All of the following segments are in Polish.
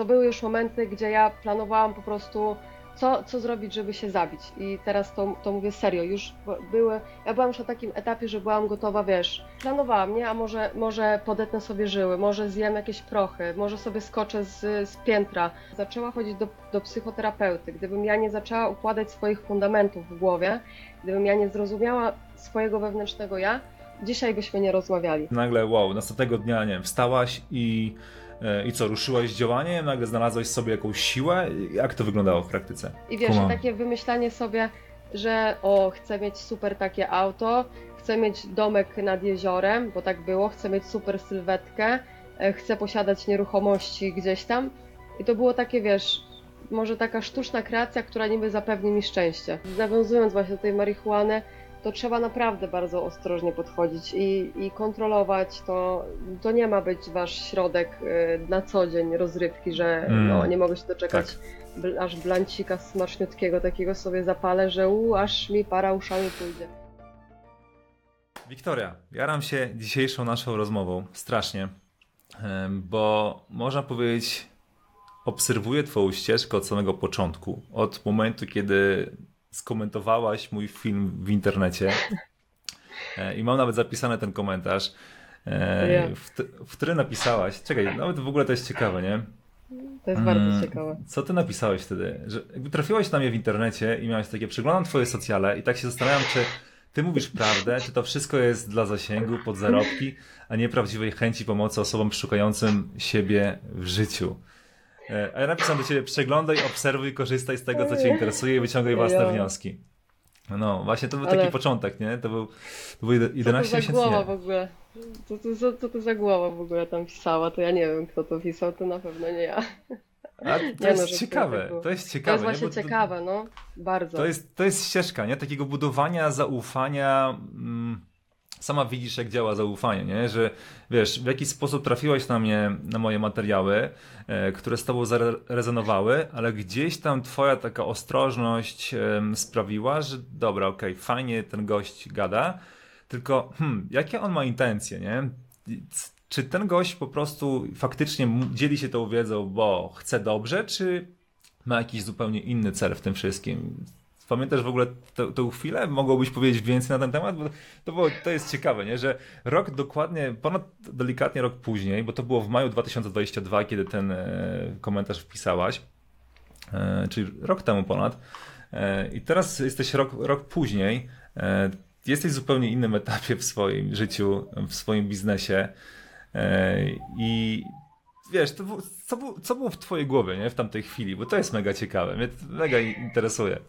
to były już momenty, gdzie ja planowałam po prostu, co, co zrobić, żeby się zabić. I teraz to, to mówię serio, już były, ja byłam już na takim etapie, że byłam gotowa, wiesz, planowałam, nie, a może, może podetnę sobie żyły, może zjem jakieś prochy, może sobie skoczę z, z piętra. Zaczęła chodzić do, do psychoterapeuty. Gdybym ja nie zaczęła układać swoich fundamentów w głowie, gdybym ja nie zrozumiała swojego wewnętrznego ja, dzisiaj byśmy nie rozmawiali. Nagle, wow, następnego dnia, nie wiem, wstałaś i, i co, ruszyłaś z działaniem, nagle znalazłaś sobie jakąś siłę. Jak to wyglądało w praktyce? I wiesz, i takie wymyślanie sobie, że o, chcę mieć super takie auto, chcę mieć domek nad jeziorem, bo tak było, chcę mieć super sylwetkę, e, chcę posiadać nieruchomości gdzieś tam. I to było takie, wiesz, może taka sztuczna kreacja, która niby zapewni mi szczęście. Nawiązując właśnie do tej marihuany, to trzeba naprawdę bardzo ostrożnie podchodzić i, i kontrolować. To, to nie ma być wasz środek y, na co dzień rozrywki, że mm. no, nie mogę się doczekać tak. aż blancika smaczniutkiego takiego sobie zapalę, że u, aż mi para uszami pójdzie. Wiktoria, jaram się dzisiejszą naszą rozmową strasznie, bo można powiedzieć, obserwuję Twoją ścieżkę od samego początku. Od momentu, kiedy skomentowałaś mój film w internecie e, i mam nawet zapisany ten komentarz, e, w, w którym napisałaś, czekaj, nawet w ogóle to jest ciekawe, nie? To jest bardzo mm, ciekawe. Co ty napisałeś wtedy? Że jakby trafiłaś na mnie w internecie i miałeś takie, przeglądam twoje socjale i tak się zastanawiam, czy ty mówisz prawdę, czy to wszystko jest dla zasięgu, pod zarobki, a nie prawdziwej chęci pomocy osobom szukającym siebie w życiu. E, a ja napisałem do ciebie, przeglądaj, obserwuj, korzystaj z tego, co cię interesuje i wyciągaj własne wnioski. No, właśnie to był Ale... taki początek, nie? To był, to był 11 miesięcy. Co to za głowa w ogóle? Co to, co, co to za głowa w ogóle tam pisała? To ja nie wiem, kto to pisał, to na pewno nie ja. A to nie jest no, ciekawe, to jest ciekawe. To jest właśnie ciekawe, no, bardzo. To jest, to jest ścieżka, nie? Takiego budowania zaufania... Mm, sama widzisz, jak działa zaufanie, nie? że wiesz, w jaki sposób trafiłaś na mnie, na moje materiały, e, które z tobą zarezonowały, ale gdzieś tam twoja taka ostrożność e, sprawiła, że dobra, okej, okay, fajnie ten gość gada, tylko hmm, jakie on ma intencje, nie? Czy ten gość po prostu faktycznie dzieli się tą wiedzą, bo chce dobrze, czy ma jakiś zupełnie inny cel w tym wszystkim? Pamiętasz w ogóle tę chwilę? Mogłobyś powiedzieć więcej na ten temat? Bo to, było, to jest ciekawe, nie? że rok dokładnie, ponad delikatnie rok później, bo to było w maju 2022, kiedy ten e, komentarz wpisałaś, e, czyli rok temu ponad. E, I teraz jesteś rok, rok później, jesteś w zupełnie innym etapie w swoim życiu, w swoim biznesie i wiesz, co, było, co było w twojej głowie nie? w tamtej chwili, bo to jest mega ciekawe, mnie mega interesuje.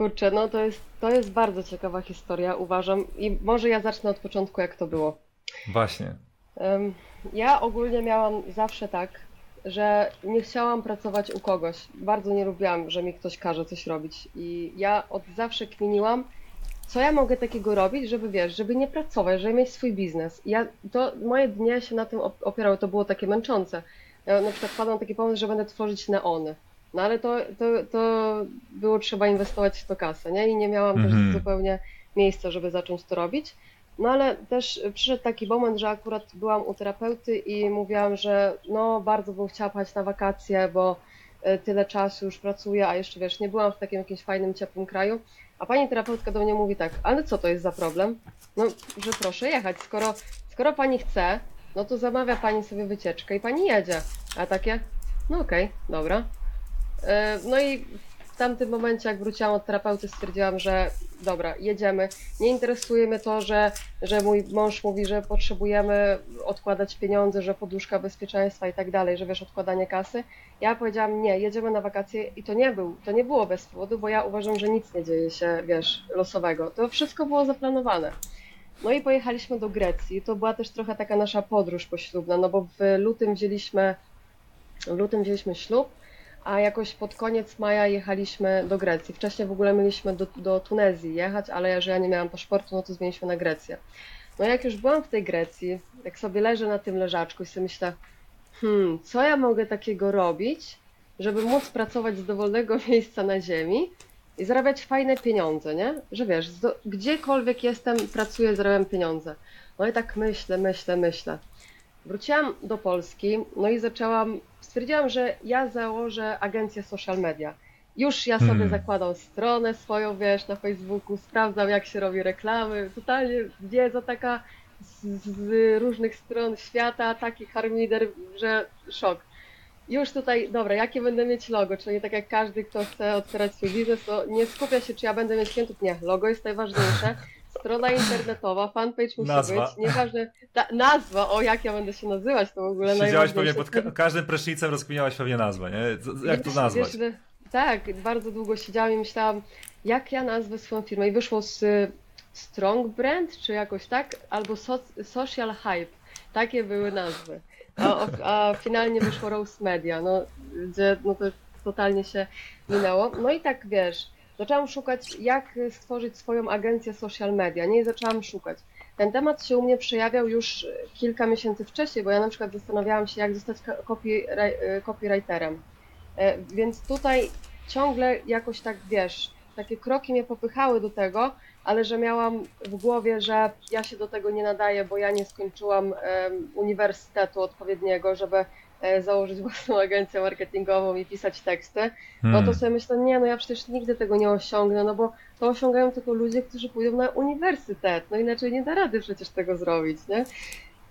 Kurczę, no to jest, to jest bardzo ciekawa historia, uważam. I może ja zacznę od początku, jak to było. Właśnie. Ja ogólnie miałam zawsze tak, że nie chciałam pracować u kogoś. Bardzo nie lubiłam, że mi ktoś każe coś robić. I ja od zawsze kminiłam, co ja mogę takiego robić, żeby wiesz, żeby nie pracować, żeby mieć swój biznes. I ja, to moje dnie się na tym opierały, to było takie męczące. Ja na przykład wpadłam taki pomysł, że będę tworzyć neony. No ale to, to, to było trzeba inwestować w to kasę, nie? I nie miałam też mhm. zupełnie miejsca, żeby zacząć to robić. No ale też przyszedł taki moment, że akurat byłam u terapeuty i mówiłam, że no bardzo bym chciała pojechać na wakacje, bo e, tyle czasu już pracuję, a jeszcze wiesz, nie byłam w takim jakimś fajnym, ciepłym kraju. A pani terapeutka do mnie mówi tak, ale co to jest za problem? No, że proszę jechać, skoro, skoro pani chce, no to zamawia pani sobie wycieczkę i pani jedzie. A takie, no okej, okay, dobra, no i w tamtym momencie, jak wróciłam od terapeuty, stwierdziłam, że dobra, jedziemy. Nie interesuje mnie to, że, że mój mąż mówi, że potrzebujemy odkładać pieniądze, że poduszka bezpieczeństwa i tak dalej, że wiesz, odkładanie kasy. Ja powiedziałam, nie, jedziemy na wakacje i to nie był, to nie było bez powodu, bo ja uważam, że nic nie dzieje się, wiesz, losowego. To wszystko było zaplanowane. No i pojechaliśmy do Grecji. To była też trochę taka nasza podróż poślubna, no bo w lutym wzięliśmy, w lutym wzięliśmy ślub, a jakoś pod koniec maja jechaliśmy do Grecji. Wcześniej w ogóle mieliśmy do, do Tunezji jechać, ale że ja nie miałam paszportu, no to zmieniliśmy na Grecję. No jak już byłam w tej Grecji, jak sobie leżę na tym leżaczku i sobie myślę, hmm, co ja mogę takiego robić, żeby móc pracować z dowolnego miejsca na ziemi i zarabiać fajne pieniądze, nie? Że wiesz, gdziekolwiek jestem, pracuję, zarabiam pieniądze. No i tak myślę, myślę, myślę. Wróciłam do Polski, no i zaczęłam, stwierdziłam, że ja założę agencję social media. Już ja sobie Hmm. zakładam stronę swoją, wiesz, na Facebooku, sprawdzam jak się robi reklamy, totalnie wiedza taka z, z różnych stron świata, taki harmider, że szok. Już tutaj, dobra, jakie będę mieć logo, czyli tak jak każdy, kto chce otwierać swój biznes, to nie skupia się, czy ja będę mieć klientów, nie, logo jest najważniejsze, strona internetowa, fanpage musi Nazwa. być, nieważne, ta, nazwa, o jak ja będę się nazywać, to w ogóle Siedziałaś pewnie pod ka- każdym prysznicem, rozkminiałaś pewnie nazwę, nie? Jak to nazwać? Wiesz, tak, bardzo długo siedziałam i myślałam, jak ja nazwę swoją firmę i wyszło z Strong Brand, czy jakoś tak, albo so, Social Hype. Takie były nazwy. A, a finalnie wyszło Rose Media, no, gdzie no to totalnie się minęło. No i tak wiesz, zaczęłam szukać, jak stworzyć swoją agencję social media. Nie zaczęłam szukać. Ten temat się u mnie przejawiał już kilka miesięcy wcześniej, bo ja na przykład zastanawiałam się, jak zostać ko- copyri- copywriterem. E, Więc tutaj ciągle jakoś tak wiesz, takie kroki mnie popychały do tego, ale że miałam w głowie, że ja się do tego nie nadaję, bo ja nie skończyłam uniwersytetu odpowiedniego, żeby e, założyć własną agencję marketingową i pisać teksty, no to Hmm. sobie myślę, nie, no ja przecież nigdy tego nie osiągnę, no bo to osiągają tylko ludzie, którzy pójdą na uniwersytet, no inaczej nie da rady przecież tego zrobić, nie?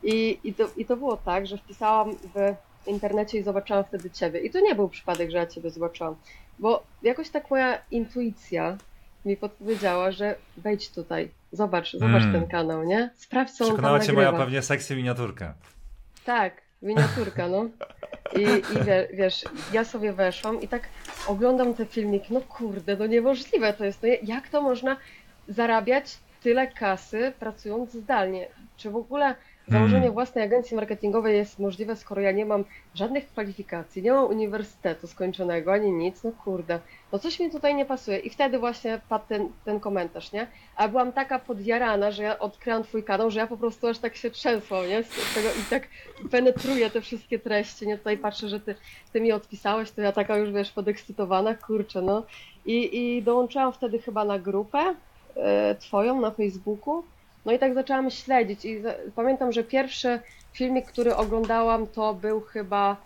I, i, to, I to było tak, że wpisałam w internecie i zobaczyłam wtedy Ciebie. I to nie był przypadek, że ja Ciebie zobaczyłam, bo jakoś tak moja intuicja mi podpowiedziała, że wejdź tutaj, zobacz, zobacz Mm. ten kanał, nie? Sprawdź, co on tam Przekonała cię nagrywa. moja pewnie seksy miniaturka. Tak, miniaturka, no. I, i wie, wiesz, ja sobie weszłam i tak oglądam te filmiki, no kurde, no niemożliwe to jest. No jak to można zarabiać tyle kasy pracując zdalnie? Czy w ogóle założenie Hmm. własnej agencji marketingowej jest możliwe, skoro ja nie mam żadnych kwalifikacji, nie mam uniwersytetu skończonego, ani nic, no kurde, no coś mi tutaj nie pasuje. I wtedy właśnie padł ten, ten komentarz, nie? A byłam taka podjarana, że ja odkryłam twój kanał, że ja po prostu aż tak się trzęsłam, nie? Z tego i tak penetruję te wszystkie treści, nie? Tutaj patrzę, że ty, ty mi odpisałeś, to ja taka już, wiesz, podekscytowana, kurczę, no. I, i dołączyłam wtedy chyba na grupę e, twoją na Facebooku, no i tak zaczęłam śledzić i pamiętam, że pierwszy filmik, który oglądałam, to był chyba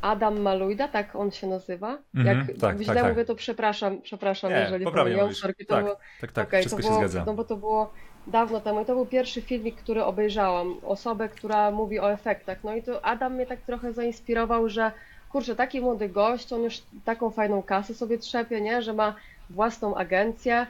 Adam Malujda, tak on się nazywa. Mhm, Jak tak, źle tak, tak. mówię, to przepraszam, przepraszam, Nie, jeżeli pomyliłam, sorki, to Tak, było tak, tak, Okej, wszystko to się było, zgadza. No bo to było dawno temu i to był pierwszy filmik, który obejrzałam. Osobę, która mówi o efektach. No i to Adam mnie tak trochę zainspirował, że kurczę, taki młody gość, on już taką fajną kasę sobie trzepie, nie? Że ma własną agencję.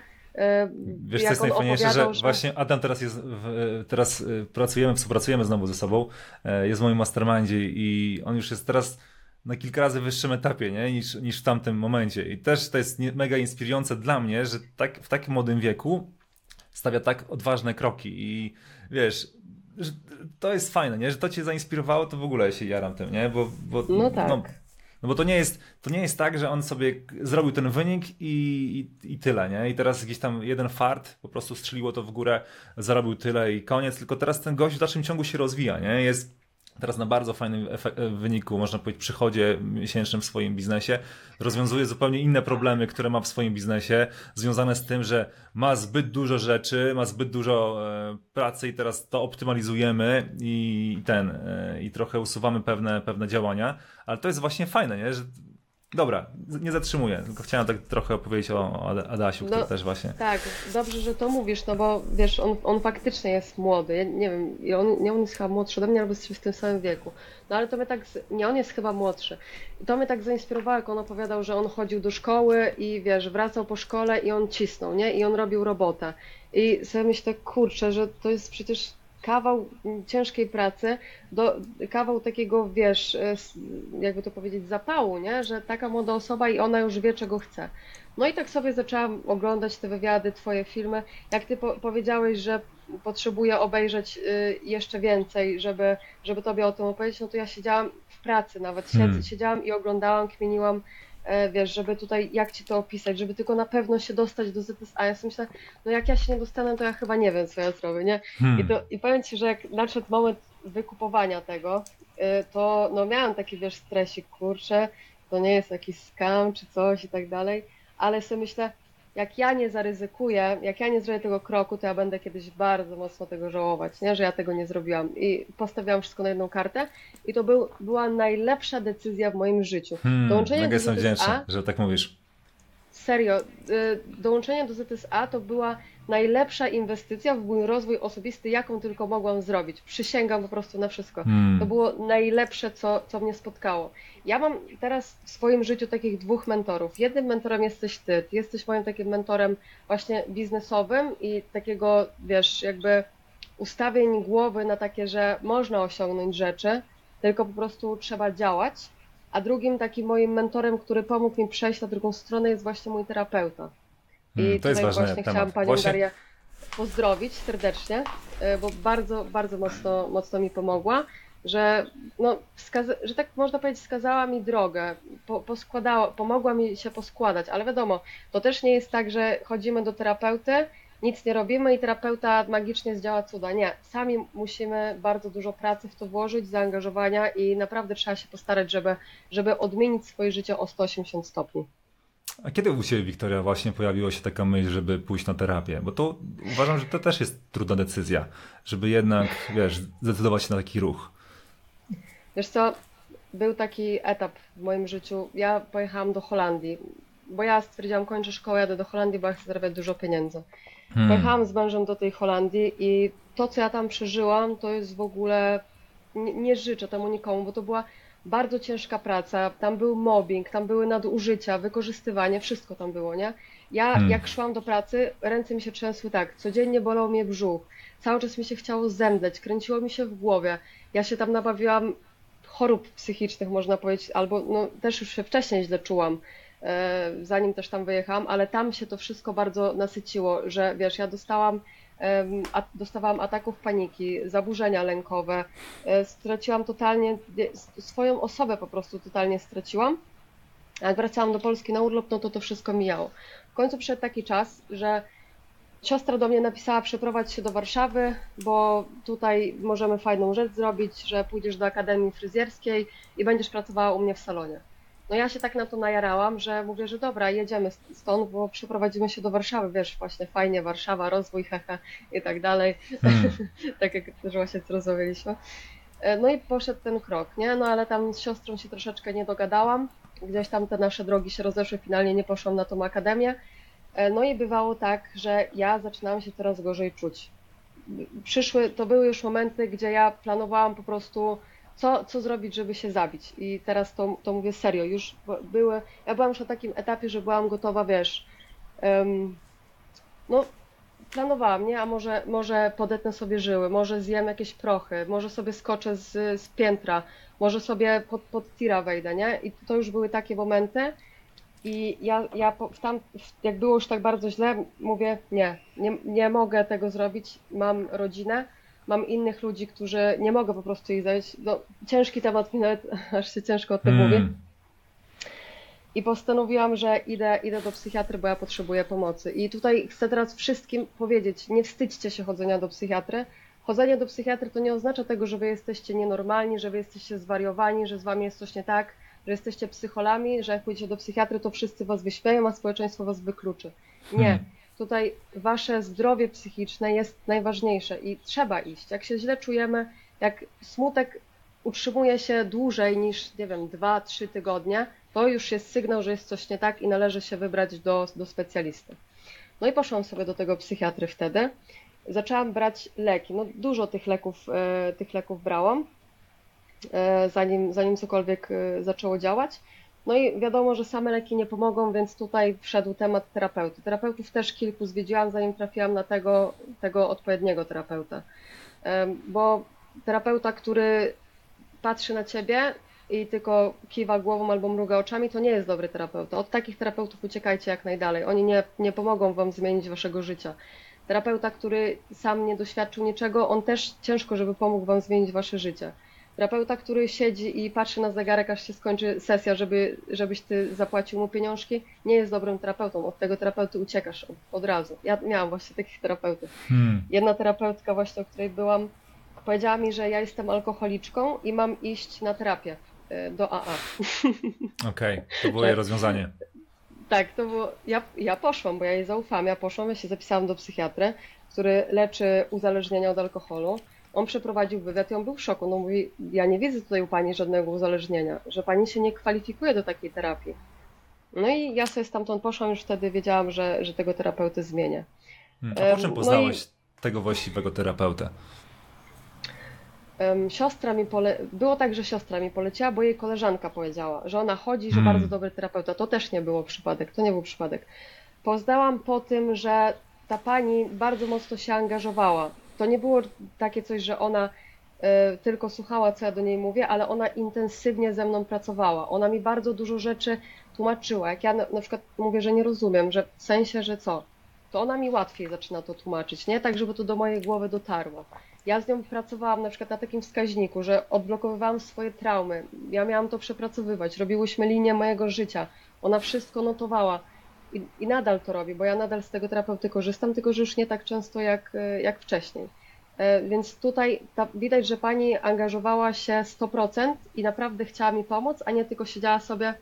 Wiesz, co jak jest on najfajniejsze, że, opowiadał, właśnie Adam teraz jest, w, teraz y, pracujemy, współpracujemy znowu ze sobą, e, jest w moim mastermindzie i on już jest teraz na kilka razy wyższym etapie, nie? Niż, niż w tamtym momencie. I też to jest mega inspirujące dla mnie, że tak, w takim młodym wieku stawia tak odważne kroki i wiesz, że to jest fajne, nie? Że to cię zainspirowało, to w ogóle się jaram tym, nie? Bo, bo, No tak. no bo to nie jest, to nie jest tak, że on sobie zrobił ten wynik i, i, i tyle, nie? I teraz gdzieś tam jeden fart po prostu strzeliło to w górę, zarobił tyle i koniec, tylko teraz ten gość w dalszym ciągu się rozwija, nie? Jest teraz na bardzo fajnym e, wyniku, można powiedzieć, przychodzie miesięcznym w swoim biznesie. Rozwiązuje zupełnie inne problemy, które ma w swoim biznesie, związane z tym, że ma zbyt dużo rzeczy, ma zbyt dużo e, pracy i teraz to optymalizujemy i ten, e, i trochę usuwamy pewne, pewne działania, ale to jest właśnie fajne, nie? Że Dobra, nie zatrzymuję, tylko chciałem tak trochę opowiedzieć o, o Ad- Adasiu, który No, też właśnie. Tak, dobrze, że to mówisz, no bo wiesz, on, on faktycznie jest młody. Ja nie wiem, i on, nie on jest chyba młodszy ode mnie, albo jest w tym samym wieku. No ale to mnie tak, nie, on jest chyba młodszy. I to mnie tak zainspirowało, jak on opowiadał, że on chodził do szkoły i wiesz, wracał po szkole i on cisnął, nie? I on robił robotę. I sobie myślę, kurczę, że to jest przecież kawał ciężkiej pracy, do, kawał takiego, wiesz, e, jakby to powiedzieć, zapału, nie? Że taka młoda osoba i ona już wie, czego chce. No i tak sobie zaczęłam oglądać te wywiady, twoje filmy. Jak ty po powiedziałeś, że potrzebuję obejrzeć y, jeszcze więcej, żeby, żeby tobie o tym opowiedzieć, no to ja siedziałam w pracy nawet, Hmm. siedziałam i oglądałam, kminiłam, wiesz, żeby tutaj, jak ci to opisać, żeby tylko na pewno się dostać do ZSA. Ja sobie myślę, no jak ja się nie dostanę, to ja chyba nie wiem, co ja zrobię, nie? Hmm. I, to, I powiem Ci, że jak nadszedł moment wykupowania tego, y, to no miałam taki, wiesz, stresik, kurczę, to nie jest jakiś scam czy coś i tak dalej, ale sobie myślę, jak ja nie zaryzykuję, jak ja nie zrobię tego kroku, to ja będę kiedyś bardzo mocno tego żałować, nie? że ja tego nie zrobiłam. I postawiłam wszystko na jedną kartę i to był, była najlepsza decyzja w moim życiu. Hmm, Dołączenie mega do jestem wdzięczny, że tak mówisz. Serio, y, dołączenie do ZSA to była najlepsza inwestycja w mój rozwój osobisty, jaką tylko mogłam zrobić. Przysięgam po prostu na wszystko. Hmm. To było najlepsze, co, co mnie spotkało. Ja mam teraz w swoim życiu takich dwóch mentorów. Jednym mentorem jesteś ty. Ty jesteś moim takim mentorem właśnie biznesowym i takiego, wiesz, jakby ustawień głowy na takie, że można osiągnąć rzeczy, tylko po prostu trzeba działać. A drugim takim moim mentorem, który pomógł mi przejść na drugą stronę, jest właśnie mój terapeuta. I Hmm, to jest ważny właśnie temat. chciałam Panią Właśnie- Darię pozdrowić serdecznie, y, bo bardzo, bardzo mocno, mocno mi pomogła, że, no, że tak można powiedzieć, wskazała mi drogę, po, poskładała, pomogła mi się poskładać, ale wiadomo, to też nie jest tak, że chodzimy do terapeuty, nic nie robimy i terapeuta magicznie zdziała cuda. Nie, sami musimy bardzo dużo pracy w to włożyć, zaangażowania i naprawdę trzeba się postarać, żeby, żeby odmienić swoje życie o 180 stopni. A kiedy u Ciebie, Wiktoria, właśnie pojawiła się taka myśl, żeby pójść na terapię? Bo to uważam, że to też jest trudna decyzja, żeby jednak, wiesz, zdecydować się na taki ruch. Wiesz co, był taki etap w moim życiu. Ja pojechałam do Holandii, bo ja stwierdziłam, kończę szkołę, jadę do Holandii, bo ja chcę zarabiać dużo pieniędzy. Hmm. Pojechałam z mężem do tej Holandii i to, co ja tam przeżyłam, to jest w ogóle. Nie, nie życzę temu nikomu, bo to była bardzo ciężka praca. Tam był mobbing, tam były nadużycia, wykorzystywanie, wszystko tam było, nie? Ja, Hmm. jak szłam do pracy, ręce mi się trzęsły tak, codziennie bolał mnie brzuch, cały czas mi się chciało zemdleć, kręciło mi się w głowie. Ja się tam nabawiłam chorób psychicznych, można powiedzieć, albo no, też już się wcześniej źle czułam, zanim też tam wyjechałam, ale tam się to wszystko bardzo nasyciło, że wiesz, ja dostałam, dostawałam ataków paniki, zaburzenia lękowe, e, straciłam totalnie, swoją osobę po prostu totalnie straciłam. Jak wracałam do Polski na urlop, no to to wszystko mijało. W końcu przyszedł taki czas, że siostra do mnie napisała przeprowadź się do Warszawy, bo tutaj możemy fajną rzecz zrobić, że pójdziesz do Akademii Fryzjerskiej i będziesz pracowała u mnie w salonie. No ja się tak na to najarałam, że mówię, że dobra, jedziemy stąd, bo przeprowadzimy się do Warszawy, wiesz, właśnie fajnie, Warszawa, rozwój, hehe i tak dalej, Hmm. tak jak też właśnie rozmawialiśmy. E, No i poszedł ten krok, nie? No ale tam z siostrą się troszeczkę nie dogadałam, gdzieś tam te nasze drogi się rozeszły, finalnie nie poszłam na tą akademię. E, No i bywało tak, że ja zaczynałam się coraz gorzej czuć. Przyszły, to były już momenty, gdzie ja planowałam po prostu, co, co zrobić, żeby się zabić. I teraz to, to mówię serio, już były, ja byłam już na takim etapie, że byłam gotowa, wiesz, em, no planowałam, nie? A może, może podetnę sobie żyły, może zjem jakieś prochy, może sobie skoczę z, z piętra, może sobie pod, pod tira wejdę, nie? I to już były takie momenty. I ja, ja w tam, jak było już tak bardzo źle, mówię, nie, nie, nie mogę tego zrobić, mam rodzinę, mam innych ludzi, którzy nie mogę po prostu ich zająć. No, ciężki temat mi nawet, aż się ciężko o tym mówi. Hmm. I postanowiłam, że idę, idę do psychiatry, bo ja potrzebuję pomocy. I tutaj chcę teraz wszystkim powiedzieć, nie wstydźcie się chodzenia do psychiatry. Chodzenie do psychiatry to nie oznacza tego, że wy jesteście nienormalni, że wy jesteście zwariowani, że z wami jest coś nie tak, że jesteście psycholami, że jak pójdziecie do psychiatry, to wszyscy was wyśmieją, a społeczeństwo was wykluczy. Nie. Hmm. Tutaj wasze zdrowie psychiczne jest najważniejsze i trzeba iść. Jak się źle czujemy, jak smutek utrzymuje się dłużej niż, nie wiem, dwa, trzy tygodnie, to już jest sygnał, że jest coś nie tak i należy się wybrać do, do specjalisty. No i poszłam sobie do tego psychiatry wtedy. Zaczęłam brać leki. No dużo tych leków, e, tych leków brałam, e, zanim, zanim cokolwiek e, zaczęło działać. No i wiadomo, że same leki nie pomogą, więc tutaj wszedł temat terapeuty. Terapeutów też kilku zwiedziłam, zanim trafiłam na tego, tego odpowiedniego terapeuta. Bo terapeuta, który patrzy na ciebie i tylko kiwa głową albo mruga oczami, to nie jest dobry terapeuta. Od takich terapeutów uciekajcie jak najdalej. Oni nie, nie pomogą wam zmienić waszego życia. Terapeuta, który sam nie doświadczył niczego, on też ciężko, żeby pomógł wam zmienić wasze życie. Terapeuta, który siedzi i patrzy na zegarek, aż się skończy sesja, żeby, żebyś ty zapłacił mu pieniążki, nie jest dobrym terapeutą. Od tego terapeuty uciekasz od, razu. Ja miałam właśnie takich terapeutów. Hmm. Jedna terapeutka właśnie, o której byłam, powiedziała mi, że ja jestem alkoholiczką i mam iść na terapię y, do AA. Okej, to było jej rozwiązanie. Tak, to było. Ja, ja poszłam, bo ja jej zaufałam. Ja poszłam, ja się zapisałam do psychiatry, który leczy uzależnienia od alkoholu. On przeprowadził wywiad i on był w szoku. No mówi, ja nie widzę tutaj u pani żadnego uzależnienia, że pani się nie kwalifikuje do takiej terapii. No i ja sobie stamtąd poszłam, już wtedy wiedziałam, że, że tego terapeuty zmienię. Hmm, A po czym Em, no i- tego właściwego terapeutę? Siostra mi pole... Było tak, że siostra mi poleciła, bo jej koleżanka powiedziała, że ona chodzi, że Mm. bardzo dobry terapeuta. To też nie było przypadek, to nie był przypadek. Poznałam po tym, że ta pani bardzo mocno się angażowała. To nie było takie coś, że ona e, tylko słuchała, co ja do niej mówię, ale ona intensywnie ze mną pracowała. Ona mi bardzo dużo rzeczy tłumaczyła. Jak ja na, na przykład mówię, że nie rozumiem, że w sensie, że co, to ona mi łatwiej zaczyna to tłumaczyć, nie? Tak, żeby to do mojej głowy dotarło. Ja z nią pracowałam na przykład na takim wskaźniku, że odblokowywałam swoje traumy. Ja miałam to przepracowywać. Robiłyśmy linię mojego życia. Ona wszystko notowała. I, I nadal to robi, bo ja nadal z tego terapeuty korzystam, tylko że już nie tak często jak, e, jak wcześniej. E, Więc tutaj ta, widać, że pani angażowała się 100% i naprawdę chciała mi pomóc, a nie tylko siedziała sobie,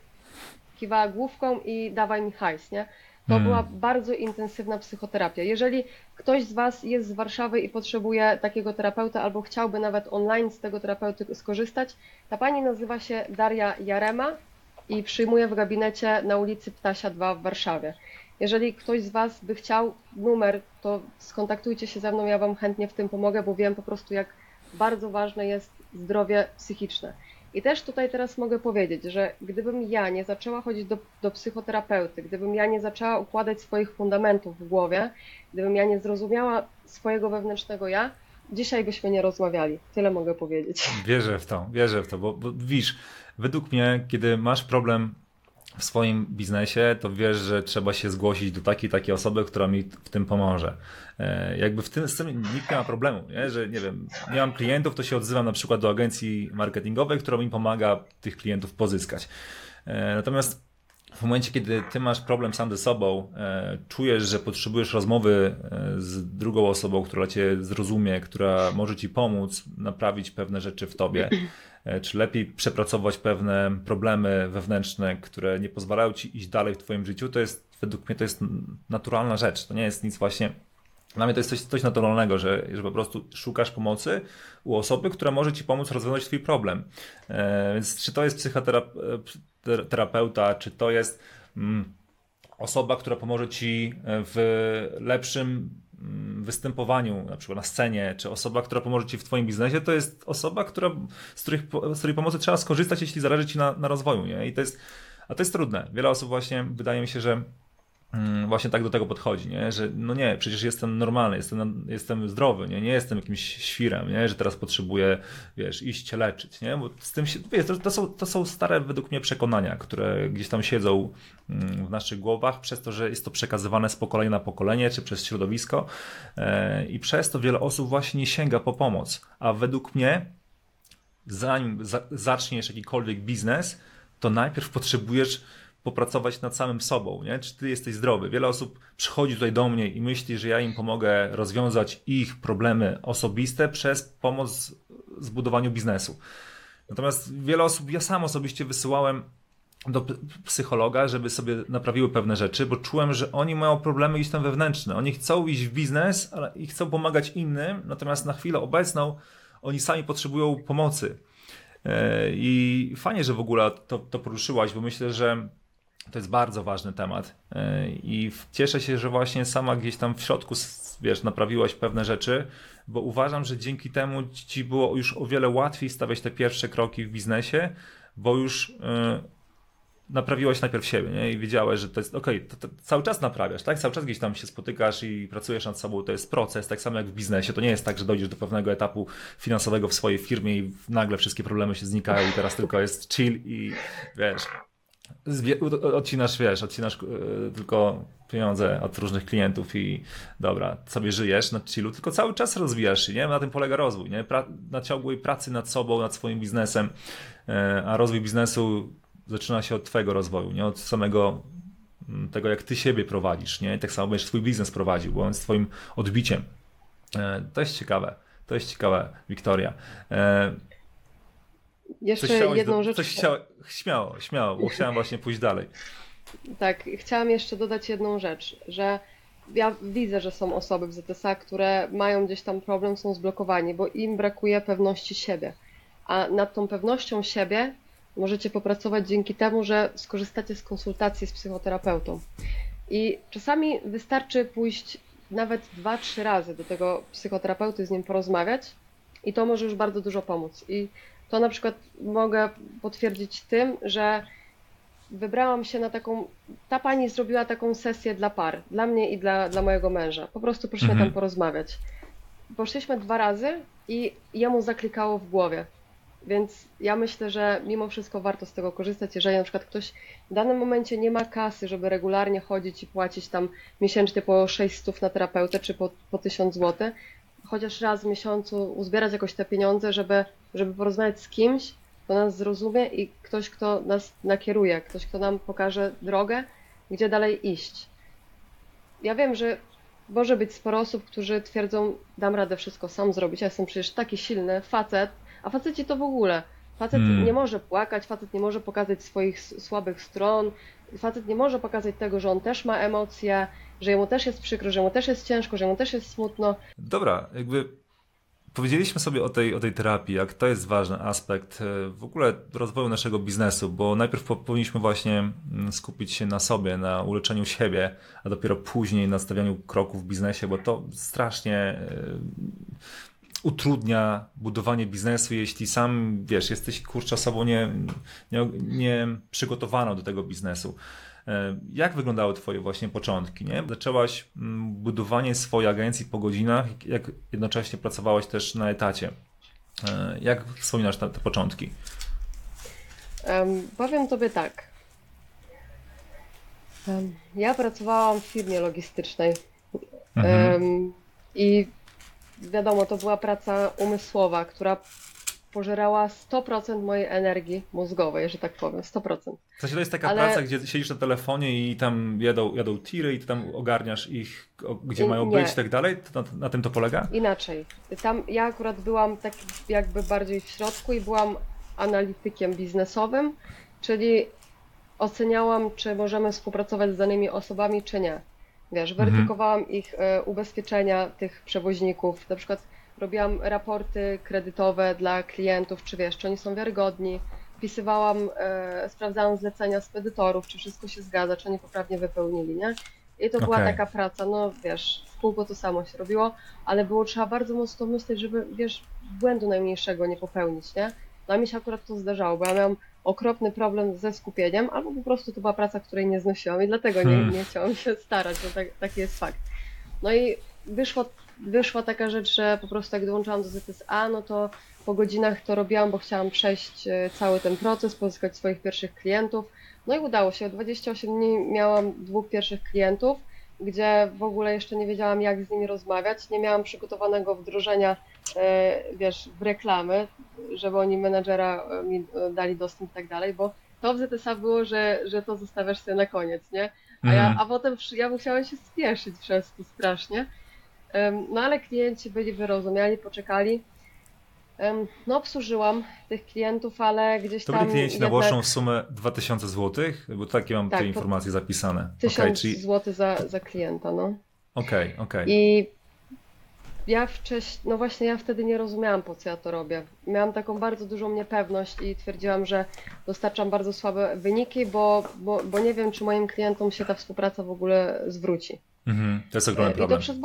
kiwała główką i dawaj mi hajs, nie? To Mm. była bardzo intensywna psychoterapia. Jeżeli ktoś z Was jest z Warszawy i potrzebuje takiego terapeuta albo chciałby nawet online z tego terapeuty skorzystać, ta pani nazywa się Daria Jarema i przyjmuje w gabinecie na ulicy Ptasia 2 w Warszawie. Jeżeli ktoś z Was by chciał numer, to skontaktujcie się ze mną, ja Wam chętnie w tym pomogę, bo wiem po prostu, jak bardzo ważne jest zdrowie psychiczne. I też tutaj teraz mogę powiedzieć, że gdybym ja nie zaczęła chodzić do, do psychoterapeuty, gdybym ja nie zaczęła układać swoich fundamentów w głowie, gdybym ja nie zrozumiała swojego wewnętrznego ja, dzisiaj byśmy nie rozmawiali. Tyle mogę powiedzieć. Wierzę w to, wierzę w to, bo, bo widzisz, według mnie, kiedy masz problem w swoim biznesie, to wiesz, że trzeba się zgłosić do takiej, takiej osoby, która mi w tym pomoże. E, jakby w tym, z tym nikt nie ma problemu, nie? że nie wiem, nie mam klientów, to się odzywam na przykład do agencji marketingowej, która mi pomaga tych klientów pozyskać. E, natomiast w momencie, kiedy ty masz problem sam ze sobą, e, czujesz, że potrzebujesz rozmowy e, z drugą osobą, która cię zrozumie, która może ci pomóc naprawić pewne rzeczy w tobie, e, czy lepiej przepracować pewne problemy wewnętrzne, które nie pozwalają ci iść dalej w twoim życiu, to jest, według mnie, to jest naturalna rzecz. To nie jest nic właśnie dla mnie to jest coś, coś naturalnego, że, że po prostu szukasz pomocy u osoby, która może ci pomóc rozwiązać twój problem. E, więc czy to jest psychoterapeuta, czy to jest mm, osoba, która pomoże ci w lepszym mm, występowaniu, na przykład na scenie, czy osoba, która pomoże ci w twoim biznesie, to jest osoba, która, z, których, z której pomocy trzeba skorzystać, jeśli zależy ci na, na rozwoju. Nie? I to jest, a to jest trudne. Wiele osób właśnie, wydaje mi się, że właśnie tak do tego podchodzi, nie? że no nie, przecież jestem normalny, jestem, jestem zdrowy, nie? nie jestem jakimś świrem, nie? że teraz potrzebuję, wiesz, iść leczyć, nie? bo z tym się, wiesz, to, to, są, to są stare według mnie przekonania, które gdzieś tam siedzą mm, w naszych głowach, przez to, że jest to przekazywane z pokolenia na pokolenie, czy przez środowisko e, i przez to wiele osób właśnie nie sięga po pomoc, a według mnie zanim za, zaczniesz jakikolwiek biznes, to najpierw potrzebujesz popracować nad samym sobą, nie? Czy ty jesteś zdrowy? Wiele osób przychodzi tutaj do mnie i myśli, że ja im pomogę rozwiązać ich problemy osobiste przez pomoc w zbudowaniu biznesu. Natomiast wiele osób, ja sam osobiście wysyłałem do psychologa, żeby sobie naprawiły pewne rzeczy, bo czułem, że oni mają problemy gdzieś tam wewnętrzne. Oni chcą iść w biznes ale i chcą pomagać innym, natomiast na chwilę obecną oni sami potrzebują pomocy. E, I fajnie, że w ogóle to, to poruszyłaś, bo myślę, że to jest bardzo ważny temat. E, I cieszę się, że właśnie sama gdzieś tam w środku, wiesz, naprawiłaś pewne rzeczy, bo uważam, że dzięki temu ci było już o wiele łatwiej stawiać te pierwsze kroki w biznesie, bo już e, naprawiłaś najpierw siebie, nie? I wiedziałeś, że to jest okej, to, to cały czas naprawiasz, tak? Cały czas gdzieś tam się spotykasz i pracujesz nad sobą, to jest proces, tak samo jak w biznesie. To nie jest tak, że dojdziesz do pewnego etapu finansowego w swojej firmie i nagle wszystkie problemy się znikają i teraz tylko jest chill i wiesz, odcinasz, wiesz, odcinasz e, tylko pieniądze od różnych klientów i dobra, sobie żyjesz na chillu, tylko cały czas rozwijasz się, nie? Na tym polega rozwój, nie? Pra- na ciągłej pracy nad sobą, nad swoim biznesem, e, a rozwój biznesu zaczyna się od twojego rozwoju, nie? Od samego mm, tego, jak ty siebie prowadzisz, nie? I tak samo będziesz swój biznes prowadził, bo on jest twoim odbiciem. E, To jest ciekawe. To jest ciekawe, Wiktoria. Jeszcze jedną do, rzecz. Coś chciała, śmiało, śmiało, bo chciałem właśnie pójść dalej. Tak, chciałam jeszcze dodać jedną rzecz, że ja widzę, że są osoby w ZSA, które mają gdzieś tam problem, są zblokowani, bo im brakuje pewności siebie. A nad tą pewnością siebie możecie popracować dzięki temu, że skorzystacie z konsultacji z psychoterapeutą. I czasami wystarczy pójść nawet dwa, trzy razy do tego psychoterapeuty, z nim porozmawiać i to może już bardzo dużo pomóc. I to na przykład mogę potwierdzić tym, że wybrałam się na taką. Ta pani zrobiła taką sesję dla par, dla mnie i dla, dla mojego męża. Po prostu prosimy Mhm. tam porozmawiać. Poszliśmy dwa razy i jemu zaklikało w głowie. Więc ja myślę, że mimo wszystko warto z tego korzystać, jeżeli na przykład ktoś w danym momencie nie ma kasy, żeby regularnie chodzić i płacić tam miesięcznie po 600 na terapeutę czy po, po 1000 zł, chociaż raz w miesiącu uzbierać jakoś te pieniądze, żeby, żeby porozmawiać z kimś, kto nas zrozumie i ktoś, kto nas nakieruje, ktoś, kto nam pokaże drogę, gdzie dalej iść. Ja wiem, że może być sporo osób, którzy twierdzą, dam radę wszystko sam zrobić, ja jestem przecież taki silny facet, a faceci to w ogóle. Facet Hmm. nie może płakać, facet nie może pokazać swoich słabych stron, facet nie może pokazać tego, że on też ma emocje, że jemu też jest przykro, że mu też jest ciężko, że mu też jest smutno. Dobra, jakby powiedzieliśmy sobie o tej, o tej terapii, jak to jest ważny aspekt e, w ogóle rozwoju naszego biznesu, bo najpierw po- powinniśmy właśnie mm, skupić się na sobie, na uleczeniu siebie, a dopiero później na stawianiu kroków w biznesie, bo to strasznie e, utrudnia budowanie biznesu, jeśli sam, wiesz, jesteś kurczę osobą nie, nie, nie przygotowaną do tego biznesu. E, Jak wyglądały Twoje właśnie początki? Nie? Zaczęłaś mm, budowanie swojej agencji po godzinach, jak jednocześnie pracowałaś też na etacie. E, Jak wspominasz te, te początki? Em, powiem tobie tak. Em, ja pracowałam w firmie logistycznej Mhm. em, i wiadomo, to była praca umysłowa, która pożerała 100% mojej energii mózgowej, że tak powiem, 100%. W sensie to jest taka ale- praca, gdzie siedzisz na telefonie i tam jadą, jadą tiry i ty tam ogarniasz ich, gdzie I- mają nie. być i tak dalej? Na, na tym to polega? Inaczej. Tam ja akurat byłam tak jakby bardziej w środku i byłam analitykiem biznesowym, czyli oceniałam, czy możemy współpracować z danymi osobami, czy nie. Wiesz, Mhm. weryfikowałam ich e, ubezpieczenia tych przewoźników, na przykład robiłam raporty kredytowe dla klientów, czy wiesz, czy oni są wiarygodni, wpisywałam, e, sprawdzałam zlecenia spedytorów, czy wszystko się zgadza, czy oni poprawnie wypełnili, nie? I to była Okej. taka praca, no wiesz, w kółko to samo się robiło, ale było trzeba bardzo mocno myśleć, żeby, wiesz, błędu najmniejszego nie popełnić, nie? No a mi się akurat to zdarzało, bo ja miałam okropny problem ze skupieniem, albo po prostu to była praca, której nie znosiłam i dlatego nie, Hmm. nie chciałam się starać, bo tak, taki jest fakt. No i wyszło, wyszła taka rzecz, że po prostu jak dołączyłam do ZSA, no to po godzinach to robiłam, bo chciałam przejść e, cały ten proces, pozyskać swoich pierwszych klientów. No i udało się. 28 dni miałam dwóch pierwszych klientów, gdzie w ogóle jeszcze nie wiedziałam, jak z nimi rozmawiać. Nie miałam przygotowanego wdrożenia, e, wiesz, w reklamy, żeby oni menadżera e, mi e, dali dostęp i tak dalej, bo to w ZSA było, że, że to zostawiasz sobie na koniec, nie? A, ja, Mhm. a potem ja musiałam się spieszyć przez to strasznie. No ale klienci byli wyrozumiali, poczekali. No obsłużyłam tych klientów, ale gdzieś To tam byli klienci na jednak łączną sumę 2000 zł, bo takie mam Tak, te to- informacje zapisane. Okej, 1000 czyli zł za, za klienta, no. okej, okej. I ja wcześniej, no właśnie ja wtedy nie rozumiałam po co ja to robię. Miałam taką bardzo dużą niepewność i twierdziłam, że dostarczam bardzo słabe wyniki, bo, bo, bo nie wiem, czy moim klientom się ta współpraca w ogóle zwróci. Mhm. To jest ogromny I to problem. przez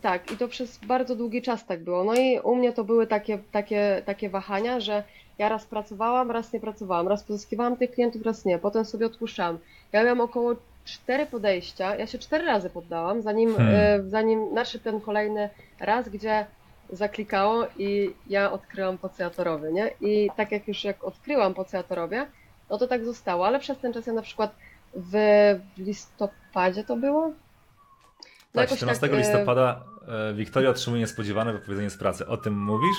tak, i to przez bardzo długi czas tak było. No i u mnie to były takie, takie, takie wahania, że ja raz pracowałam, raz nie pracowałam, raz pozyskiwałam tych klientów, raz nie, potem sobie odpuszczałam. Ja miałam około cztery podejścia, ja się cztery razy poddałam, zanim, Hmm. e, zanim nadszedł ten kolejny raz, gdzie zaklikało i ja odkryłam po co ja to robię, nie? I tak jak już jak odkryłam po co ja to robię, no to tak zostało, ale przez ten czas ja na przykład w, w listopadzie to było? Tak, jakoś 14 tak, e, listopada e, Wiktoria otrzymuje niespodziewane wypowiedzenie z pracy. O tym mówisz?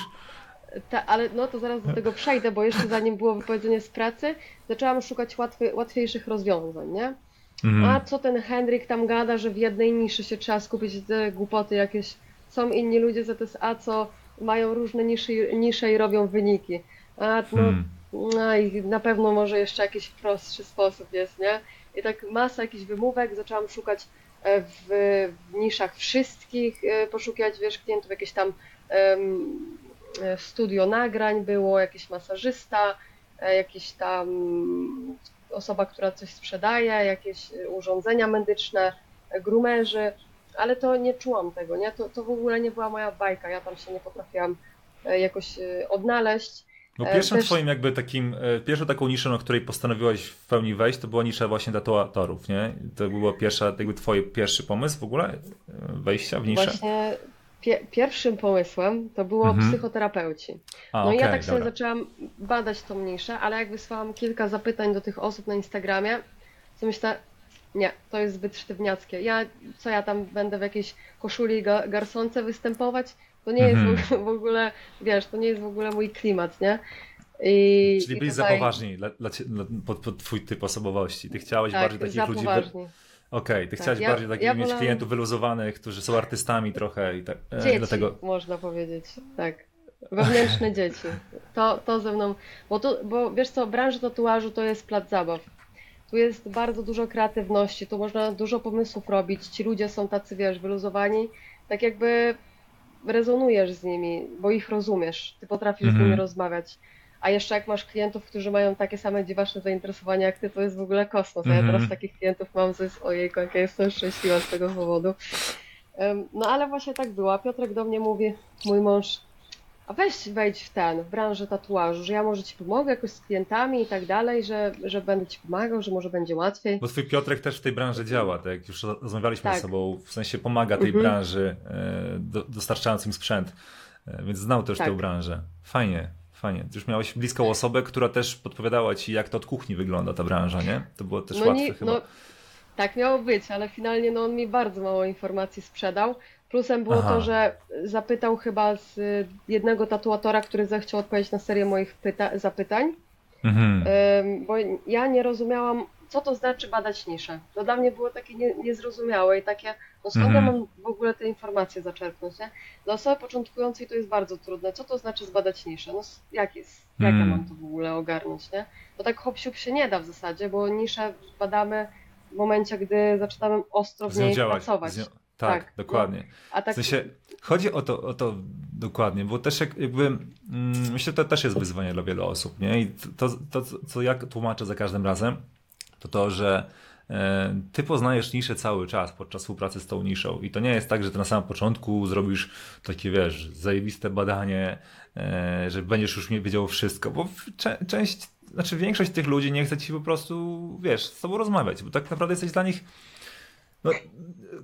Ta, ale no to zaraz do tego przejdę, bo jeszcze zanim było wypowiedzenie z pracy, zaczęłam szukać łatwy, łatwiejszych rozwiązań, nie? Mhm. A co ten Henryk tam gada, że w jednej niszy się trzeba skupić, te głupoty jakieś. Są inni ludzie z ZSA, co mają różne niszy, nisze i robią wyniki. A no, Hmm. no i na pewno może jeszcze jakiś prostszy sposób jest, nie? I tak masa jakichś wymówek, zaczęłam szukać w, w niszach wszystkich, e, poszukiwać, wiesz, klientów, jakieś tam e, studio nagrań było, jakiś masażysta, e, jakiś tam osoba, która coś sprzedaje, jakieś urządzenia medyczne, grumerzy, ale to nie czułam tego, nie? To, to w ogóle nie była moja bajka, ja tam się nie potrafiłam jakoś odnaleźć. Bo E, pierwszym też- twoim jakby takim, e, pierwszą taką niszą, na której postanowiłaś w pełni wejść, to była nisza właśnie tatuatorów, nie? To była pierwsza, jakby twój pierwszy pomysł w ogóle e, wejścia w niszę? Właśnie pie pierwszym pomysłem to było Mhm. psychoterapeuci. A, No i ja tak sobie dobra. zaczęłam badać tą niszę, ale jak wysłałam kilka zapytań do tych osób na Instagramie, to myślę, nie, to jest zbyt sztywniackie. Ja, co ja tam będę w jakiejś koszuli ga garsonce występować? To nie Mhm. jest w ogóle, w ogóle, wiesz, to nie jest w ogóle mój klimat, nie? I, Czyli i byli za tutaj- poważni dla, dla, cie- dla, pod, pod twój typ osobowości. Ty chciałeś Tak, bardziej takich ludzi... Okej, ty Tak, chciałeś ja- bardziej takich ja mieć wolałam- klientów wyluzowanych, którzy są artystami trochę i tak. e, Dzieci, Dlatego. można powiedzieć, tak. Wewnętrzne dzieci. To, to ze mną, bo, tu, bo wiesz co, branża tatuażu to jest plac zabaw. Tu jest bardzo dużo kreatywności, tu można dużo pomysłów robić. Ci ludzie są tacy, wiesz, wyluzowani, tak jakby rezonujesz z nimi, bo ich rozumiesz, ty potrafisz z Mhm. nimi rozmawiać. A jeszcze jak masz klientów, którzy mają takie same dziwaczne zainteresowania jak ty, to jest w ogóle kosmos. A ja Mhm. teraz takich klientów mam, co jest ojejku, jak ja jestem szczęśliwa z tego powodu. No ale właśnie tak było. Piotrek do mnie mówi, mój mąż, a weź wejdź w ten, w branżę tatuażu, że ja może ci pomogę jakoś z klientami i tak dalej, że, że będę ci pomagał, że może będzie łatwiej. Bo twój Piotrek też w tej branży działa, tak jak już rozmawialiśmy Tak. z sobą, w sensie pomaga tej Mhm. branży, e, do, dostarczając im sprzęt, e, więc znał też Tak. tę branżę. Fajnie, fajnie. Już miałeś bliską osobę, która też podpowiadała ci, jak to od kuchni wygląda ta branża, nie? To było też No łatwe nie, chyba. no tak miało być, ale finalnie no, on mi bardzo mało informacji sprzedał. Plusem było Aha. to, że zapytał chyba z jednego tatuatora, który zechciał odpowiedzieć na serię moich pyta- zapytań. Mhm. Ym, bo ja nie rozumiałam, co to znaczy badać niszę. To dla mnie było takie nie, niezrozumiałe i takie, no skąd Mhm. ja mam w ogóle te informacje zaczerpnąć, nie? Dla osoby początkującej to jest bardzo trudne. Co to znaczy zbadać niszę? No jak jest, jak Mhm. ja mam to w ogóle ogarnąć, nie? Bo tak hop się nie da w zasadzie, bo niszę badamy w momencie, gdy zaczynamy ostro w niej działać. pracować. Z nią... Tak, Tak, dokładnie. A tak W sensie, chodzi o to, o to dokładnie, bo też jak, jakby, mm, myślę, że to też jest wyzwanie dla wielu osób, nie? I to, to, co ja tłumaczę za każdym razem, to to, że e, ty poznajesz niszę cały czas podczas współpracy z tą niszą i to nie jest tak, że ty na samym początku zrobisz takie, wiesz, zajebiste badanie, e, że będziesz już wiedział wszystko, bo cze- część, znaczy większość tych ludzi nie chce ci po prostu, wiesz, z tobą rozmawiać, bo tak naprawdę jesteś dla nich no,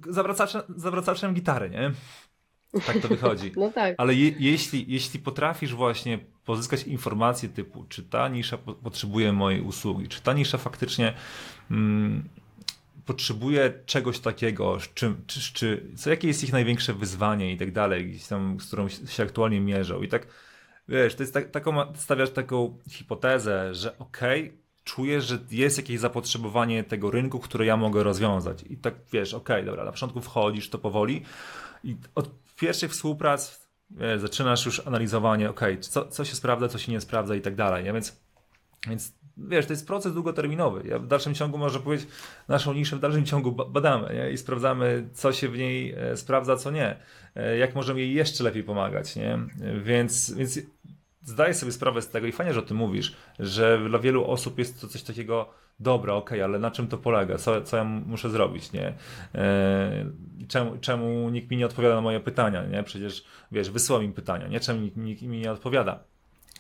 zawracaczem, zawracaczem gitary, nie? Tak to wychodzi. no tak. Ale je, jeśli, jeśli potrafisz właśnie pozyskać informacje typu, czy ta nisza po, potrzebuje mojej usługi, czy ta nisza faktycznie mm, potrzebuje czegoś takiego, z czym, czy, czy, co, jakie jest ich największe wyzwanie i tak dalej, gdzieś tam, z którą się aktualnie mierzą. I tak, wiesz, to jest tak, taką, stawiasz taką hipotezę, że okej, czuję, że jest jakieś zapotrzebowanie tego rynku, które ja mogę rozwiązać. I tak, wiesz, okej, dobra, na początku wchodzisz to powoli i od pierwszych współprac wiesz, zaczynasz już analizowanie, okej, co, co się sprawdza, co się nie sprawdza i tak dalej? Więc, więc wiesz, to jest proces długoterminowy. Ja w dalszym ciągu, można powiedzieć, naszą niszę w dalszym ciągu ba- badamy nie? i sprawdzamy, co się w niej e, sprawdza, co nie. E, Jak możemy jej jeszcze lepiej pomagać, nie? E, Więc, więc zdaję sobie sprawę z tego i fajnie, że o tym mówisz, że dla wielu osób jest to coś takiego, dobra, okej, ale na czym to polega? Co, co ja muszę zrobić, nie? E, czemu, czemu nikt mi nie odpowiada na moje pytania, nie? Przecież, wiesz, wysłał im pytania, nie? Czemu nikt, nikt mi nie odpowiada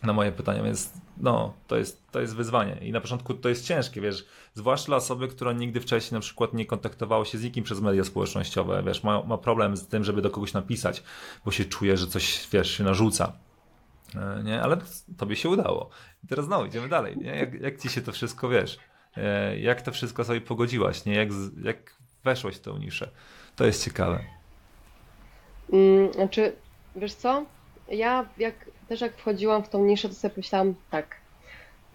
na moje pytania, więc no, to jest, to jest wyzwanie. I na początku to jest ciężkie, wiesz, zwłaszcza dla osoby, która nigdy wcześniej na przykład nie kontaktowała się z nikim przez media społecznościowe, wiesz, ma, ma problem z tym, żeby do kogoś napisać, bo się czuje, że coś, wiesz, się narzuca. E, Nie, ale tobie się udało. I teraz znowu idziemy dalej. Nie? Jak, jak ci się to wszystko wiesz? E, Jak to wszystko sobie pogodziłaś? Nie? Jak, jak weszłaś w tą niszę? To jest ciekawe. Mm, Znaczy, wiesz co? Ja jak też jak wchodziłam w tą niszę, to sobie myślałam tak.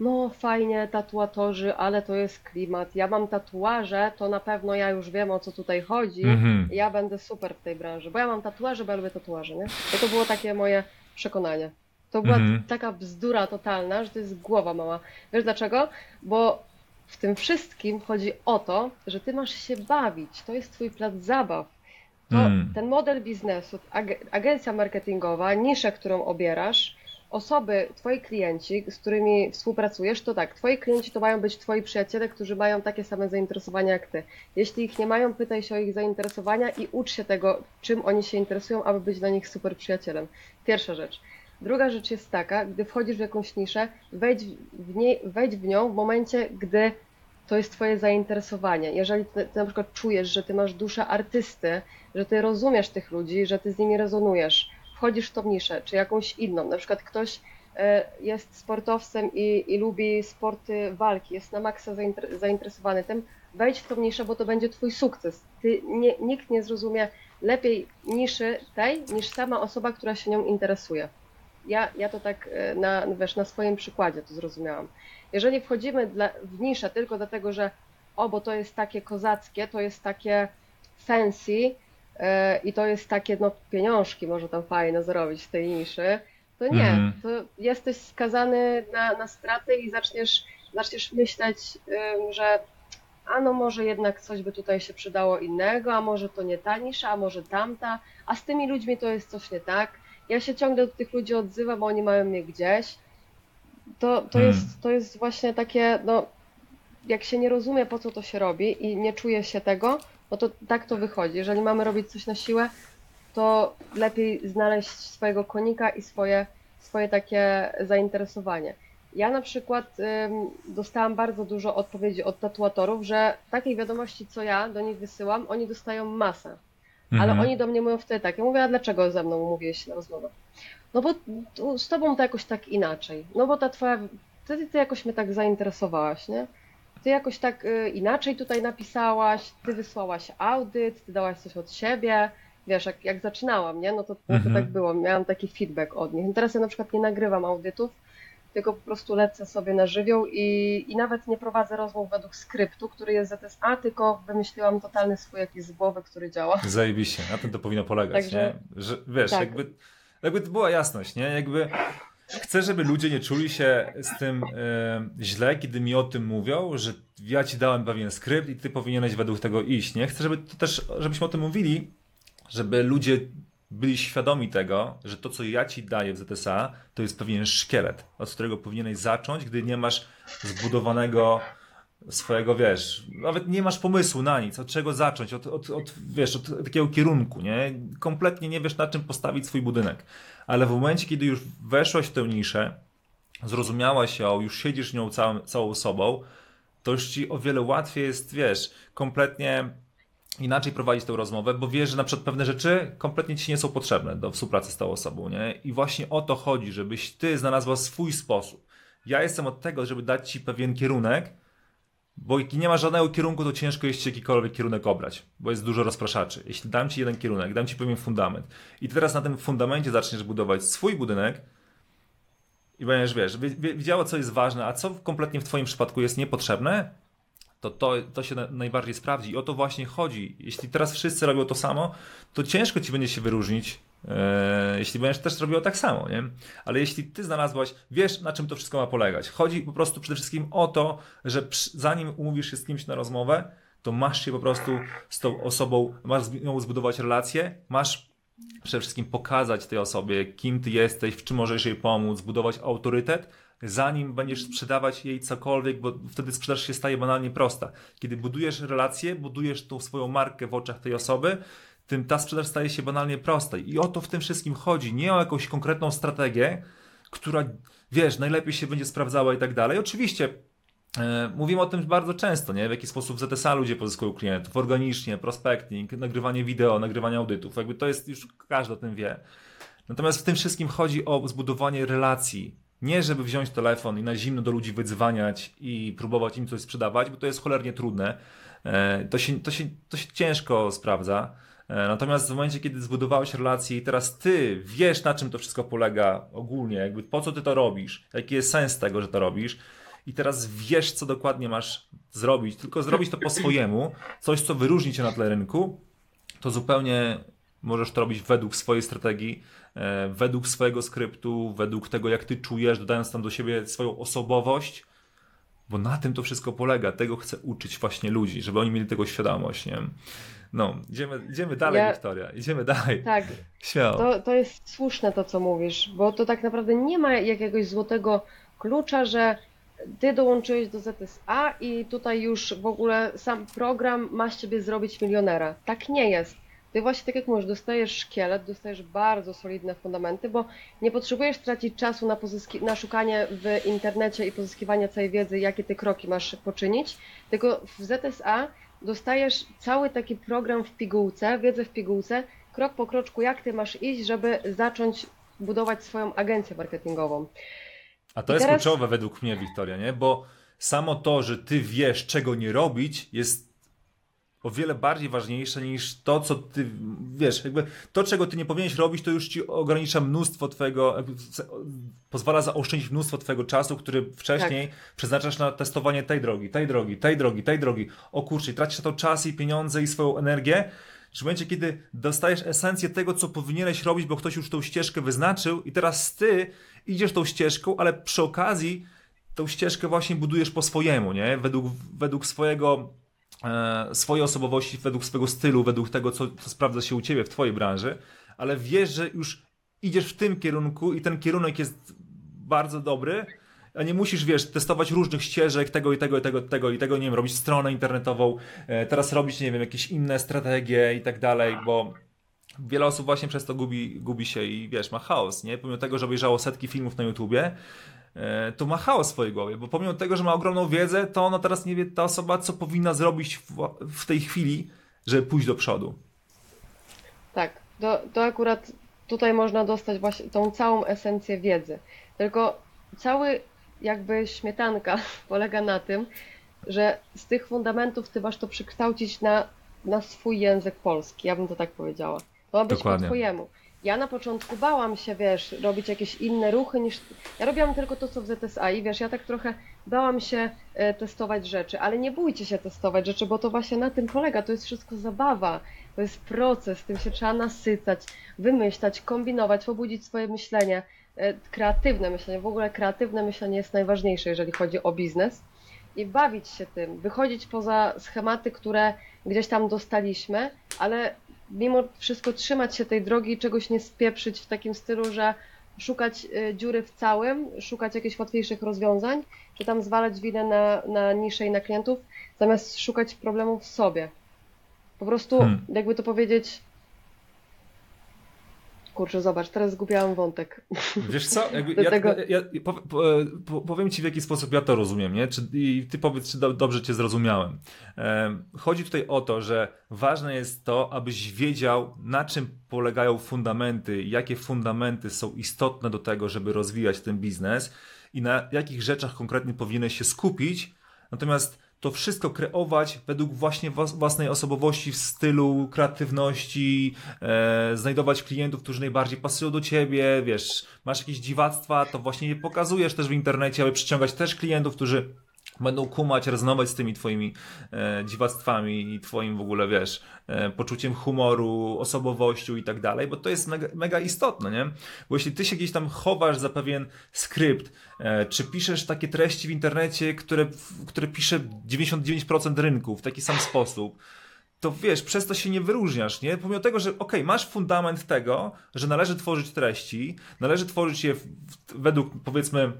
No fajnie, tatuatorzy, ale to jest klimat. Ja mam tatuaże, to na pewno ja już wiem o co tutaj chodzi. Mhm. Ja będę super w tej branży, bo ja mam tatuaże, bo ja lubię tatuaże, nie? I to było takie moje przekonanie. To była Mhm. taka bzdura totalna, że to jest głowa mała. Wiesz dlaczego? Bo w tym wszystkim chodzi o to, że ty masz się bawić. To jest twój plac zabaw. To Mm. ten model biznesu, ag- agencja marketingowa, nisza, którą obierasz, osoby, twoi klienci, z którymi współpracujesz, to tak, twoi klienci to mają być twoi przyjaciele, którzy mają takie same zainteresowania jak ty. Jeśli ich nie mają, pytaj się o ich zainteresowania i ucz się tego, czym oni się interesują, aby być dla nich super przyjacielem. Pierwsza rzecz. Druga rzecz jest taka, gdy wchodzisz w jakąś niszę, wejdź w, nie, wejdź w nią w momencie, gdy to jest twoje zainteresowanie. Jeżeli ty, ty na przykład czujesz, że ty masz duszę artysty, że ty rozumiesz tych ludzi, że ty z nimi rezonujesz, wchodzisz w tą niszę, czy jakąś inną. Na przykład ktoś e, jest sportowcem i, i lubi sporty walki, jest na maksa zainter- zainteresowany tym, wejdź w tą niszę, bo to będzie twój sukces. Ty, nie, nikt nie zrozumie lepiej niszy tej, niż sama osoba, która się nią interesuje. Ja, ja to tak e, na, wiesz, na swoim przykładzie to zrozumiałam. Jeżeli wchodzimy dla, w niszę tylko dlatego, że o, bo to jest takie kozackie, to jest takie fancy e, i to jest takie, no pieniążki może tam fajne zarobić z tej niszy, to nie, Mhm. to jesteś skazany na, na straty i zaczniesz, zaczniesz myśleć, ym, że a no może jednak coś by tutaj się przydało innego, a może to nie ta nisza, a może tamta, a z tymi ludźmi to jest coś nie tak. Ja się ciągle do tych ludzi odzywam, bo oni mają mnie gdzieś. To, to, Hmm. jest, to jest właśnie takie, no, jak się nie rozumie, po co to się robi i nie czuje się tego, no to tak to wychodzi. Jeżeli mamy robić coś na siłę, to lepiej znaleźć swojego konika i swoje, swoje takie zainteresowanie. Ja na przykład ym, dostałam bardzo dużo odpowiedzi od tatuatorów, że takiej wiadomości, co ja do nich wysyłam, oni dostają masę. Ale Mhm. oni do mnie mówią wtedy tak, ja mówię, a dlaczego ze mną umówiłeś się na rozmowę? No bo z tobą to jakoś tak inaczej. No bo ta twoja, ty, ty jakoś mnie tak zainteresowałaś, nie? Ty jakoś tak y, inaczej tutaj napisałaś, ty wysłałaś audyt, ty dałaś coś od siebie. Wiesz, jak, jak zaczynałam, nie? No to, no to Mhm. tak było, miałam taki feedback od nich. Teraz ja na przykład nie nagrywam audytów, tylko po prostu lecę sobie na żywioł i, i nawet nie prowadzę rozmów według skryptu, który jest ZSA, tylko wymyśliłam totalny swój jakiś z głowy, który działa. Zajebiście, na tym to powinno polegać, Także- nie? Że, wiesz, tak. jakby, jakby to była jasność, nie? Jakby chcę, żeby ludzie nie czuli się z tym e, źle, kiedy mi o tym mówią, że ja ci dałem pewien skrypt i ty powinieneś według tego iść, nie? Chcę, żeby to też, żebyśmy o tym mówili, żeby ludzie byli świadomi tego, że to, co ja ci daję w ZSA, to jest pewien szkielet, od którego powinieneś zacząć, gdy nie masz zbudowanego swojego, wiesz, nawet nie masz pomysłu na nic, od czego zacząć, od, od, od, wiesz, od takiego kierunku, nie? Kompletnie nie wiesz, na czym postawić swój budynek. Ale w momencie, kiedy już weszłaś w tę niszę, zrozumiałaś ją, już siedzisz nią całą, całą sobą, to już ci o wiele łatwiej jest, wiesz, kompletnie inaczej prowadzić tę rozmowę, bo wiesz, że na przykład pewne rzeczy kompletnie ci nie są potrzebne do współpracy z tą osobą, nie? I właśnie o to chodzi, żebyś ty znalazła swój sposób. Ja jestem od tego, żeby dać ci pewien kierunek, bo jeśli nie ma żadnego kierunku, to ciężko jest ci jakikolwiek kierunek obrać, bo jest dużo rozpraszaczy. Jeśli dam ci jeden kierunek, dam ci pewien fundament i ty teraz na tym fundamencie zaczniesz budować swój budynek i będziesz, wiesz, wi- wi- wiedziała, co jest ważne, a co kompletnie w twoim przypadku jest niepotrzebne, to to, to się na, najbardziej sprawdzi. I o to właśnie chodzi. Jeśli teraz wszyscy robią to samo, to ciężko ci będzie się wyróżnić, e, jeśli będziesz też robił tak samo, nie? Ale jeśli ty znalazłaś, wiesz na czym to wszystko ma polegać. Chodzi po prostu przede wszystkim o to, że przy, zanim umówisz się z kimś na rozmowę, to masz się po prostu z tą osobą, masz z nią zbudować relację, masz przede wszystkim pokazać tej osobie, kim ty jesteś, w czym możesz jej pomóc, zbudować autorytet, zanim będziesz sprzedawać jej cokolwiek, bo wtedy sprzedaż się staje banalnie prosta. Kiedy budujesz relację, budujesz tą swoją markę w oczach tej osoby, tym ta sprzedaż staje się banalnie prosta. I o to w tym wszystkim chodzi. Nie o jakąś konkretną strategię, która, wiesz, najlepiej się będzie sprawdzała i tak dalej. Oczywiście e, mówimy o tym bardzo często, nie? W jaki sposób ZSA ludzie pozyskują klientów, organicznie, prospecting, nagrywanie wideo, nagrywanie audytów. Jakby to jest, już każdy o tym wie. Natomiast w tym wszystkim chodzi o zbudowanie relacji. Nie, żeby wziąć telefon i na zimno do ludzi wydzwaniać i próbować im coś sprzedawać, bo to jest cholernie trudne. E, To się, to się, to się ciężko sprawdza. E, Natomiast w momencie, kiedy zbudowałeś relację i teraz ty wiesz, na czym to wszystko polega ogólnie, jakby po co ty to robisz, jaki jest sens tego, że to robisz, i teraz wiesz, co dokładnie masz zrobić, tylko zrobić to po swojemu, coś, co wyróżni cię na tle rynku, to zupełnie możesz to robić według swojej strategii, według swojego skryptu, według tego, jak ty czujesz, dodając tam do siebie swoją osobowość, bo na tym to wszystko polega. Tego chcę uczyć właśnie ludzi, żeby oni mieli tego świadomość, nie? No, idziemy, idziemy dalej, Ja- Wiktoria, idziemy dalej. Tak, Śmiało. to, to jest słuszne to, co mówisz, bo to tak naprawdę nie ma jakiegoś złotego klucza, że ty dołączyłeś do ZSA i tutaj już w ogóle sam program ma z ciebie zrobić milionera. Tak nie jest. Ty właśnie, tak jak mówisz, dostajesz szkielet, dostajesz bardzo solidne fundamenty, bo nie potrzebujesz tracić czasu na, pozyski- na szukanie w internecie i pozyskiwanie całej wiedzy, jakie ty kroki masz poczynić, tylko w ZSA dostajesz cały taki program w pigułce, wiedzę w pigułce, krok po kroczku, jak ty masz iść, żeby zacząć budować swoją agencję marketingową. A to I jest teraz- kluczowe według mnie, Wiktoria, nie? Bo samo to, że ty wiesz, czego nie robić, jest o wiele bardziej ważniejsze niż to, co ty wiesz. Jakby to, czego ty nie powinieneś robić, to już ci ogranicza mnóstwo twojego, pozwala zaoszczędzić mnóstwo twojego czasu, który wcześniej przeznaczasz na testowanie tej drogi, tej drogi, tej drogi, tej drogi. O kurczę, tracisz na to czas i pieniądze i swoją energię. W momencie, kiedy dostajesz esencję tego, co powinieneś robić, bo ktoś już tą ścieżkę wyznaczył, i teraz ty idziesz tą ścieżką, ale przy okazji tą ścieżkę właśnie budujesz po swojemu, nie? Według, według swojego, swojej osobowości, według swojego stylu, według tego, co, co sprawdza się u ciebie w twojej branży, ale wiesz, że już idziesz w tym kierunku i ten kierunek jest bardzo dobry, a nie musisz, wiesz, testować różnych ścieżek, tego i tego i tego, tego i tego, nie wiem, robić stronę internetową, e, teraz robić, nie wiem, jakieś inne strategie i tak dalej, bo wiele osób właśnie przez to gubi, gubi się i wiesz, ma chaos, nie? Pomimo tego, że obejrzało setki filmów na YouTubie, e, to ma chaos w swojej głowie, bo pomimo tego, że ma ogromną wiedzę, to ona teraz nie wie ta osoba, co powinna zrobić w, w tej chwili, żeby pójść do przodu. Tak, to, to akurat tutaj można dostać właśnie tą całą esencję wiedzy. Tylko cały jakby śmietanka polega na tym, że z tych fundamentów ty masz to przekształcić na, na swój język polski, ja bym to tak powiedziała. To ma być Dokładnie. po twojemu. Ja na początku bałam się, wiesz, robić jakieś inne ruchy niż... Ja robiłam tylko to, co w ZSA i wiesz, ja tak trochę bałam się e, testować rzeczy, ale nie bójcie się testować rzeczy, bo to właśnie na tym polega, to jest wszystko zabawa, to jest proces, tym się trzeba nasycać, wymyślać, kombinować, pobudzić swoje myślenie, e, kreatywne myślenie, w ogóle kreatywne myślenie jest najważniejsze, jeżeli chodzi o biznes. I bawić się tym, wychodzić poza schematy, które gdzieś tam dostaliśmy, ale mimo wszystko trzymać się tej drogi i czegoś nie spieprzyć w takim stylu, że szukać y, dziury w całym, szukać jakichś łatwiejszych rozwiązań, czy tam zwalać winę na, na niszę i na klientów, zamiast szukać problemów w sobie. Po prostu, Hmm. jakby to powiedzieć, kurczę, zobacz, teraz zgubiłam wątek. Wiesz co? Ja, tego- ja, ja po, po, po, powiem ci w jaki sposób ja to rozumiem, nie? Czy, I ty powiedz, czy do, dobrze cię zrozumiałem. Em, chodzi tutaj o to, że ważne jest to, abyś wiedział, na czym polegają fundamenty, jakie fundamenty są istotne do tego, żeby rozwijać ten biznes i na jakich rzeczach konkretnie powinieneś się skupić. Natomiast to wszystko kreować według właśnie własnej osobowości, w stylu, kreatywności, e, znajdować klientów, którzy najbardziej pasują do ciebie, wiesz, masz jakieś dziwactwa, to właśnie je pokazujesz też w internecie, aby przyciągać też klientów, którzy będą kumać, rezonować z tymi twoimi e, dziwactwami i twoim w ogóle, wiesz, e, poczuciem humoru, osobowością i tak dalej, bo to jest mega, mega istotne, nie? Bo jeśli ty się gdzieś tam chowasz za pewien skrypt, e, czy piszesz takie treści w internecie, które, które pisze 99% rynku w taki sam sposób, to wiesz, przez to się nie wyróżniasz, nie? Pomimo tego, że okej, masz fundament tego, że należy tworzyć treści, należy tworzyć je w, w, według, powiedzmy,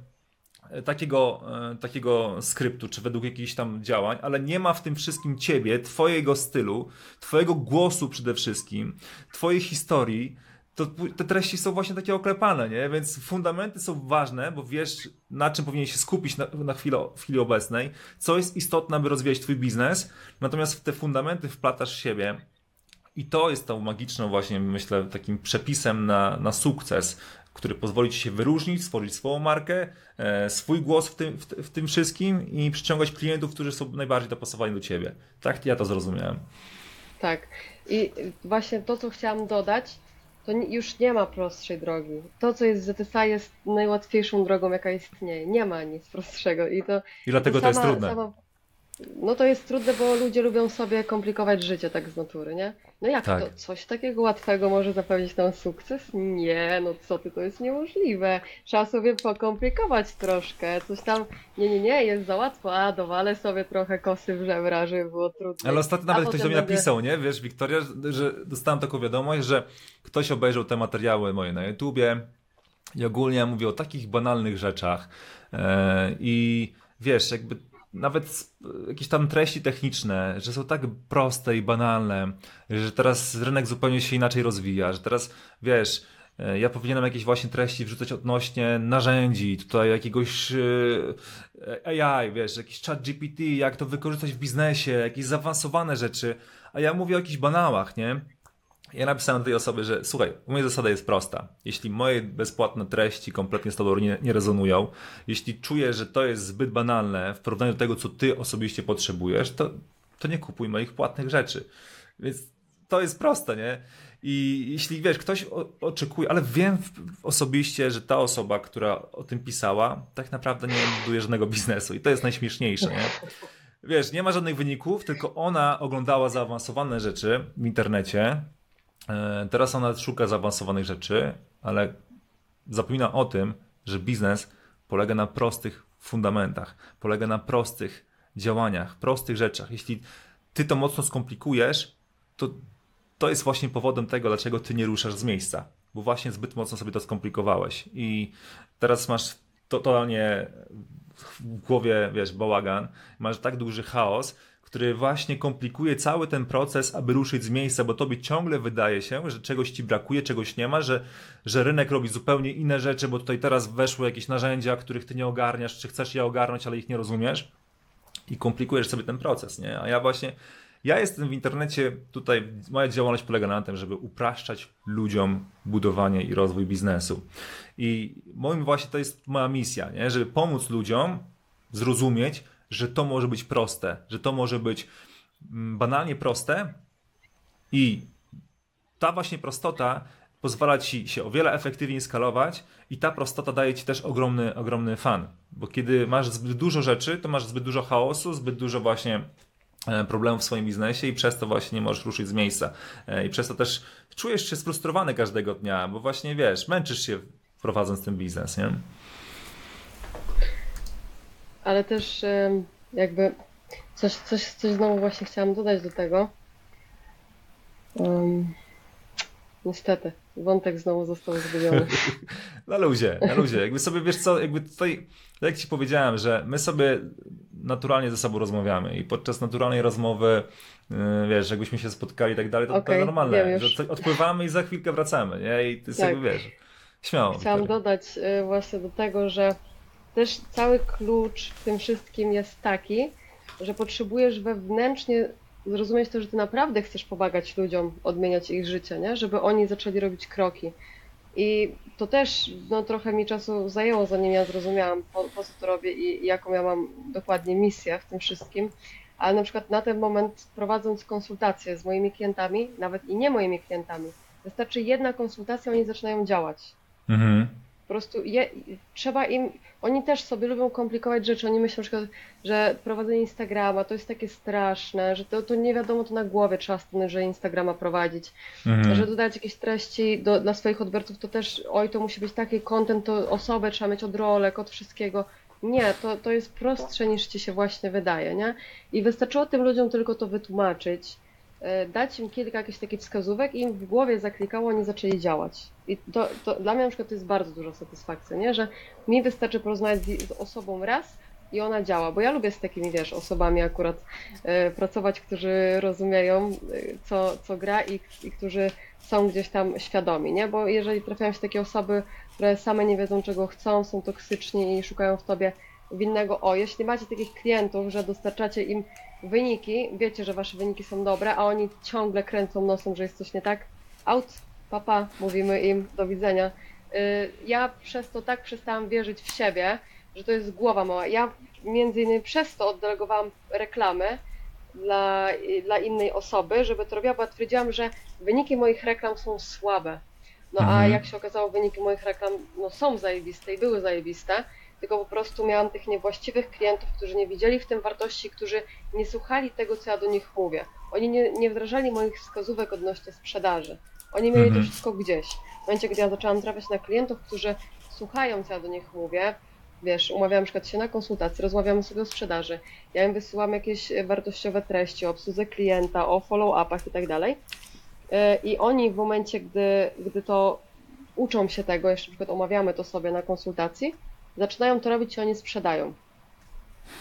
takiego, e, takiego skryptu, czy według jakichś tam działań, ale nie ma w tym wszystkim ciebie, twojego stylu, twojego głosu przede wszystkim, twojej historii, to te treści są właśnie takie oklepane, nie? Więc fundamenty są ważne, bo wiesz, na czym powinien się skupić na, na chwilę, w chwili obecnej, co jest istotne, aby rozwijać twój biznes, natomiast w te fundamenty wplatasz siebie i to jest tą magiczną właśnie, myślę, takim przepisem na, na sukces, który pozwoli ci się wyróżnić, stworzyć swoją markę, e, swój głos w tym, w, tym wszystkim i przyciągać klientów, którzy są najbardziej dopasowani do ciebie. Tak ja to zrozumiałem. Tak. I właśnie to, co chciałam dodać, to już nie ma prostszej drogi. To, co jest z ZSA, jest najłatwiejszą drogą, jaka istnieje. Nie ma nic prostszego. I to I dlatego to jest sama- trudne. sama- no to jest trudne, bo ludzie lubią sobie komplikować życie tak z natury, nie? No jak Tak. to? Coś takiego łatwego może zapewnić nam sukces? Nie, no co ty, to jest niemożliwe. Trzeba sobie pokomplikować troszkę, coś tam, nie, nie, nie, jest za łatwo, a dowalę sobie trochę kosy w żebra, żeby było trudno. Ale ostatnio A nawet ktoś do mnie będę- napisał, nie? Wiesz, Wiktoria, że- że dostałem taką wiadomość, że ktoś obejrzał te materiały moje na YouTubie i ogólnie mówię o takich banalnych rzeczach e, i wiesz, jakby nawet jakieś tam treści techniczne, że są tak proste i banalne, że teraz rynek zupełnie się inaczej rozwija, że teraz, wiesz, e, ja powinienem jakieś właśnie treści wrzucać odnośnie narzędzi, tutaj jakiegoś e, AI, wiesz, jakiś chat GPT, jak to wykorzystać w biznesie, jakieś zaawansowane rzeczy, a ja mówię o jakichś banałach, nie? Ja napisałem do tej osoby, że słuchaj, moja zasada jest prosta. Jeśli moje bezpłatne treści kompletnie z tobą nie, nie rezonują, jeśli czujesz, że to jest zbyt banalne w porównaniu do tego, co ty osobiście potrzebujesz, to, to nie kupuj moich płatnych rzeczy. Więc to jest proste, nie? I jeśli wiesz, ktoś oczekuje, ale wiem osobiście, że ta osoba, która o tym pisała, tak naprawdę nie buduje żadnego biznesu i to jest najśmieszniejsze, nie? Wiesz, nie ma żadnych wyników, tylko ona oglądała zaawansowane rzeczy w internecie. E, Teraz ona szuka zaawansowanych rzeczy, ale zapomina o tym, że biznes polega na prostych fundamentach, polega na prostych działaniach, prostych rzeczach. Jeśli ty to mocno skomplikujesz, to to jest właśnie powodem tego, dlaczego ty nie ruszasz z miejsca, bo właśnie zbyt mocno sobie to skomplikowałeś i teraz masz totalnie w głowie, wiesz, bałagan, masz tak duży chaos, który właśnie komplikuje cały ten proces, aby ruszyć z miejsca, bo tobie ciągle wydaje się, że czegoś ci brakuje, czegoś nie ma, że, że rynek robi zupełnie inne rzeczy, bo tutaj teraz weszły jakieś narzędzia, których ty nie ogarniasz, czy chcesz je ogarnąć, ale ich nie rozumiesz i komplikujesz sobie ten proces, nie? A ja właśnie, ja jestem w internecie, tutaj moja działalność polega na tym, żeby upraszczać ludziom budowanie i rozwój biznesu. I moim właśnie to jest moja misja, nie? Żeby pomóc ludziom zrozumieć, że to może być proste, że to może być mm, banalnie proste i ta właśnie prostota pozwala ci się o wiele efektywniej skalować i ta prostota daje ci też ogromny, ogromny fan. Bo kiedy masz zbyt dużo rzeczy, to masz zbyt dużo chaosu, zbyt dużo właśnie e, problemów w swoim biznesie i przez to właśnie nie możesz ruszyć z miejsca. E, I przez to też czujesz się sfrustrowany każdego dnia, bo właśnie wiesz, męczysz się prowadząc ten biznes, nie? Ale też jakby coś, coś, coś znowu właśnie chciałam dodać do tego. Em, niestety, wątek znowu został zgubiony. Na luzie, na luzie. Jakby sobie, wiesz co, jakby tutaj, tak jak ci powiedziałem, że my sobie naturalnie ze sobą rozmawiamy i podczas naturalnej rozmowy, yy, wiesz, jakbyśmy się spotkali i tak dalej, to, to Okej, normalne, że coś odpływamy i za chwilkę wracamy, nie? I ty Tak. sobie, wiesz, śmiało. Chciałam Wiktoria. dodać y, właśnie do tego, że też cały klucz w tym wszystkim jest taki, że potrzebujesz wewnętrznie zrozumieć to, że ty naprawdę chcesz pomagać ludziom, odmieniać ich życie, nie? Żeby oni zaczęli robić kroki. I to też no, trochę mi czasu zajęło, zanim ja zrozumiałam, po, po co to robię i, jaką ja mam dokładnie misję w tym wszystkim. Ale na przykład na ten moment prowadząc konsultacje z moimi klientami, nawet i nie moimi klientami, wystarczy jedna konsultacja, oni zaczynają działać. Mhm. Po prostu je, trzeba im, oni też sobie lubią komplikować rzeczy, oni myślą na przykład, że prowadzenie Instagrama to jest takie straszne, że to, to nie wiadomo, to na głowie trzeba stanąć, że Instagrama prowadzić, Mhm. że dodać jakieś treści do, dla swoich odbiorców, to też, oj, to musi być taki content, to osobę trzeba mieć od rolek, od wszystkiego. Nie, to, to jest prostsze niż ci się właśnie wydaje, nie? I wystarczyło tym ludziom tylko to wytłumaczyć, dać im kilka jakichś takich wskazówek i im w głowie zaklikało, oni zaczęli działać. I to, to dla mnie na przykład to jest bardzo duża satysfakcja, nie? Że mi wystarczy porozmawiać z, z osobą raz i ona działa, bo ja lubię z takimi, wiesz, osobami akurat e, pracować, którzy rozumieją, e, co, co gra i, i którzy są gdzieś tam świadomi, nie? Bo jeżeli trafiają się takie osoby, które same nie wiedzą, czego chcą, są toksyczni i szukają w tobie winnego, o, jeśli macie takich klientów, że dostarczacie im wyniki, wiecie, że wasze wyniki są dobre, a oni ciągle kręcą nosem, że jest coś nie tak, out, papa, mówimy im, do widzenia. Y, Ja przez to tak przestałam wierzyć w siebie, że to jest głowa mała. Ja między innymi przez to oddelegowałam reklamy dla, dla innej osoby, żeby to robiła, bo twierdziłam, że wyniki moich reklam są słabe. No a Mhm. jak się okazało, wyniki moich reklam no, są zajebiste i były zajebiste, tylko po prostu miałam tych niewłaściwych klientów, którzy nie widzieli w tym wartości, którzy nie słuchali tego, co ja do nich mówię. Oni nie, nie wdrażali moich wskazówek odnośnie sprzedaży. Oni mieli Mhm. to wszystko gdzieś. W momencie, gdy ja zaczęłam trafiać na klientów, którzy słuchają, co ja do nich mówię, wiesz, umawiam na przykład się na konsultację, rozmawiamy sobie o sprzedaży, ja im wysyłam jakieś e, wartościowe treści o obsłudze klienta, o follow-upach i tak dalej. E, I oni w momencie, gdy, gdy to uczą się tego, jeszcze na przykład omawiamy to sobie na konsultacji, zaczynają to robić i oni sprzedają.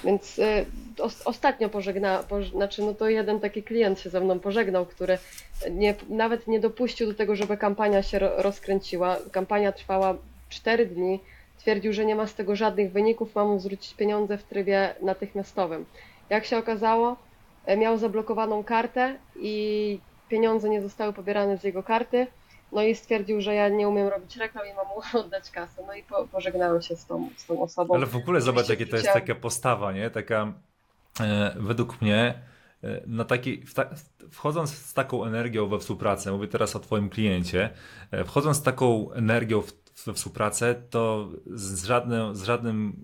Więc y, os, ostatnio pożegna, poż, znaczy no to jeden taki klient się ze mną pożegnał, który nie, nawet nie dopuścił do tego, żeby kampania się ro, rozkręciła. Kampania trwała 4 dni. Twierdził, że nie ma z tego żadnych wyników, ma mu zwrócić pieniądze w trybie natychmiastowym. Jak się okazało, e, miał zablokowaną kartę i pieniądze nie zostały pobierane z jego karty. No i stwierdził, że ja nie umiem robić reklam i mam mu oddać kasę. No i po, pożegnałem się z tą, z tą osobą. Ale w ogóle zobacz, jakie to jest taka postawa, nie? Taka e, według mnie e, na taki, wchodząc z taką energią we współpracę, mówię teraz o Twoim kliencie, e, wchodząc z taką energią we współpracę, to z, żadnym, z, żadnym,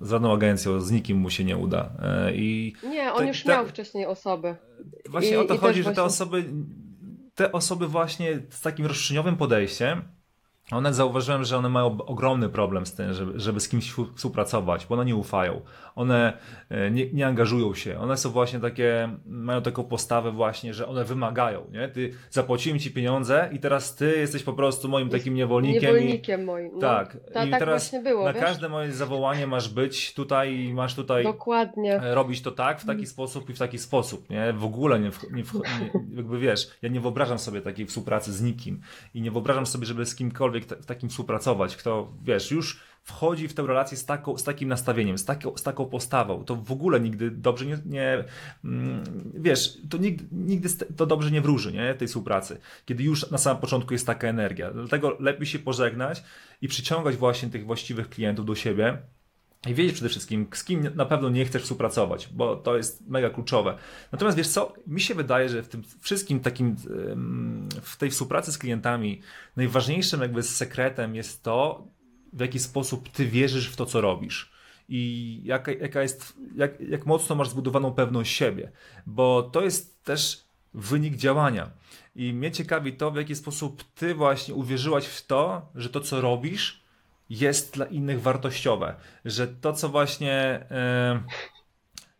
z żadną agencją, z nikim mu się nie uda. E, I Nie, on Tak- już tak- miał wcześniej osoby. Właśnie I- o to chodzi, że te właśnie- osoby, te osoby właśnie z takim roszczeniowym podejściem, one zauważyłem, że one mają ogromny problem z tym, żeby, żeby z kimś współ- współpracować, bo one nie ufają. One e, nie, nie angażują się. One są właśnie takie, mają taką postawę właśnie, że one wymagają, nie? Ty zapłaciłem ci pieniądze i teraz ty jesteś po prostu moim takim niewolnikiem. i, Niewolnikiem moim. No, tak. ta, I tak teraz właśnie było, na wiesz? każde moje zawołanie masz być tutaj i masz tutaj Dokładnie. e, robić to tak, w Mm. taki sposób i w taki sposób, nie? W ogóle nie, w, nie, w, nie jakby wiesz, ja nie wyobrażam sobie takiej współpracy z nikim i nie wyobrażam sobie, żeby z kimkolwiek ta, w takim współpracować, kto, wiesz, już wchodzi w tę relację z, taką, z takim nastawieniem, z, taką, z taką postawą, to w ogóle nigdy dobrze nie, nie mm, wiesz, to nigdy, nigdy to dobrze nie wróży, nie, tej współpracy, kiedy już na samym początku jest taka energia. Dlatego lepiej się pożegnać i przyciągać właśnie tych właściwych klientów do siebie, i wiedzieć przede wszystkim, z kim na pewno nie chcesz współpracować, bo to jest mega kluczowe. Natomiast wiesz co, mi się wydaje, że w tym wszystkim takim, w tej współpracy z klientami, najważniejszym jakby sekretem jest to, w jaki sposób ty wierzysz w to, co robisz. I jaka, jaka jest, jak, jak mocno masz zbudowaną pewność siebie, bo to jest też wynik działania. I mnie ciekawi to, w jaki sposób ty właśnie uwierzyłaś w to, że to, co robisz, jest dla innych wartościowe. Że to, co właśnie. e,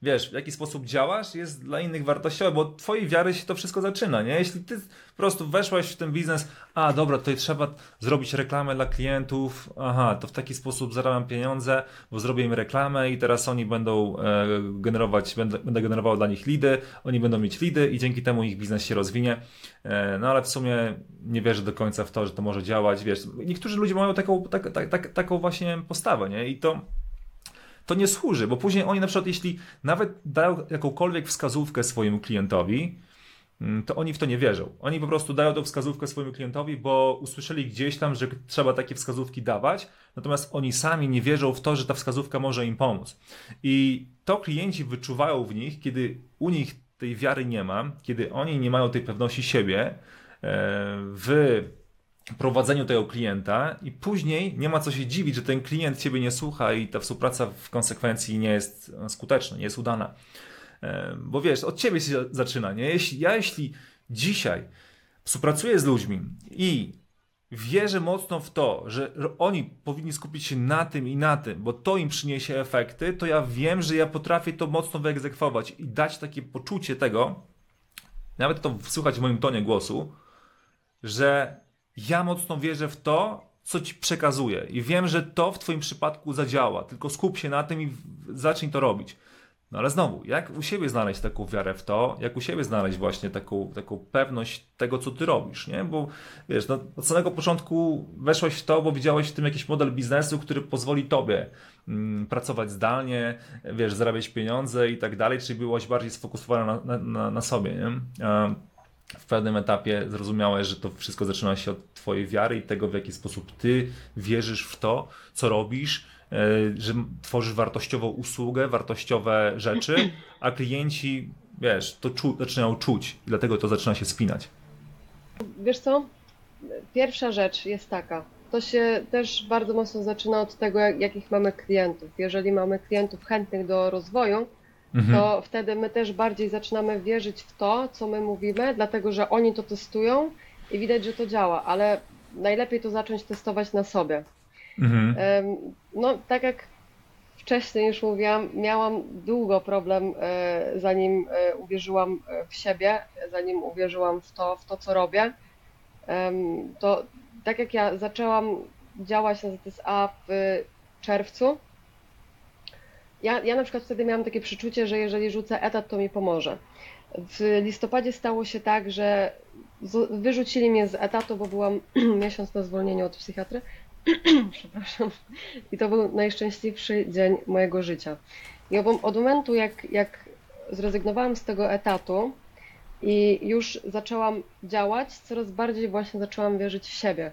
wiesz, w jaki sposób działasz, jest dla innych wartościowe, bo od twojej wiary się to wszystko zaczyna, nie? Jeśli ty po prostu weszłaś w ten biznes, a dobra, tutaj trzeba zrobić reklamę dla klientów, aha, to w taki sposób zarabiam pieniądze, bo zrobię im reklamę i teraz oni będą e, generować, będę, będę generował dla nich lidy, oni będą mieć lidy i dzięki temu ich biznes się rozwinie. E, no ale w sumie nie wierzę do końca w to, że to może działać, wiesz, niektórzy ludzie mają taką, tak, tak, tak, taką właśnie postawę, nie? I to to nie służy, bo później oni na przykład, jeśli nawet dają jakąkolwiek wskazówkę swojemu klientowi, mm, to oni w to nie wierzą. Oni po prostu dają tą wskazówkę swojemu klientowi, bo usłyszeli gdzieś tam, że trzeba takie wskazówki dawać, natomiast oni sami nie wierzą w to, że ta wskazówka może im pomóc. I to klienci wyczuwają w nich, kiedy u nich tej wiary nie ma, kiedy oni nie mają tej pewności siebie e, w prowadzeniu tego klienta i później nie ma co się dziwić, że ten klient ciebie nie słucha i ta współpraca w konsekwencji nie jest skuteczna, nie jest udana. E, Bo wiesz, od ciebie się zaczyna, nie? Jeśli, ja jeśli dzisiaj współpracuję z ludźmi i wierzę mocno w to, że oni powinni skupić się na tym i na tym, bo to im przyniesie efekty, to ja wiem, że ja potrafię to mocno wyegzekwować i dać takie poczucie tego, nawet to słychać w moim tonie głosu, że ja mocno wierzę w to, co ci przekazuję i wiem, że to w twoim przypadku zadziała, tylko skup się na tym i zacznij to robić. No ale znowu, jak u siebie znaleźć taką wiarę w to, jak u siebie znaleźć właśnie taką, taką pewność tego, co ty robisz, nie? Bo wiesz, no, od samego początku weszłeś w to, bo widziałeś w tym jakiś model biznesu, który pozwoli tobie mm, pracować zdalnie, wiesz, zarabiać pieniądze i tak dalej, czyli byłaś bardziej sfokusowana na, na, na, sobie, nie? W pewnym etapie zrozumiałeś, że to wszystko zaczyna się od Twojej wiary i tego, w jaki sposób Ty wierzysz w to, co robisz, e, że tworzysz wartościową usługę, wartościowe rzeczy, a klienci, wiesz, to czu, zaczynają czuć dlatego to zaczyna się spinać. Wiesz co? Pierwsza rzecz jest taka. to się też bardzo mocno zaczyna od tego, jak, jakich mamy klientów. Jeżeli mamy klientów chętnych do rozwoju, Mhm. to wtedy my też bardziej zaczynamy wierzyć w to, co my mówimy, dlatego że oni to testują i widać, że to działa, ale najlepiej to zacząć testować na sobie. Mhm. No, tak jak wcześniej już mówiłam, miałam długo problem, e, zanim e, uwierzyłam e, w siebie, zanim uwierzyłam w to, w to co robię. To tak jak ja zaczęłam działać na ZSA w czerwcu, ja, ja na przykład wtedy miałam takie przeczucie, że jeżeli rzucę etat, to mi pomoże. W listopadzie stało się tak, że wyrzucili mnie z etatu, bo byłam miesiąc na zwolnieniu od psychiatry. Przepraszam. I to był najszczęśliwszy dzień mojego życia. I od momentu, jak, jak zrezygnowałam z tego etatu i już zaczęłam działać, coraz bardziej właśnie zaczęłam wierzyć w siebie.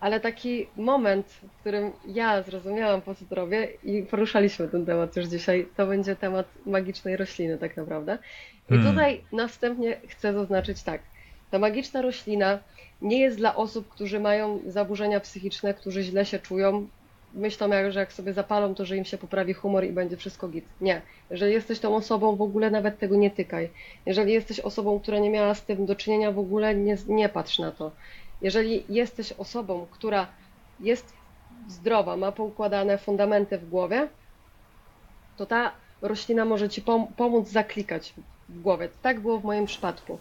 Ale taki moment, w którym ja zrozumiałam, po co to robię i poruszaliśmy ten temat już dzisiaj, to będzie temat magicznej rośliny tak naprawdę. I Hmm. tutaj następnie chcę zaznaczyć tak. Ta magiczna roślina nie jest dla osób, którzy mają zaburzenia psychiczne, którzy źle się czują, myślą, jak, że jak sobie zapalą, to że im się poprawi humor i będzie wszystko git. Nie. Jeżeli jesteś tą osobą, w ogóle nawet tego nie tykaj. Jeżeli jesteś osobą, która nie miała z tym do czynienia, w ogóle nie, nie patrz na to. Jeżeli jesteś osobą, która jest zdrowa, ma poukładane fundamenty w głowie, to ta roślina może ci pom- pomóc zaklikać w głowie. Tak było w moim przypadku.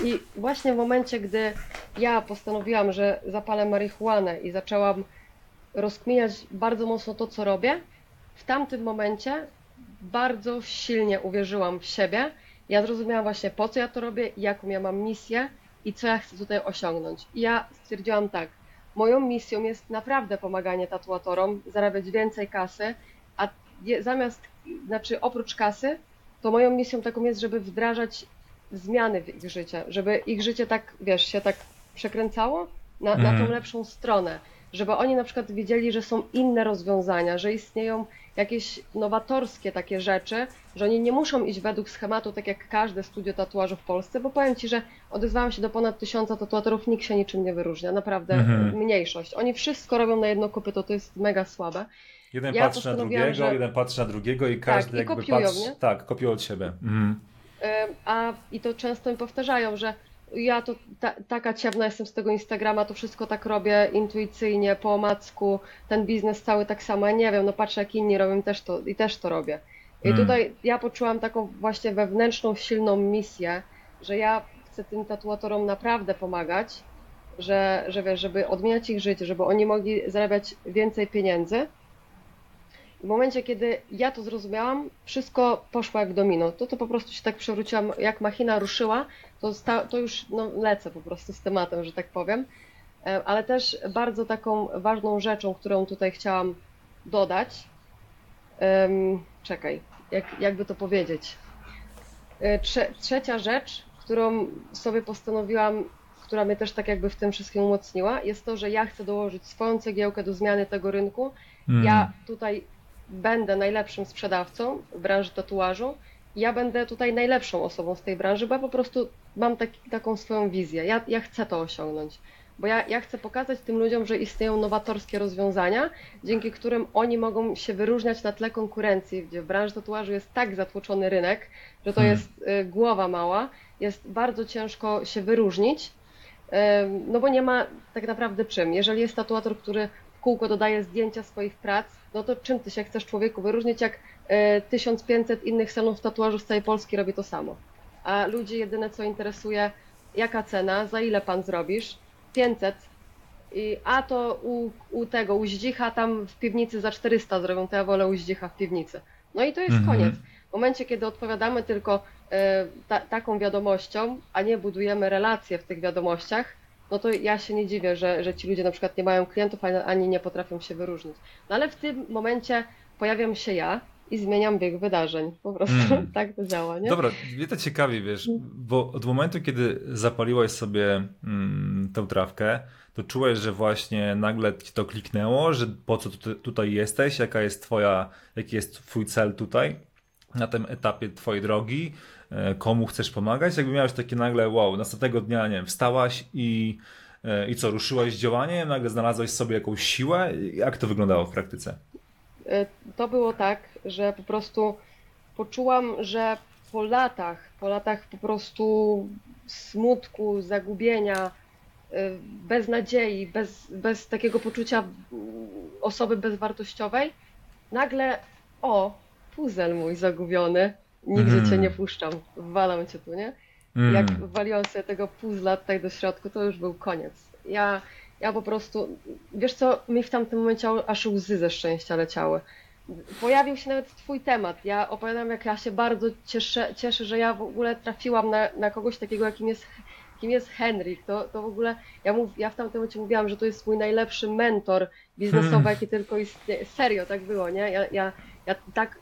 I właśnie w momencie, gdy ja postanowiłam, że zapalę marihuanę i zaczęłam rozkminiać bardzo mocno to, co robię, w tamtym momencie bardzo silnie uwierzyłam w siebie. Ja zrozumiałam właśnie, po co ja to robię, jaką ja mam misję i co ja chcę tutaj osiągnąć. I ja stwierdziłam tak, moją misją jest naprawdę pomaganie tatuatorom, zarabiać więcej kasy, a zamiast, znaczy oprócz kasy, to moją misją taką jest, żeby wdrażać zmiany w ich życie, żeby ich życie tak, wiesz, się tak przekręcało na, na Mhm. tą lepszą stronę, żeby oni na przykład wiedzieli, że są inne rozwiązania, że istnieją jakieś nowatorskie takie rzeczy, że oni nie muszą iść według schematu, tak jak każde studio tatuażu w Polsce, bo powiem Ci, że odezwałam się do ponad tysiąca tatuatorów, nikt się niczym nie wyróżnia, naprawdę Mhm. mniejszość. Oni wszystko robią na jedno kopyto, to jest mega słabe. Jeden Ja patrzy na drugiego, że- jeden patrzy na drugiego i każdy i jakby kopiują, patrzy. Tak, kopiują od siebie. Mhm. A i to często mi powtarzają, że ja to ta, taka ciemna jestem z tego Instagrama, to wszystko tak robię intuicyjnie, po omacku, ten biznes cały tak samo, ja nie wiem, no patrzę jak inni robią też to, i też to robię. I Mm. tutaj ja poczułam taką właśnie wewnętrzną, silną misję, że ja chcę tym tatuatorom naprawdę pomagać, że, że wiesz, żeby odmieniać ich życie, żeby oni mogli zarabiać więcej pieniędzy. W momencie, kiedy ja to zrozumiałam, wszystko poszło jak domino. To to po prostu się tak przewróciłam, jak machina ruszyła, to, sta, to już no, lecę po prostu z tematem, że tak powiem. E, Ale też bardzo taką ważną rzeczą, którą tutaj chciałam dodać, em, czekaj, jak, jakby to powiedzieć. E, Trze, trzecia rzecz, którą sobie postanowiłam, która mnie też tak jakby w tym wszystkim umocniła, jest to, że ja chcę dołożyć swoją cegiełkę do zmiany tego rynku ja tutaj będę najlepszym sprzedawcą w branży tatuażu. Ja będę tutaj najlepszą osobą z tej branży, bo ja po prostu mam taki, taką swoją wizję. Ja, ja chcę to osiągnąć. Bo ja, ja chcę pokazać tym ludziom, że istnieją nowatorskie rozwiązania, dzięki którym oni mogą się wyróżniać na tle konkurencji, gdzie w branży tatuażu jest tak zatłoczony rynek, że to Hmm. jest y, głowa mała, jest bardzo ciężko się wyróżnić, no bo nie ma tak naprawdę czym. Jeżeli jest tatuator, który kółko dodaje zdjęcia swoich prac, no to czym ty się chcesz człowieku wyróżnić, jak e, 1500 innych salonów tatuażu z całej Polski robi to samo. A ludzi jedyne co interesuje, jaka cena, za ile pan zrobisz? 500. I, a to u, u tego, u Zdzicha tam w piwnicy za 400 zrobią, to ja wolę u Zdzicha w piwnicy. No i to jest Mhm. koniec. W momencie, kiedy odpowiadamy tylko e, ta, taką wiadomością, a nie budujemy relacje w tych wiadomościach, no to ja się nie dziwię, że, że ci ludzie na przykład nie mają klientów, ani, nie potrafią się wyróżnić. No ale w tym momencie pojawiam się ja i zmieniam bieg wydarzeń. Po prostu Mm. tak to działa, nie? Dobra, mnie to ciekawi, wiesz, bo od momentu, kiedy zapaliłaś sobie mm, tę trawkę, to czułeś, że właśnie nagle ci to kliknęło, że po co tu, tutaj jesteś, jaka jest twoja, jaki jest twój cel tutaj, na tym etapie twojej drogi, komu chcesz pomagać, jakby miałeś takie nagle, wow, następnego dnia, nie wiem, wstałaś i E, I co, ruszyłaś działaniem, nagle znalazłaś sobie jakąś siłę? Jak to wyglądało w praktyce? E, To było tak, że po prostu poczułam, że po latach, po latach po prostu smutku, zagubienia, e, beznadziei, bez, bez takiego poczucia osoby bezwartościowej, nagle o, puzel mój zagubiony, nigdzie cię Mhm. nie puszczam, walam cię tu, nie? Mm. Jak waliłam sobie tego puzzla tutaj do środku, to już był koniec. Ja, ja po prostu, wiesz co, mi w tamtym momencie aż łzy ze szczęścia leciały. Pojawił się nawet twój temat. Ja opowiadam, jak ja się bardzo cieszę, cieszę że ja w ogóle trafiłam na, na kogoś takiego, jakim jest, kim jest Henryk. To, to w ogóle, ja, mów, ja w tamtym momencie mówiłam, że to jest mój najlepszy mentor biznesowy, Hmm. jaki tylko istnieje. Serio, tak było, nie? Ja, ja, ja tak,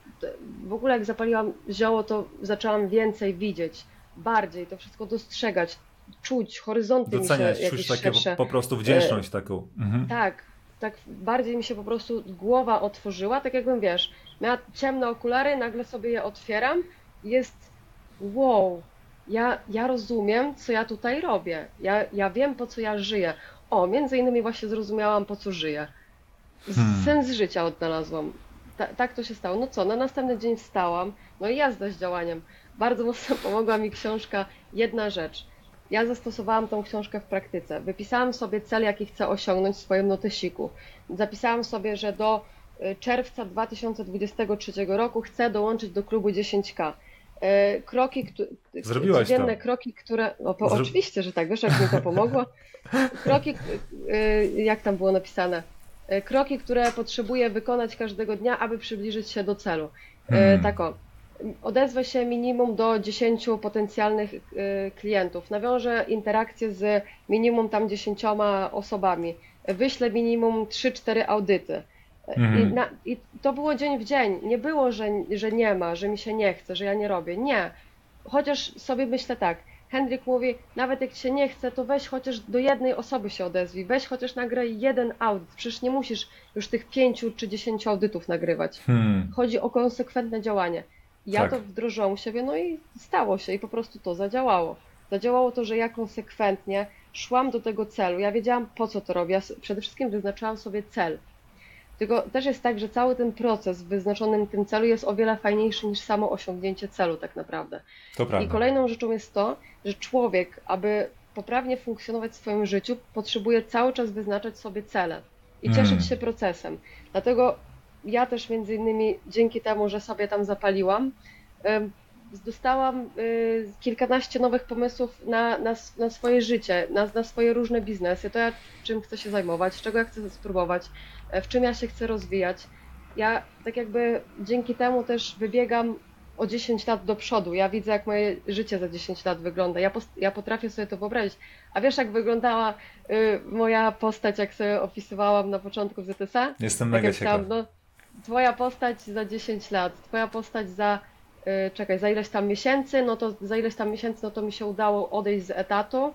w ogóle jak zapaliłam zioło, to zaczęłam więcej widzieć bardziej to wszystko dostrzegać, czuć, horyzonty mi się Doceniać, czuć takie szersze. po, prostu wdzięczność taką. Mhm. Tak, tak bardziej mi się po prostu głowa otworzyła, tak jakbym wiesz, miała ciemne okulary, nagle sobie je otwieram, jest wow, ja, ja rozumiem, co ja tutaj robię, ja, ja wiem, po co ja żyję. O, między innymi właśnie zrozumiałam, po co żyję. Hmm. Sens życia odnalazłam. Ta, tak to się stało. No co, na następny dzień wstałam, no i jazda z działaniem. Bardzo mocno pomogła mi książka Jedna rzecz. Ja zastosowałam tą książkę w praktyce. Wypisałam sobie cel, jaki chcę osiągnąć w swoim notesiku. Zapisałam sobie, że do y, czerwca 2023 roku chcę dołączyć do klubu 10K. Y, Kroki, któ- Zrobiłaś codzienne to. kroki, które. No, po, Zro- Oczywiście, że tak, wiesz, jak mi to pomogło. Kroki, y, jak tam było napisane? Y, Kroki, które potrzebuję wykonać każdego dnia, aby przybliżyć się do celu. Y, Hmm. Tak o. Odezwę się minimum do 10 potencjalnych y, klientów. Nawiążę interakcję z minimum tam 10 osobami. Wyślę minimum 3-4 audyty. Mhm. I, na, I to było dzień w dzień. Nie było, że, że nie ma, że mi się nie chce, że ja nie robię. Nie. Chociaż sobie myślę tak. Henryk mówi, nawet jak się nie chce, to weź chociaż do jednej osoby się odezwij. Weź chociaż nagraj jeden audyt. Przecież nie musisz już tych pięciu czy dziesięciu audytów nagrywać. Hmm. Chodzi o konsekwentne działanie. Ja Tak. to wdrożyłam u siebie, no i stało się i po prostu to zadziałało. Zadziałało to, że ja konsekwentnie szłam do tego celu. Ja wiedziałam, po co to robię. Ja przede wszystkim wyznaczałam sobie cel. Tylko też jest tak, że cały ten proces w wyznaczonym tym celu jest o wiele fajniejszy niż samo osiągnięcie celu tak naprawdę. To I prawda. kolejną rzeczą jest to, że człowiek, aby poprawnie funkcjonować w swoim życiu, potrzebuje cały czas wyznaczać sobie cele i Mm. cieszyć się procesem. Dlatego ja też między innymi dzięki temu, że sobie tam zapaliłam, dostałam y, kilkanaście nowych pomysłów na, na, na swoje życie, na, na swoje różne biznesy, to ja czym chcę się zajmować, czego ja chcę spróbować, w czym ja się chcę rozwijać. Ja tak jakby dzięki temu też wybiegam o 10 lat do przodu. Ja widzę, jak moje życie za 10 lat wygląda. Ja, ja potrafię sobie to wyobrazić. A wiesz, jak wyglądała y, moja postać, jak sobie opisywałam na początku w ZTSA? Jestem Tak mega ciekaw. no, twoja postać za 10 lat, twoja postać za, y, czekaj, za ileś tam miesięcy, no to za ileś tam miesięcy, no to mi się udało odejść z etatu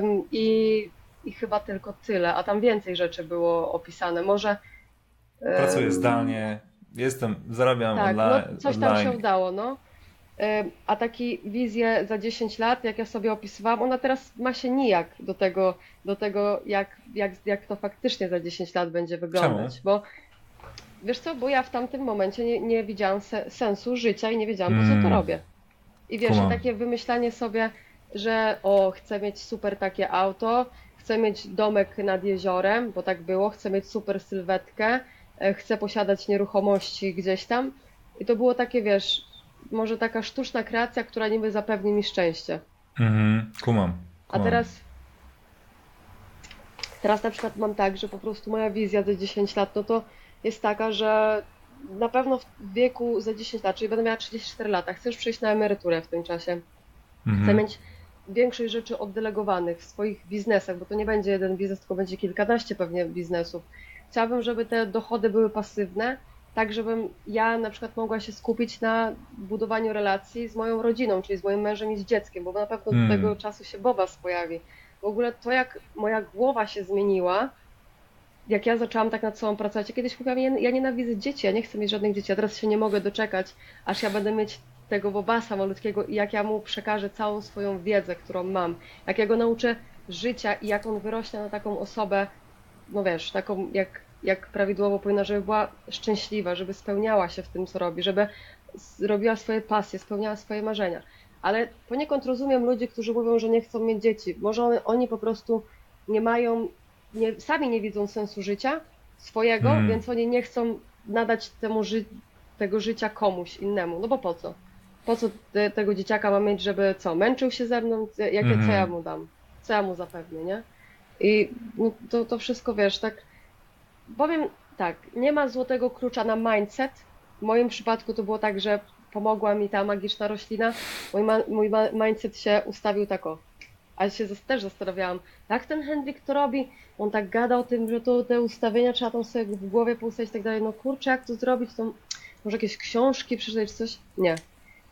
ym, i, i chyba tylko tyle, a tam więcej rzeczy było opisane. Może ym, Pracuję zdalnie, jestem, zarabiam tak, online. no coś tam online. się udało, no. Ym, A taki wizję za 10 lat, jak ja sobie opisywałam, ona teraz ma się nijak do tego, do tego jak, jak, jak to faktycznie za 10 lat będzie wyglądać. Bo wiesz co, bo ja w tamtym momencie nie, nie widziałam se, sensu życia i nie wiedziałam, po co Mm. to robię. I wiesz, Kumam. i takie wymyślanie sobie, że o, chcę mieć super takie auto, chcę mieć domek nad jeziorem, bo tak było, chcę mieć super sylwetkę, e, chcę posiadać nieruchomości gdzieś tam. I to było takie, wiesz, może taka sztuczna kreacja, która niby zapewni mi szczęście. Mhm, kumam. A kumam. teraz, teraz na przykład mam tak, że po prostu moja wizja za 10 lat, no to jest taka, że na pewno w wieku za 10 lat, czyli będę miała 34 lata, już przejść na emeryturę w tym czasie. Mhm. Chcę mieć większość rzeczy oddelegowanych w swoich biznesach, bo to nie będzie jeden biznes, tylko będzie kilkanaście pewnie biznesów. Chciałabym, żeby te dochody były pasywne, tak żebym ja na przykład mogła się skupić na budowaniu relacji z moją rodziną, czyli z moim mężem i z dzieckiem, bo na pewno Hmm. do tego czasu się Bobas pojawi. W ogóle to, jak moja głowa się zmieniła, jak ja zaczęłam tak nad sobą pracować, ja kiedyś mówiłam, ja nienawidzę dzieci, ja nie chcę mieć żadnych dzieci, a teraz się nie mogę doczekać, aż ja będę mieć tego Bobasa malutkiego i jak ja mu przekażę całą swoją wiedzę, którą mam, jak ja go nauczę życia i jak on wyrośnie na taką osobę, no wiesz, taką jak, jak prawidłowo powinna, żeby była szczęśliwa, żeby spełniała się w tym, co robi, żeby robiła swoje pasje, spełniała swoje marzenia. Ale poniekąd rozumiem ludzi, którzy mówią, że nie chcą mieć dzieci. Może one, oni po prostu nie mają, nie, sami nie widzą sensu życia swojego, Mm. więc oni nie chcą nadać temu ży tego życia komuś innemu. No bo po co? Po co te, tego dzieciaka mam mieć, żeby co, męczył się ze mną? Jakie, Mhm. Co ja mu dam? Co ja mu zapewnię, nie? I no, to, to wszystko, wiesz, tak powiem tak, nie ma złotego klucza na mindset. W moim przypadku to było tak, że pomogła mi ta magiczna roślina. Mój, ma, mój mindset się ustawił tak o. Ale się też zastanawiałam, jak ten Hendrik to robi? On tak gada o tym, że to te ustawienia trzeba tam sobie w głowie poustawić i tak dalej. No kurczę, jak to zrobić? To może jakieś książki przeczytać czy coś? Nie.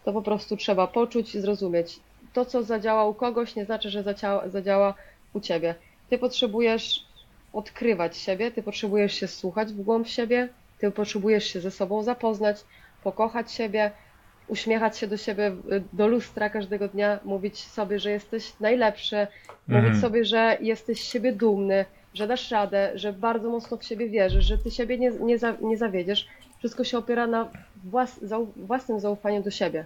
To po prostu trzeba poczuć i zrozumieć. To, co zadziała u kogoś, nie znaczy, że zadziała, zadziała u ciebie. Ty potrzebujesz odkrywać siebie, ty potrzebujesz się słuchać w głąb siebie, ty potrzebujesz się ze sobą zapoznać, pokochać siebie, uśmiechać się do siebie, do lustra każdego dnia, mówić sobie, że jesteś najlepszy, mówić Mhm. sobie, że jesteś z siebie dumny, że dasz radę, że bardzo mocno w siebie wierzysz, że ty siebie nie, nie, za, nie zawiedziesz. Wszystko się opiera na włas, własnym zaufaniu do siebie.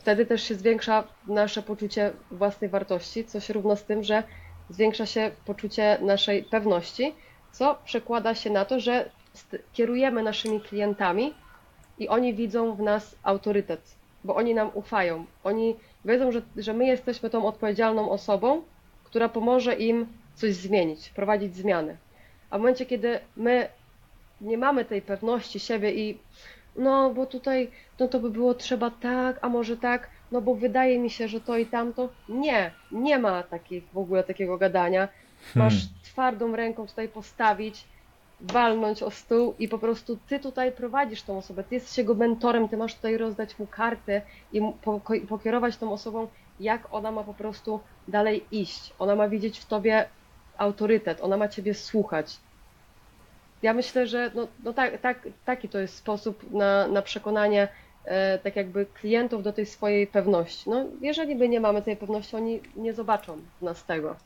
Wtedy też się zwiększa nasze poczucie własnej wartości, co się równa z tym, że zwiększa się poczucie naszej pewności, co przekłada się na to, że kierujemy naszymi klientami i oni widzą w nas autorytet, bo oni nam ufają. Oni wiedzą, że, że my jesteśmy tą odpowiedzialną osobą, która pomoże im coś zmienić, prowadzić zmiany. A w momencie, kiedy my nie mamy tej pewności siebie i no, bo tutaj no to by było trzeba tak, a może tak, no bo wydaje mi się, że to i tamto. Nie, nie ma takich, w ogóle takiego gadania. Masz Hmm. twardą ręką tutaj postawić, walnąć o stół i po prostu ty tutaj prowadzisz tą osobę, ty jesteś jego mentorem, ty masz tutaj rozdać mu kartę i pokierować tą osobą, jak ona ma po prostu dalej iść. Ona ma widzieć w tobie autorytet, ona ma ciebie słuchać. Ja myślę, że no, no tak, tak, taki to jest sposób na, na przekonanie tak jakby klientów do tej swojej pewności. No, jeżeli my nie mamy tej pewności, oni nie zobaczą w nas tego.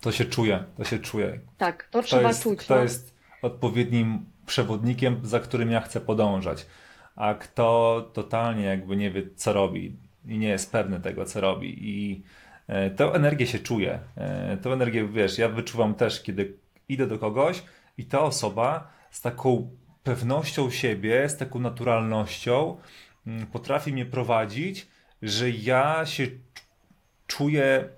To się czuje, to się czuje. Tak, to Kto trzeba jest, czuć. kto no. jest odpowiednim przewodnikiem, za którym ja chcę podążać, a kto totalnie jakby nie wie, co robi i nie jest pewny tego, co robi. I e, tę energię się czuje. E, Tę energię, wiesz, ja wyczuwam też, kiedy idę do kogoś i ta osoba z taką pewnością siebie, z taką naturalnością potrafi mnie prowadzić, że ja się czuję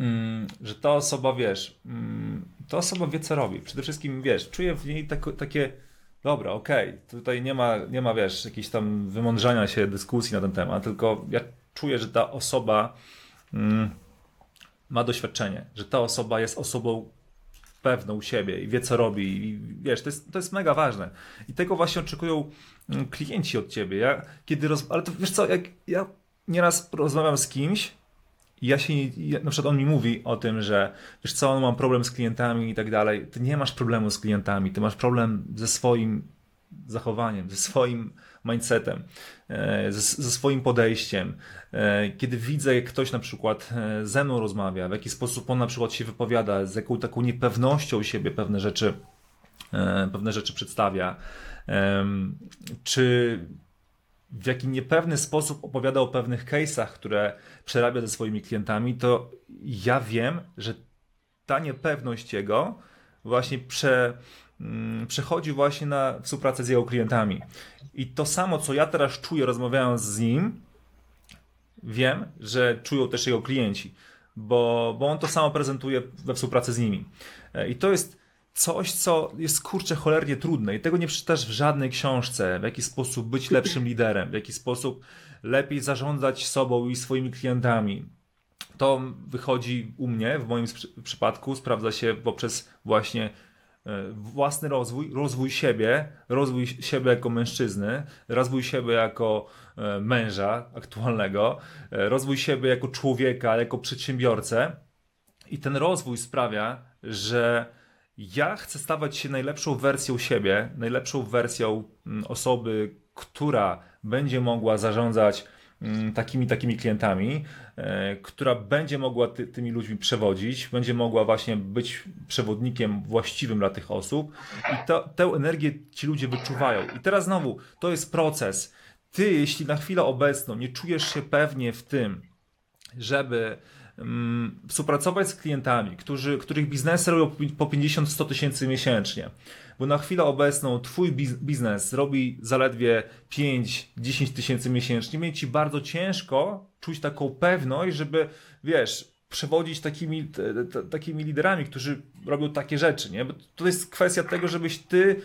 mm, że ta osoba, wiesz, mm, ta osoba wie, co robi. Przede wszystkim, wiesz, czuję w niej tako, takie, dobra, okej, tutaj nie ma, nie ma, wiesz, jakiejś tam wymądrzania się, dyskusji na ten temat, tylko ja czuję, że ta osoba mm, ma doświadczenie, że ta osoba jest osobą pewną siebie i wie, co robi i wiesz, to jest, to jest mega ważne. I tego właśnie oczekują mm, klienci od ciebie. Ja, kiedy roz... Ale to wiesz co, jak ja nieraz rozmawiam z kimś, i ja się, ja, na przykład on mi mówi o tym, że wiesz co, no mam problem z klientami i tak dalej. Ty nie masz problemu z klientami, ty masz problem ze swoim zachowaniem, ze swoim mindsetem, e, ze, swoim podejściem. E, Kiedy widzę, jak ktoś na przykład e, ze mną rozmawia, w jaki sposób on na przykład się wypowiada, z jaką taką niepewnością siebie pewne rzeczy, pewne rzeczy przedstawia, czy w jaki niepewny sposób opowiada o pewnych case'ach, które przerabia ze swoimi klientami, to ja wiem, że ta niepewność jego właśnie prze, przechodzi właśnie na współpracę z jego klientami. I to samo, co ja teraz czuję rozmawiając z nim, wiem, że czują też jego klienci, bo, bo on to samo prezentuje we współpracy z nimi. E, I to jest coś, co jest kurczę cholernie trudne i tego nie przeczytasz w żadnej książce, w jaki sposób być lepszym liderem, w jaki sposób lepiej zarządzać sobą i swoimi klientami. To wychodzi u mnie, w moim przypadku, sprawdza się poprzez właśnie własny rozwój, rozwój siebie, rozwój siebie jako mężczyzny, rozwój siebie jako e, męża aktualnego, e, rozwój siebie jako człowieka, jako przedsiębiorcę. I ten rozwój sprawia, że ja chcę stawać się najlepszą wersją siebie, najlepszą wersją mm, osoby, która będzie mogła zarządzać takimi, takimi klientami, e, która będzie mogła ty, tymi ludźmi przewodzić, będzie mogła właśnie być przewodnikiem właściwym dla tych osób i to, tę energię ci ludzie wyczuwają. I teraz znowu, to jest proces. Ty, jeśli na chwilę obecną nie czujesz się pewnie w tym, żeby mm, współpracować z klientami, którzy, których biznesy robią po 50-100 tysięcy miesięcznie, bo na chwilę obecną twój biznes robi zaledwie 5-10 tysięcy miesięcznie, będzie ci bardzo ciężko czuć taką pewność, żeby, wiesz, przewodzić takimi, t, t, takimi liderami, którzy robią takie rzeczy, nie? Bo to jest kwestia tego, żebyś ty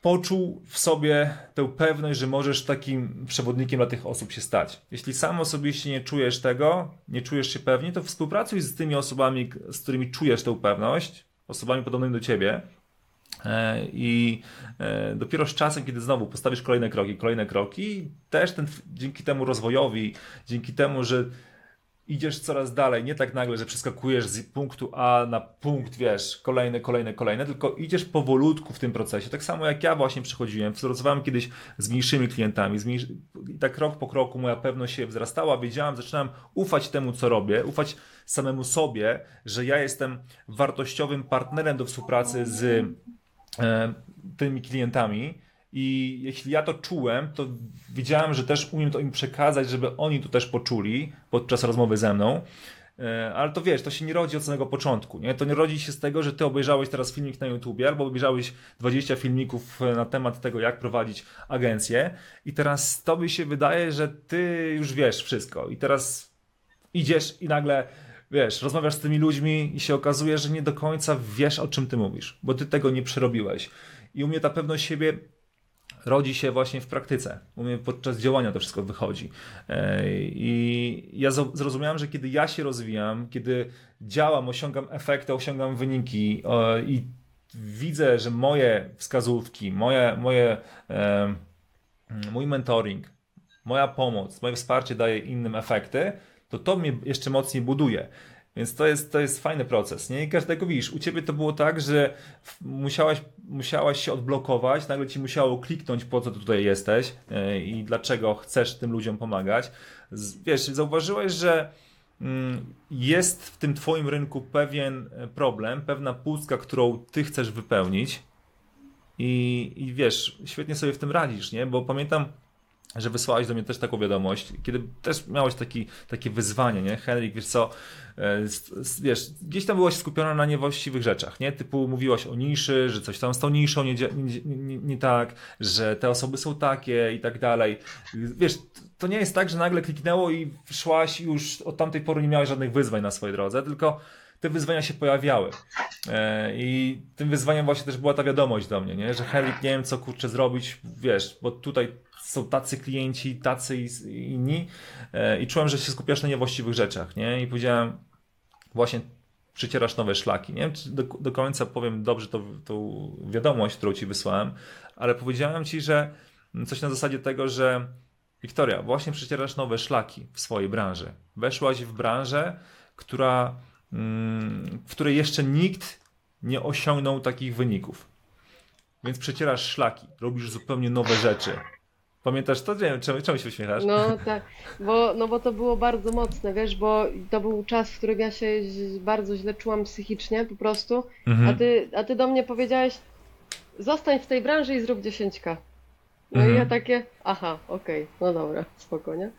poczuł w sobie tę pewność, że możesz takim przewodnikiem dla tych osób się stać. Jeśli sam osobiście nie czujesz tego, nie czujesz się pewnie, to współpracuj z tymi osobami, z którymi czujesz tę pewność, osobami podobnymi do ciebie. E, I e, dopiero z czasem, kiedy znowu postawisz kolejne kroki, kolejne kroki, też ten, dzięki temu rozwojowi, dzięki temu, że idziesz coraz dalej, nie tak nagle, że przeskakujesz z punktu A na punkt, wiesz, kolejny, kolejny, kolejny, tylko idziesz powolutku w tym procesie. Tak samo jak ja właśnie przechodziłem, współpracowałem kiedyś z mniejszymi klientami, z mniejszy... i tak krok po kroku moja pewność się wzrastała, wiedziałem, zaczynałem ufać temu, co robię, ufać samemu sobie, że ja jestem wartościowym partnerem do współpracy z e, tymi klientami, i jeśli ja to czułem, to wiedziałem, że też umiem to im przekazać, żeby oni to też poczuli podczas rozmowy ze mną. E, ale to wiesz, to się nie rodzi od samego początku. Nie? To nie rodzi się z tego, że ty obejrzałeś teraz filmik na YouTubie albo obejrzałeś 20 filmików e, na temat tego, jak prowadzić agencję, i teraz tobie się wydaje, że ty już wiesz wszystko. I teraz idziesz i nagle wiesz, rozmawiasz z tymi ludźmi i się okazuje, że nie do końca wiesz, o czym ty mówisz, bo ty tego nie przerobiłeś. I u mnie ta pewność siebie rodzi się właśnie w praktyce. U mnie podczas działania to wszystko wychodzi. E, I ja zrozumiałem, że kiedy ja się rozwijam, kiedy działam, osiągam efekty, osiągam wyniki i widzę, że moje wskazówki, moje, moje, e, mój mentoring, moja pomoc, moje wsparcie daje innym efekty, to to mnie jeszcze mocniej buduje. Więc to jest, to jest fajny proces, nie? I każdego widzisz. U ciebie to było tak, że musiałaś, musiałaś się odblokować, nagle ci musiało kliknąć, po co ty tutaj jesteś yy, i dlaczego chcesz tym ludziom pomagać. Wiesz, zauważyłeś, że mm, jest w tym twoim rynku pewien e, problem, pewna pustka, którą ty chcesz wypełnić. I, I wiesz, świetnie sobie w tym radzisz, nie? Bo pamiętam, że wysłałeś do mnie też taką wiadomość, kiedy też miałeś taki, takie wyzwanie, nie? Henryk, wiesz co, e, wiesz, gdzieś tam byłaś skupiona na niewłaściwych rzeczach, nie? Typu mówiłaś o niszy, że coś tam z tą niszą nie, nie, nie, nie tak, że te osoby są takie i tak dalej. Wiesz, to nie jest tak, że nagle kliknęło i szłaś i już od tamtej pory nie miałeś żadnych wyzwań na swojej drodze, tylko te wyzwania się pojawiały. E, I tym wyzwaniem właśnie też była ta wiadomość do mnie, nie? że Henryk, nie wiem co kurczę zrobić, wiesz, bo tutaj są tacy klienci, tacy i inni e, i czułem, że się skupiasz na niewłaściwych rzeczach, nie? I powiedziałem, właśnie przycierasz nowe szlaki, nie wiem, czy do, do końca powiem dobrze to, tą wiadomość, którą ci wysłałem, ale powiedziałem ci, że coś na zasadzie tego, że Wiktoria, właśnie przycierasz nowe szlaki w swojej branży. Weszłaś w branżę, która, mm, w której jeszcze nikt nie osiągnął takich wyników. Więc przecierasz szlaki, robisz zupełnie nowe rzeczy. Pamiętasz to? Nie wiem, czemu, czemu się uśmiechasz? No tak, bo, no bo to było bardzo mocne, wiesz, bo to był czas, w którym ja się bardzo źle czułam psychicznie po prostu, mhm. a, ty, a ty do mnie powiedziałeś, zostań w tej branży i zrób dziesięćka. No mhm. i ja takie, aha, okej, okay, no dobra, spokojnie.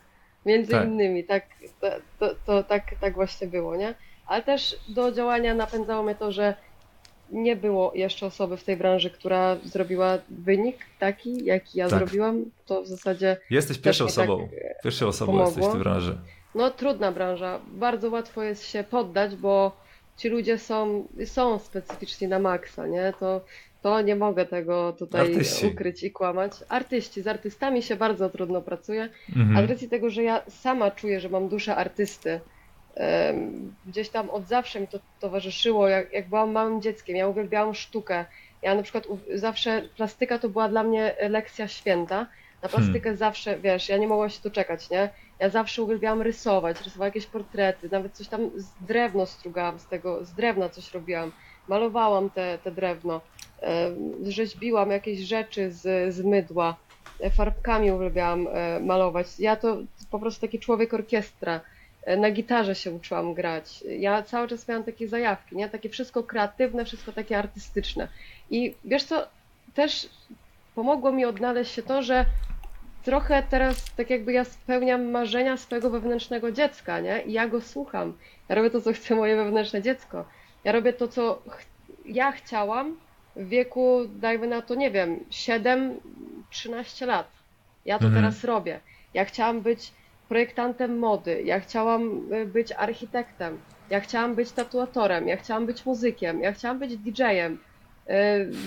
Między tak. innymi, tak, to, to, to, tak, tak właśnie było, nie? Ale też do działania napędzało mnie to, że nie było jeszcze osoby w tej branży, która zrobiła wynik taki, jaki ja tak. zrobiłam. To w zasadzie. Jesteś pierwszą osobą. Tak pierwszą osobą pomogło. jesteś w tej branży. No, trudna branża. Bardzo łatwo jest się poddać, bo ci ludzie są, są specyficzni na maksa, nie? To, to nie mogę tego tutaj Artyści. ukryć i kłamać. Artyści, z artystami się bardzo trudno pracuje, mhm. a z racji tego, że ja sama czuję, że mam duszę artysty, gdzieś tam od zawsze mi to towarzyszyło, jak, jak byłam małym dzieckiem. Ja uwielbiałam sztukę. Ja na przykład zawsze plastyka to była dla mnie lekcja święta. Na hmm. plastykę hmm. zawsze, wiesz, ja nie mogłam się doczekać, nie? Ja zawsze uwielbiałam rysować, rysowałam jakieś portrety, nawet coś tam z drewno strugałam, z tego, z drewna coś robiłam. Malowałam te, te drewno, rzeźbiłam jakieś rzeczy z, z mydła. farbkami uwielbiałam e, malować. Ja to po prostu taki człowiek orkiestra. Na gitarze się uczyłam grać. Ja cały czas miałam takie zajawki, nie? Takie wszystko kreatywne, wszystko takie artystyczne. I wiesz co, też pomogło mi odnaleźć się to, że trochę teraz tak jakby ja spełniam marzenia swojego wewnętrznego dziecka, nie? I ja go słucham. Ja robię to, co chce moje wewnętrzne dziecko. Ja robię to, co ch ja chciałam w wieku, dajmy na to, nie wiem, 7-13 lat. Ja to Mhm. teraz robię. Ja chciałam być projektantem mody, ja chciałam y, być architektem, ja chciałam być tatuatorem, ja chciałam być muzykiem, ja chciałam być DJ-em. Yy,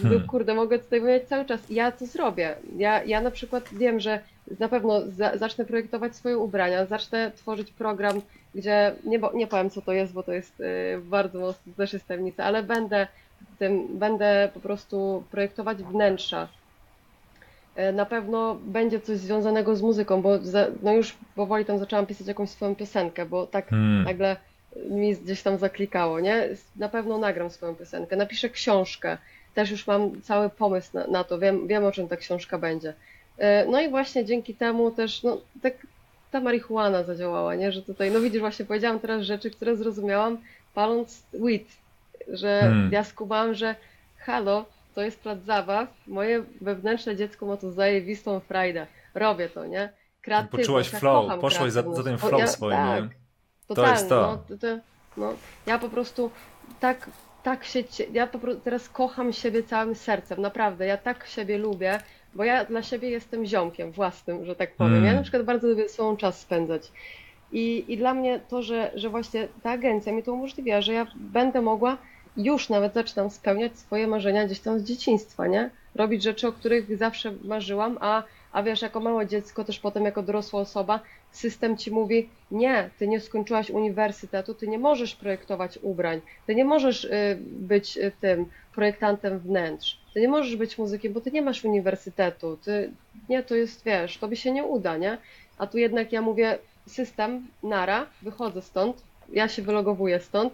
Hmm. Kurde, mogę tutaj wymieniać cały czas. Ja to zrobię. Ja, ja na przykład wiem, że na pewno za, zacznę projektować swoje ubrania, zacznę tworzyć program, gdzie nie, bo, nie powiem co to jest, bo to jest yy, bardzo mocno też jest tajemnica, ale będę tym, będę po prostu projektować wnętrza. Yy, Na pewno będzie coś związanego z muzyką, bo za, no już powoli tam zaczęłam pisać jakąś swoją piosenkę, bo tak Hmm. nagle mi gdzieś tam zaklikało, nie? Na pewno nagram swoją piosenkę, napiszę książkę, też już mam cały pomysł na, na to, wiem, wiem o czym ta książka będzie. E, No i właśnie dzięki temu też, no tak ta marihuana zadziałała, nie? Że tutaj, no widzisz, właśnie powiedziałam teraz rzeczy, które zrozumiałam paląc weed, że Hmm. ja skumałam, że halo, to jest plac zabaw, moje wewnętrzne dziecko ma tu zajebistą frajdę, robię to, nie? Kreatywność, Poczułaś ja flow, poszłaś za- za tym flow ja- swoim, tak. nie? Totalnie, jest to. No, to, to, no, ja po prostu tak, tak się, ja po prostu teraz kocham siebie całym sercem, naprawdę, ja tak siebie lubię, bo ja dla siebie jestem ziomkiem własnym, że tak powiem. Mm. Ja na przykład bardzo lubię sobą czas spędzać. I, I dla mnie to, że, że właśnie ta agencja mi to umożliwia, że ja będę mogła, już nawet zaczynam spełniać swoje marzenia gdzieś tam z dzieciństwa, nie? Robić rzeczy, o których zawsze marzyłam, a, a wiesz, jako małe dziecko, też potem jako dorosła osoba, system ci mówi, nie, ty nie skończyłaś uniwersytetu, ty nie możesz projektować ubrań, ty nie możesz y, być y, tym projektantem wnętrz, ty nie możesz być muzykiem, bo ty nie masz uniwersytetu, ty, nie, to jest, wiesz, to by się nie uda, nie? A tu jednak ja mówię, system, nara, wychodzę stąd, ja się wylogowuję stąd,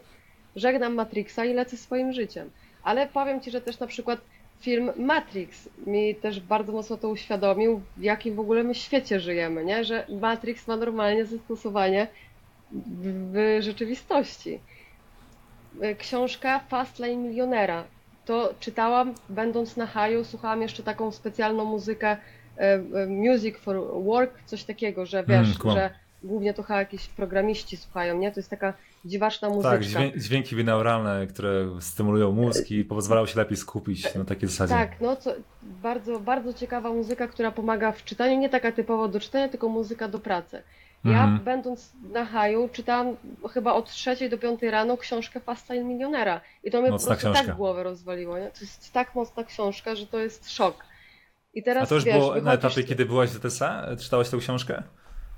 żegnam Matrixa i lecę swoim życiem. Ale powiem Ci, że też na przykład film Matrix mi też bardzo mocno to uświadomił, w jakim w ogóle my świecie żyjemy, nie? Że Matrix ma normalnie zastosowanie w, rzeczywistości. Książka Fast Lane Milionera. To czytałam będąc na haju, słuchałam jeszcze taką specjalną muzykę e, e, Music for Work, coś takiego, że wiesz, Mm, kumam. że głównie to chyba jakieś programiści słuchają, nie? To jest taka dziwaczna muzyczka. Tak, dźwię- dźwięki binauralne, które stymulują mózg i pozwalają się lepiej skupić na takiej zasadzie. Tak, no co, bardzo, bardzo ciekawa muzyka, która pomaga w czytaniu, nie taka typowo do czytania, tylko muzyka do pracy. Ja Mhm. będąc na haju czytałam chyba od trzeciej do piątej rano książkę Time Milionera i to mnie Mocna po prostu książka. tak głowę rozwaliło, nie? To jest tak mocna książka, że to jest szok. I teraz A to już wiesz, było na etapie, kiedy byłaś w ZTSA? Czytałaś tę książkę?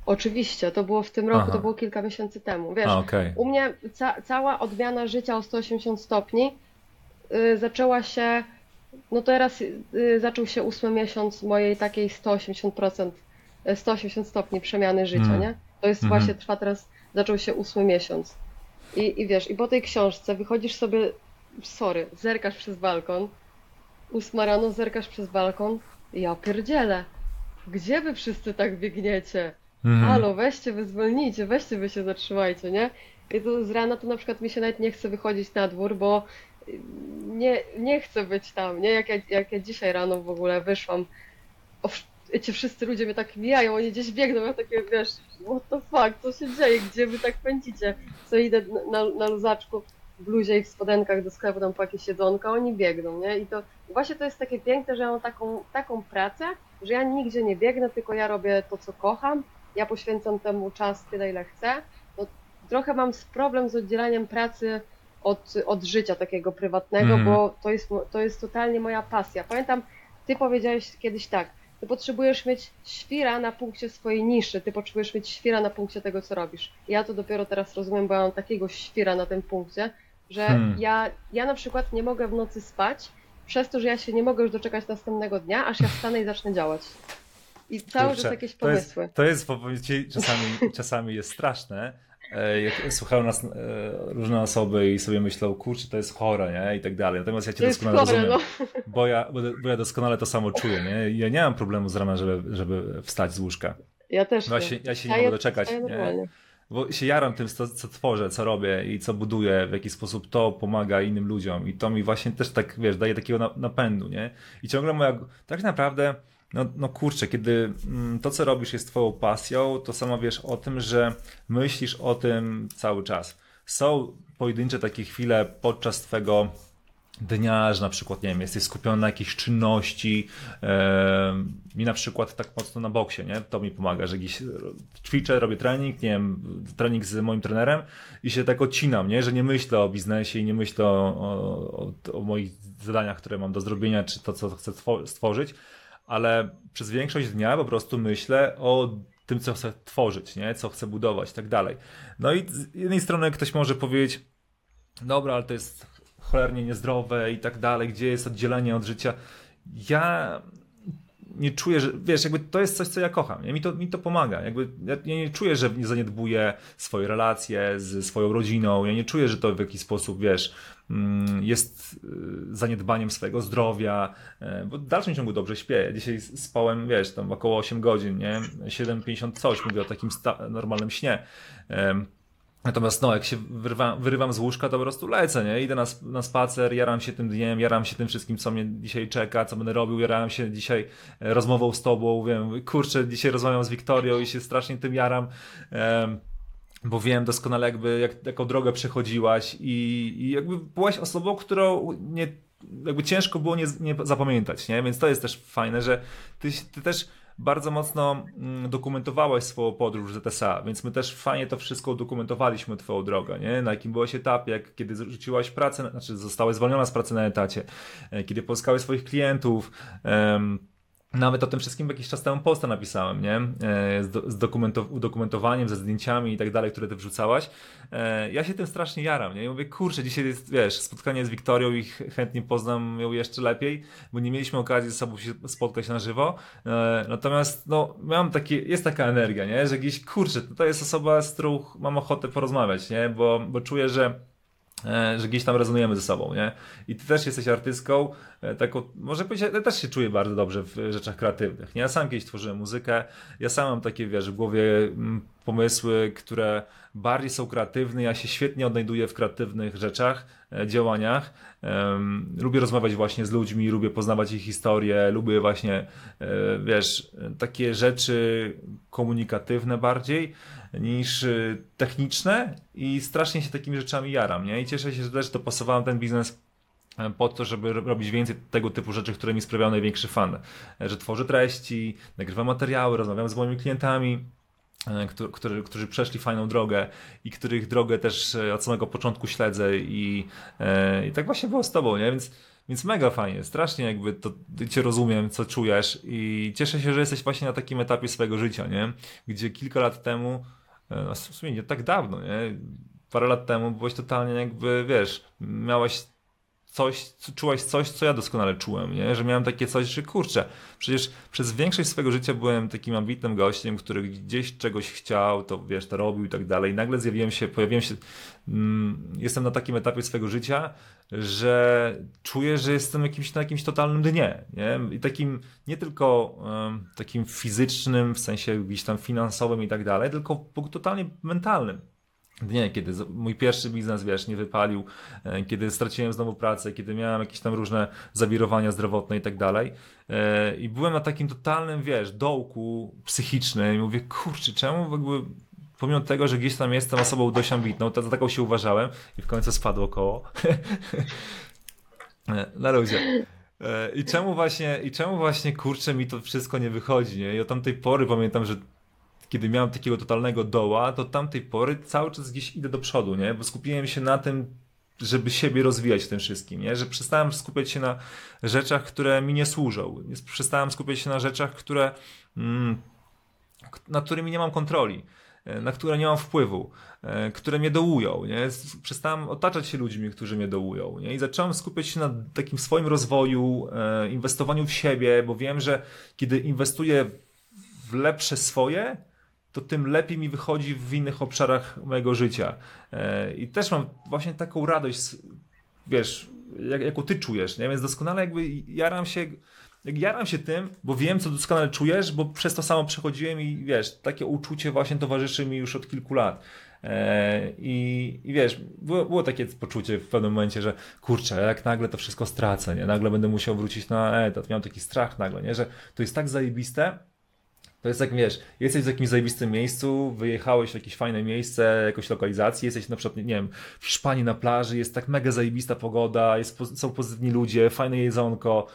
Oczywiście, to było w tym roku, Aha. to było kilka miesięcy temu, wiesz. A, okej. U mnie ca cała odmiana życia o 180 stopni y, zaczęła się, no teraz y, zaczął się ósmy miesiąc mojej takiej 180%, y, 180 stopni przemiany życia, Mm. nie? To jest Mhm. właśnie, trwa teraz, zaczął się ósmy miesiąc. I, I wiesz, i po tej książce wychodzisz sobie, sorry, zerkasz przez balkon, ósma rano zerkasz przez balkon, ja pierdzielę, gdzie wy wszyscy tak biegniecie? Mhm. Halo, weźcie, wy zwolnijcie, weźcie, wy się zatrzymajcie, nie? I to z rana to na przykład mi się nawet nie chce wychodzić na dwór, bo nie, nie chcę być tam, nie? Jak ja, jak ja dzisiaj rano w ogóle wyszłam, o, wszyscy ludzie mnie tak mijają, oni gdzieś biegną, ja takie, wiesz, what the fuck, co się dzieje, gdzie wy tak pędzicie? Co idę na, na luzaczku w bluzie i w spodenkach do sklepu tam po jakieś jedzonka, oni biegną, nie? I to właśnie to jest takie piękne, że ja mam taką, taką pracę, że ja nigdzie nie biegnę, tylko ja robię to, co kocham, ja poświęcam temu czas tyle, ile chcę. No, trochę mam problem z oddzielaniem pracy od, od życia takiego prywatnego, Mhm. bo to jest, to jest totalnie moja pasja. Pamiętam, ty powiedziałeś kiedyś tak, ty potrzebujesz mieć świra na punkcie swojej niszy, ty potrzebujesz mieć świra na punkcie tego, co robisz. Ja to dopiero teraz rozumiem, bo ja mam takiego świra na tym punkcie, że Hmm. ja, ja na przykład nie mogę w nocy spać, przez to, że ja się nie mogę już doczekać następnego dnia, aż ja wstanę i zacznę działać. I cały Kurczę, czas jakieś to jest, pomysły. to jest, powiem ci, czasami, czasami jest straszne, e, jak słuchają nas e, różne osoby i sobie myślą, kurczę, to jest chore, nie? I tak dalej. Natomiast ja cię doskonale chore, rozumiem, no. bo, ja, bo, ja doskonale to samo czuję, nie? Ja nie mam problemu z rana, żeby, żeby wstać z łóżka. Ja też No, ja się, ja się nie Wstaję- mogę doczekać, nie? Bo się jaram tym, co, co tworzę, co robię i co buduję, w jaki sposób to pomaga innym ludziom. I to mi właśnie też tak, wiesz, daje takiego na- napędu, nie? I ciągle moja, tak naprawdę, no, no kurczę, kiedy mm, to, co robisz jest twoją pasją, to sama wiesz o tym, że myślisz o tym cały czas. Są pojedyncze takie chwile podczas twego dnia, że na przykład, nie wiem, jesteś skupiony na jakiejś czynności. E, mi na przykład tak mocno na boksie, nie? To mi pomaga, że gdzieś ćwiczę, robię trening, nie wiem, trening z moim trenerem i się tak odcinam, nie? Że nie myślę o biznesie i nie myślę o, o, o, moich zadaniach, które mam do zrobienia, czy to, co chcę two- stworzyć, ale przez większość dnia po prostu myślę o tym, co chcę tworzyć, nie? Co chcę budować i tak dalej. No i z jednej strony ktoś może powiedzieć, dobra, ale to jest cholernie niezdrowe i tak dalej, gdzie jest oddzielenie od życia. Ja nie czuję, że wiesz, jakby to jest coś, co ja kocham. Nie? Mi, to, mi to pomaga. Jakby ja, ja nie czuję, że nie zaniedbuję swoje relacje z swoją rodziną. Ja nie czuję, że to w jakiś sposób, wiesz, mm, jest y, zaniedbaniem swojego zdrowia, e, bo w dalszym ciągu dobrze śpię. Dzisiaj spałem, wiesz, tam około 8 godzin, nie? 7,50 coś, mówię o takim normalnym śnie. Natomiast no, jak się wyrywam, wyrywam z łóżka, to po prostu lecę, nie? Idę na, na spacer, jaram się tym dniem, jaram się tym wszystkim, co mnie dzisiaj czeka, co będę robił, jaram się dzisiaj e, rozmową z tobą, wiem, kurczę, dzisiaj rozmawiam z Wiktorią i się strasznie tym jaram, em, bo wiem doskonale jakby, jak, jaką drogę przechodziłaś i, i jakby byłaś osobą, którą nie, jakby ciężko było nie, nie zapamiętać, nie? Więc to jest też fajne, że ty, ty też bardzo mocno mm, dokumentowałeś swoją podróż z ZSA, więc my też fajnie to wszystko udokumentowaliśmy, twoją drogę, nie? Na jakim byłeś etapie, jak, kiedy rzuciłaś pracę, znaczy zostałeś zwolniona z pracy na etacie, e, kiedy pozyskałeś swoich klientów, em, nawet o tym wszystkim jakiś czas temu posta napisałem, nie? E, Z, do, z dokumentow- udokumentowaniem, ze zdjęciami i tak dalej, które ty wrzucałaś. E, Ja się tym strasznie jaram, nie? I mówię, kurczę, dzisiaj jest, wiesz, spotkanie z Wiktorią i ch- chętnie poznam ją jeszcze lepiej, bo nie mieliśmy okazji ze sobą się spotkać na żywo. E, Natomiast, no, mam takie, jest taka energia, nie? Że gdzieś, kurczę, to jest osoba, z którą mam ochotę porozmawiać, nie? Bo, bo czuję, że że gdzieś tam rezonujemy ze sobą, nie? I ty też jesteś artystką, e, taką, może powiedzieć, ja też się czuję bardzo dobrze w rzeczach kreatywnych, nie? Ja sam kiedyś tworzyłem muzykę, ja sam mam takie, wiesz, w głowie mm, pomysły, które bardziej są kreatywne, ja się świetnie odnajduję w kreatywnych rzeczach, e, działaniach. Lubię rozmawiać właśnie z ludźmi, lubię poznawać ich historię, lubię właśnie, e, wiesz, takie rzeczy komunikatywne bardziej niż y, techniczne i strasznie się takimi rzeczami jaram, nie? I cieszę się, że też dopasowałem ten biznes e, po to, żeby ro- robić więcej tego typu rzeczy, które mi sprawiają największy fan. E, Że tworzę treści, nagrywam materiały, rozmawiam z moimi klientami, e, którzy, przeszli fajną drogę i których drogę też od samego początku śledzę i, i tak właśnie było z tobą, nie? Więc, więc mega fajnie, strasznie jakby to cię rozumiem, co czujesz i cieszę się, że jesteś właśnie na takim etapie swojego życia, nie? Gdzie kilka lat temu, w sumie nie tak dawno, nie? Parę lat temu byłeś totalnie jakby, wiesz, miałeś coś, co- czułaś coś, co ja doskonale czułem, nie? Że miałem takie coś, że kurczę, przecież przez większość swojego życia byłem takim ambitnym gościem, który gdzieś czegoś chciał, to wiesz, to robił i tak dalej. Nagle zjawiłem się, pojawiłem się, mm, jestem na takim etapie swojego życia, że czuję, że jestem jakimś, na jakimś totalnym dnie, nie? I takim, nie tylko em, takim fizycznym, w sensie gdzieś tam finansowym i tak dalej, tylko totalnie mentalnym dnie, kiedy mój pierwszy biznes, wiesz, nie wypalił, e, kiedy straciłem znowu pracę, kiedy miałem jakieś tam różne zawirowania zdrowotne i tak dalej. E, I byłem na takim totalnym, wiesz, dołku psychicznym i mówię, kurczę, czemu jakby pomimo tego, że gdzieś tam jestem osobą dość ambitną, to za taką się uważałem i w końcu spadło koło. E, na luzie. I czemu właśnie, i czemu właśnie, kurczę, mi to wszystko nie wychodzi, nie? I od tamtej pory pamiętam, że kiedy miałem takiego totalnego doła, to tamtej pory cały czas gdzieś idę do przodu, nie? Bo skupiłem się na tym, żeby siebie rozwijać w tym wszystkim, nie? Że przestałem skupiać się na rzeczach, które mi nie służą. Przestałem skupiać się na rzeczach, które, mm, nad którymi nie mam kontroli, e, na które nie mam wpływu, e, które mnie dołują, nie? Przestałem otaczać się ludźmi, którzy mnie dołują, nie? I zacząłem skupiać się na takim swoim rozwoju, e, inwestowaniu w siebie, bo wiem, że kiedy inwestuję w lepsze swoje, to tym lepiej mi wychodzi w innych obszarach mojego życia. E, I też mam właśnie taką radość, wiesz, jak, jaką ty czujesz, nie? Więc doskonale jakby jaram się, jak jaram się tym, bo wiem, co doskonale czujesz, bo przez to samo przechodziłem i wiesz, takie uczucie właśnie towarzyszy mi już od kilku lat. E, I, I wiesz, było, było takie poczucie w pewnym momencie, że kurczę, jak nagle to wszystko stracę, nie? Nagle będę musiał wrócić na etat. Miałem taki strach nagle, nie? Że to jest tak zajebiste, to jest jak wiesz, jesteś w jakimś zajebistym miejscu, wyjechałeś w jakieś fajne miejsce, jakąś lokalizację, jesteś na przykład, nie wiem, w Hiszpanii na plaży, jest tak mega zajebista pogoda, jest, są pozytywni ludzie, fajne jedzonko,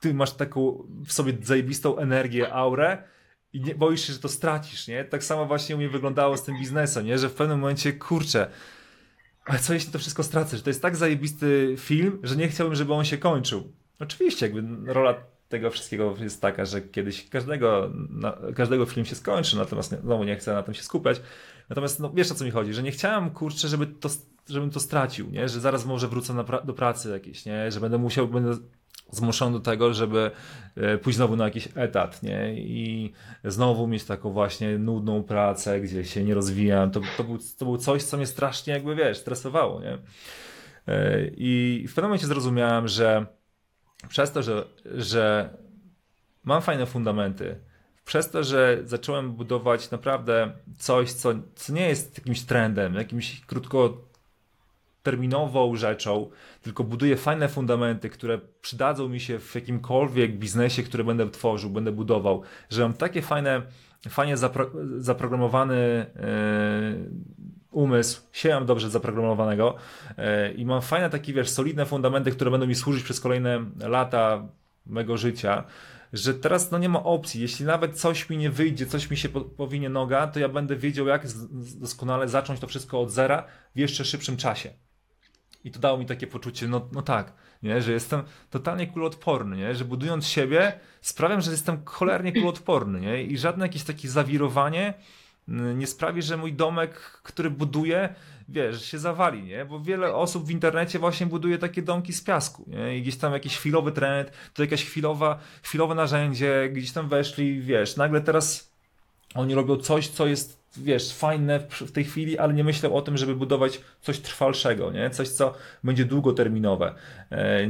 ty masz taką w sobie zajebistą energię, aurę i nie boisz się, że to stracisz, nie? Tak samo właśnie u mnie wyglądało z tym biznesem, nie? Że w pewnym momencie, kurczę, ale co jeśli to wszystko stracę? Że to jest tak zajebisty film, że nie chciałbym, żeby on się kończył. Oczywiście, jakby rola tego wszystkiego jest taka, że kiedyś każdego, na, każdego film się skończy, natomiast znowu nie chcę na tym się skupiać. Natomiast no, wiesz o co mi chodzi, że nie chciałem, kurczę, żeby to, żebym to stracił, nie? Że zaraz może wrócę pra do pracy jakiejś, nie? Że będę musiał, będę zmuszony do tego, żeby e, pójść znowu na jakiś etat, nie? I znowu mieć taką właśnie nudną pracę, gdzie się nie rozwijam. To, to, był, to był coś, co mnie strasznie jakby, wiesz, stresowało, nie? E, I w pewnym momencie zrozumiałem, że przez to, że, że mam fajne fundamenty, przez to, że zacząłem budować naprawdę coś, co, co nie jest jakimś trendem, jakimś krótkoterminową rzeczą, tylko buduję fajne fundamenty, które przydadzą mi się w jakimkolwiek biznesie, który będę tworzył, będę budował, że mam takie fajne, fajnie zapro, zaprogramowany yy, umysł, sieram dobrze zaprogramowanego yy, i mam fajne takie, wiesz, solidne fundamenty, które będą mi służyć przez kolejne lata mego życia, że teraz no nie ma opcji. Jeśli nawet coś mi nie wyjdzie, coś mi się po, powinie noga, to ja będę wiedział, jak doskonale zacząć to wszystko od zera w jeszcze szybszym czasie. I to dało mi takie poczucie, no, no tak, nie? że jestem totalnie kuloodporny, nie? że budując siebie sprawiam, że jestem cholernie kuloodporny nie? i żadne jakieś takie zawirowanie nie sprawi, że mój domek, który buduję, wiesz, się zawali, nie? Bo wiele osób w internecie właśnie buduje takie domki z piasku, nie? I gdzieś tam jakiś chwilowy trend, to jakaś chwilowa, chwilowe narzędzie, gdzieś tam weszli, wiesz, nagle teraz oni robią coś, co jest wiesz, fajne w tej chwili, ale nie myślę o tym, żeby budować coś trwalszego, nie? Coś, co będzie długoterminowe. E,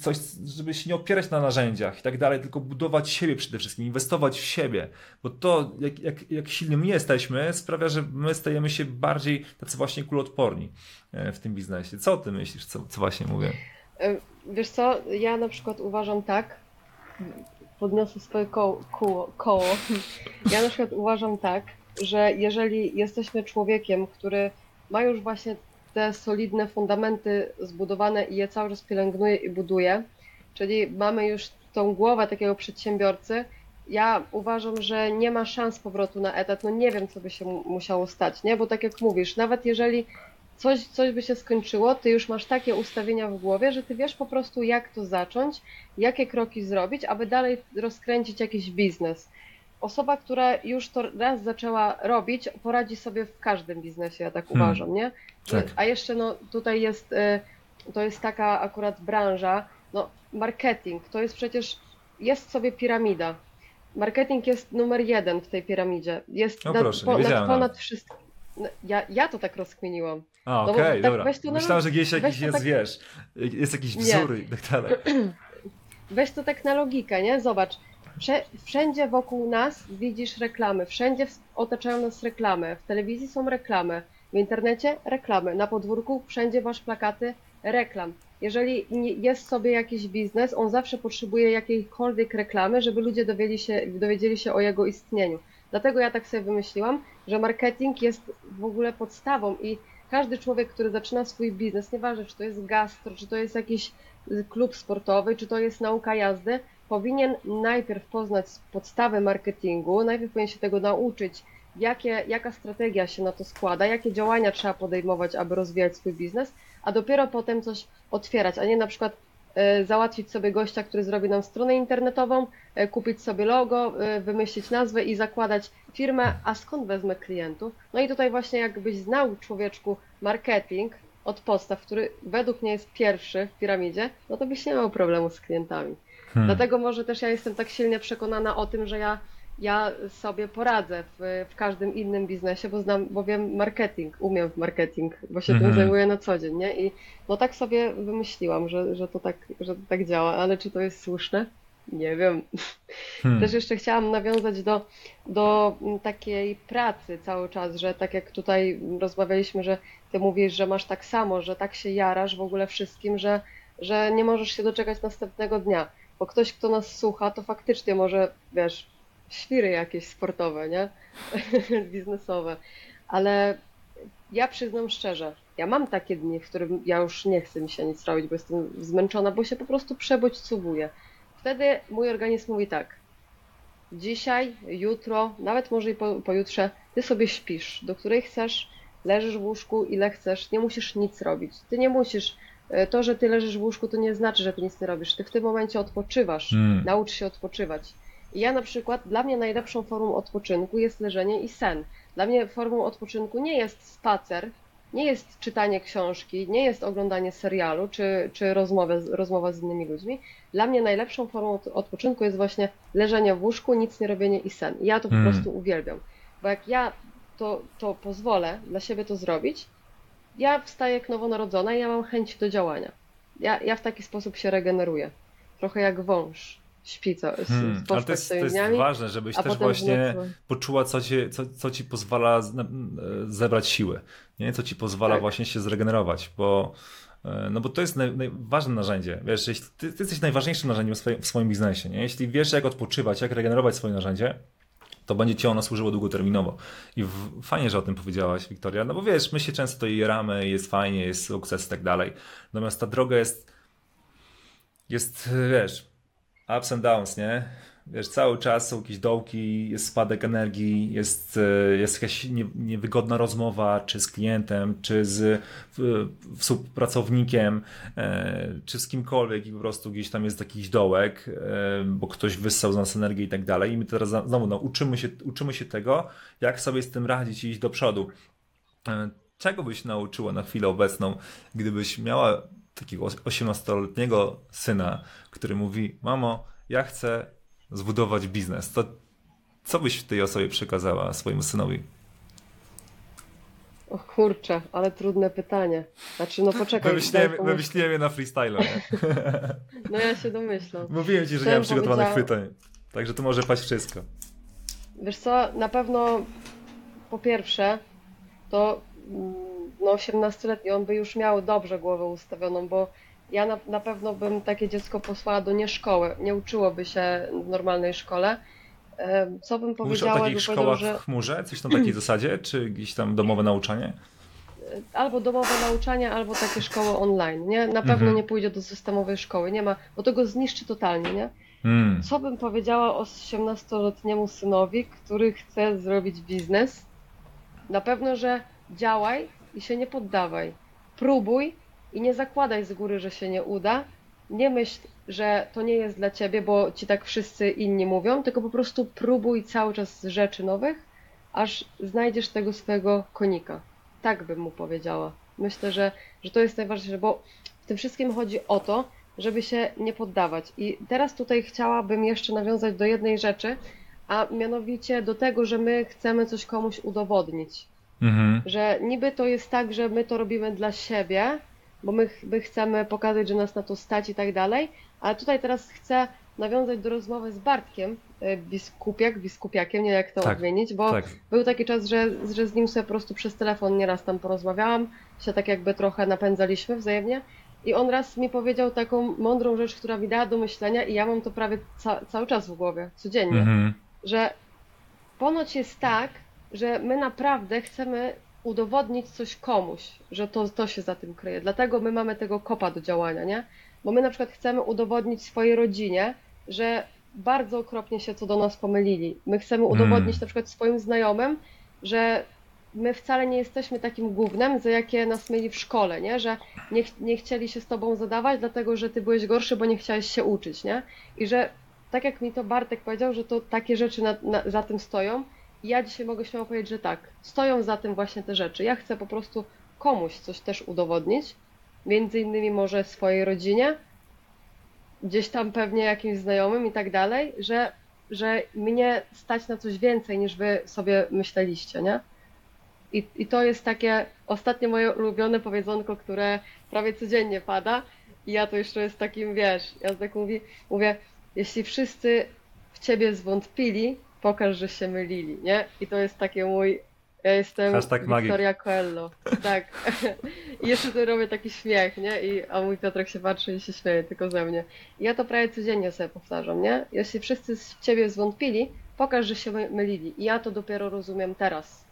coś, żeby się nie opierać na narzędziach i tak dalej, tylko budować siebie przede wszystkim, inwestować w siebie, bo to, jak, jak, jak silny my jesteśmy, sprawia, że my stajemy się bardziej tacy właśnie kuloodporni e, w tym biznesie. Co ty myślisz, co, co właśnie mówię? E, wiesz co, ja na przykład uważam tak, podniosę swoje koło, koło. Ja na przykład uważam tak, że jeżeli jesteśmy człowiekiem, który ma już właśnie te solidne fundamenty zbudowane i je cały czas pielęgnuje i buduje, czyli mamy już tą głowę takiego przedsiębiorcy, ja uważam, że nie ma szans powrotu na etat. No nie wiem, co by się musiało stać, nie? Bo tak jak mówisz, nawet jeżeli coś, coś by się skończyło, ty już masz takie ustawienia w głowie, że ty wiesz po prostu, jak to zacząć, jakie kroki zrobić, aby dalej rozkręcić jakiś biznes osoba, która już to raz zaczęła robić, poradzi sobie w każdym biznesie, ja tak hmm. uważam, nie? Tak. A jeszcze no tutaj jest, y, to jest taka akurat branża, no marketing, to jest przecież, jest sobie piramida. Marketing jest numer jeden w tej piramidzie. Jest no nad, proszę, po, nad ponad wszystkim. No, ja, ja to tak rozkminiłam. A, no okej, okay, tak dobra. Myślałem, że gdzieś jakiś jest, tak... wiesz, jest jakiś wzór i tak dalej. Weź to tak na logikę, nie? Zobacz, Wszędzie wokół nas widzisz reklamy, wszędzie otaczają nas reklamy. W telewizji są reklamy, w internecie reklamy, na podwórku wszędzie masz plakaty reklam. Jeżeli jest sobie jakiś biznes, on zawsze potrzebuje jakiejkolwiek reklamy, żeby ludzie dowiedzieli się, dowiedzieli się o jego istnieniu. Dlatego ja tak sobie wymyśliłam, że marketing jest w ogóle podstawą i każdy człowiek, który zaczyna swój biznes, nieważne czy to jest gastro, czy to jest jakiś klub sportowy, czy to jest nauka jazdy, powinien najpierw poznać podstawę marketingu, najpierw powinien się tego nauczyć, jakie, jaka strategia się na to składa, jakie działania trzeba podejmować, aby rozwijać swój biznes, a dopiero potem coś otwierać, a nie na przykład załatwić sobie gościa, który zrobi nam stronę internetową, e, kupić sobie logo, e, wymyślić nazwę i zakładać firmę, a skąd wezmę klientów? No i tutaj właśnie jakbyś znał człowieczku marketing od podstaw, który według mnie jest pierwszy w piramidzie, no to byś nie miał problemu z klientami. Hmm. Dlatego może też ja jestem tak silnie przekonana o tym, że ja ja sobie poradzę w, w każdym innym biznesie, bo znam, bo wiem marketing, umiem w marketing, bo się Mhm. tym zajmuję na co dzień, nie? I no tak sobie wymyśliłam, że, że, to tak, że to tak działa, ale czy to jest słuszne? Nie wiem. Hmm. Też jeszcze chciałam nawiązać do, do takiej pracy cały czas, że tak jak tutaj rozmawialiśmy, że ty mówisz, że masz tak samo, że tak się jarasz w ogóle wszystkim, że, że nie możesz się doczekać następnego dnia. Bo ktoś, kto nas słucha, to faktycznie może, wiesz, świry jakieś sportowe, nie? Biznesowe. Ale ja przyznam szczerze, ja mam takie dni, w którym ja już nie chcę mi się nic robić, bo jestem zmęczona, bo się po prostu przebodźcowuję. Wtedy mój organizm mówi tak. Dzisiaj, jutro, nawet może i po, pojutrze, ty sobie śpisz, do której chcesz, leżysz w łóżku, ile chcesz, nie musisz nic robić. Ty nie musisz. e, To, że ty leżysz w łóżku, to nie znaczy, że ty nic nie robisz. Ty w tym momencie odpoczywasz. Mm. Naucz się odpoczywać. I ja na przykład, dla mnie najlepszą formą odpoczynku jest leżenie i sen. Dla mnie formą odpoczynku nie jest spacer, nie jest czytanie książki, nie jest oglądanie serialu czy, czy rozmowa, rozmowa z innymi ludźmi. Dla mnie najlepszą formą od- odpoczynku jest właśnie leżenie w łóżku, nic nie robienie i sen. Ja to po Mm. prostu uwielbiam. Bo jak ja to, to pozwolę dla siebie to zrobić, ja wstaję jak nowonarodzona i ja mam chęć do działania. Ja, ja w taki sposób się regeneruję. Trochę jak wąż. Śpi co, Hmm. Ale to jest, to jest dniami, ważne, żebyś też właśnie poczuła, co ci, co, co ci pozwala zebrać siły, nie? co ci pozwala Tak. właśnie się zregenerować, bo, e, no bo to jest naj, naj, ważne narzędzie. Wiesz, jeśli ty, ty jesteś najważniejszym narzędziem w swoim, w swoim biznesie. Nie? Jeśli wiesz, jak odpoczywać, jak regenerować swoje narzędzie, to będzie ci ono służyło długoterminowo. I w, fajnie, że o tym powiedziałaś, Wiktoria, no bo wiesz, my się często jeramy, jest fajnie, jest sukces i tak dalej. Natomiast ta droga jest, jest, wiesz, ups and downs, nie? Wiesz, cały czas są jakieś dołki, jest spadek energii, jest, e, jest jakaś nie, niewygodna rozmowa, czy z klientem, czy z współpracownikiem, e, czy z kimkolwiek i po prostu gdzieś tam jest jakiś dołek, e, bo ktoś wyssał z nas energię i tak dalej. I my teraz znowu no, uczymy, się, uczymy się tego, jak sobie z tym radzić i iść do przodu. Czego byś nauczyła na chwilę obecną, gdybyś miała takiego 18-letniego syna, który mówi: Mamo, ja chcę zbudować biznes, to co byś tej osobie przekazała swojemu synowi? O kurczę, ale trudne pytanie. Znaczy, no poczekaj. Wymyśliłem, je na freestylu. Nie? No ja się domyślam. Mówiłem ci, że nie Chciałem mam przygotowanych pytań. Także tu może paść wszystko. Wiesz co, na pewno po pierwsze, to mm, no 18-letni on by już miał dobrze głowę ustawioną, bo ja na, na pewno bym takie dziecko posłała do nie szkoły, nie uczyłoby się w normalnej szkole. Co bym Mówisz o powiedziała, takich szkołach że w chmurze? Coś na takiej zasadzie? Czy gdzieś tam domowe nauczanie? albo domowe nauczanie, albo takie szkoły online, nie? Na pewno Mhm. nie pójdzie do systemowej szkoły, nie ma, bo to go zniszczy totalnie, nie? Mm. Co bym powiedziała o 18-letniemu synowi, który chce zrobić biznes? Na pewno, że działaj i się nie poddawaj. Próbuj i nie zakładaj z góry, że się nie uda. Nie myśl, że to nie jest dla ciebie, bo ci tak wszyscy inni mówią, tylko po prostu próbuj cały czas rzeczy nowych, aż znajdziesz tego swojego konika. Tak bym mu powiedziała. Myślę, że, że to jest najważniejsze, bo w tym wszystkim chodzi o to, żeby się nie poddawać. I teraz tutaj chciałabym jeszcze nawiązać do jednej rzeczy, a mianowicie do tego, że my chcemy coś komuś udowodnić. Mhm. Że niby to jest tak, że my to robimy dla siebie, bo my, my chcemy pokazać, że nas na to stać i tak dalej, ale tutaj teraz chcę nawiązać do rozmowy z Bartkiem, e, biskupiak, biskupiakiem, nie wiem jak to Tak, odmienić, bo Tak. był taki czas, że, że z nim sobie po prostu przez telefon nieraz tam porozmawiałam, się tak jakby trochę napędzaliśmy wzajemnie. I on raz mi powiedział taką mądrą rzecz, która mi dała do myślenia, i ja mam to prawie ca cały czas w głowie, codziennie, Mhm. że ponoć jest tak, że my naprawdę chcemy udowodnić coś komuś, że to, to się za tym kryje. Dlatego my mamy tego kopa do działania, nie? Bo my na przykład chcemy udowodnić swojej rodzinie, że bardzo okropnie się co do nas pomylili. My chcemy udowodnić Mm. na przykład swoim znajomym, że my wcale nie jesteśmy takim gównem, za jakie nas mieli w szkole, nie? Że nie, ch- nie chcieli się z tobą zadawać, dlatego że ty byłeś gorszy, bo nie chciałeś się uczyć, nie? I że tak jak mi to Bartek powiedział, że to takie rzeczy na, na, za tym stoją, ja dzisiaj mogę śmiało powiedzieć, że tak, stoją za tym właśnie te rzeczy. Ja chcę po prostu komuś coś też udowodnić, między innymi może swojej rodzinie, gdzieś tam pewnie jakimś znajomym i tak dalej, że że mnie stać na coś więcej niż wy sobie myśleliście, nie? I, I to jest takie ostatnie moje ulubione powiedzonko, które prawie codziennie pada. I ja to jeszcze jest takim, wiesz, ja tak mówi, mówię, jeśli wszyscy w ciebie zwątpili, pokaż, że się mylili, nie? I to jest takie mój, ja jestem Hashtag. Victoria Coelho, tak. I jeszcze tu robię taki śmiech, nie? I, a mój Piotrek się patrzy i się śmieje tylko ze mnie. I ja to prawie codziennie sobie powtarzam, nie? Jeśli wszyscy w ciebie zwątpili, pokaż, że się my- mylili. I ja to dopiero rozumiem teraz.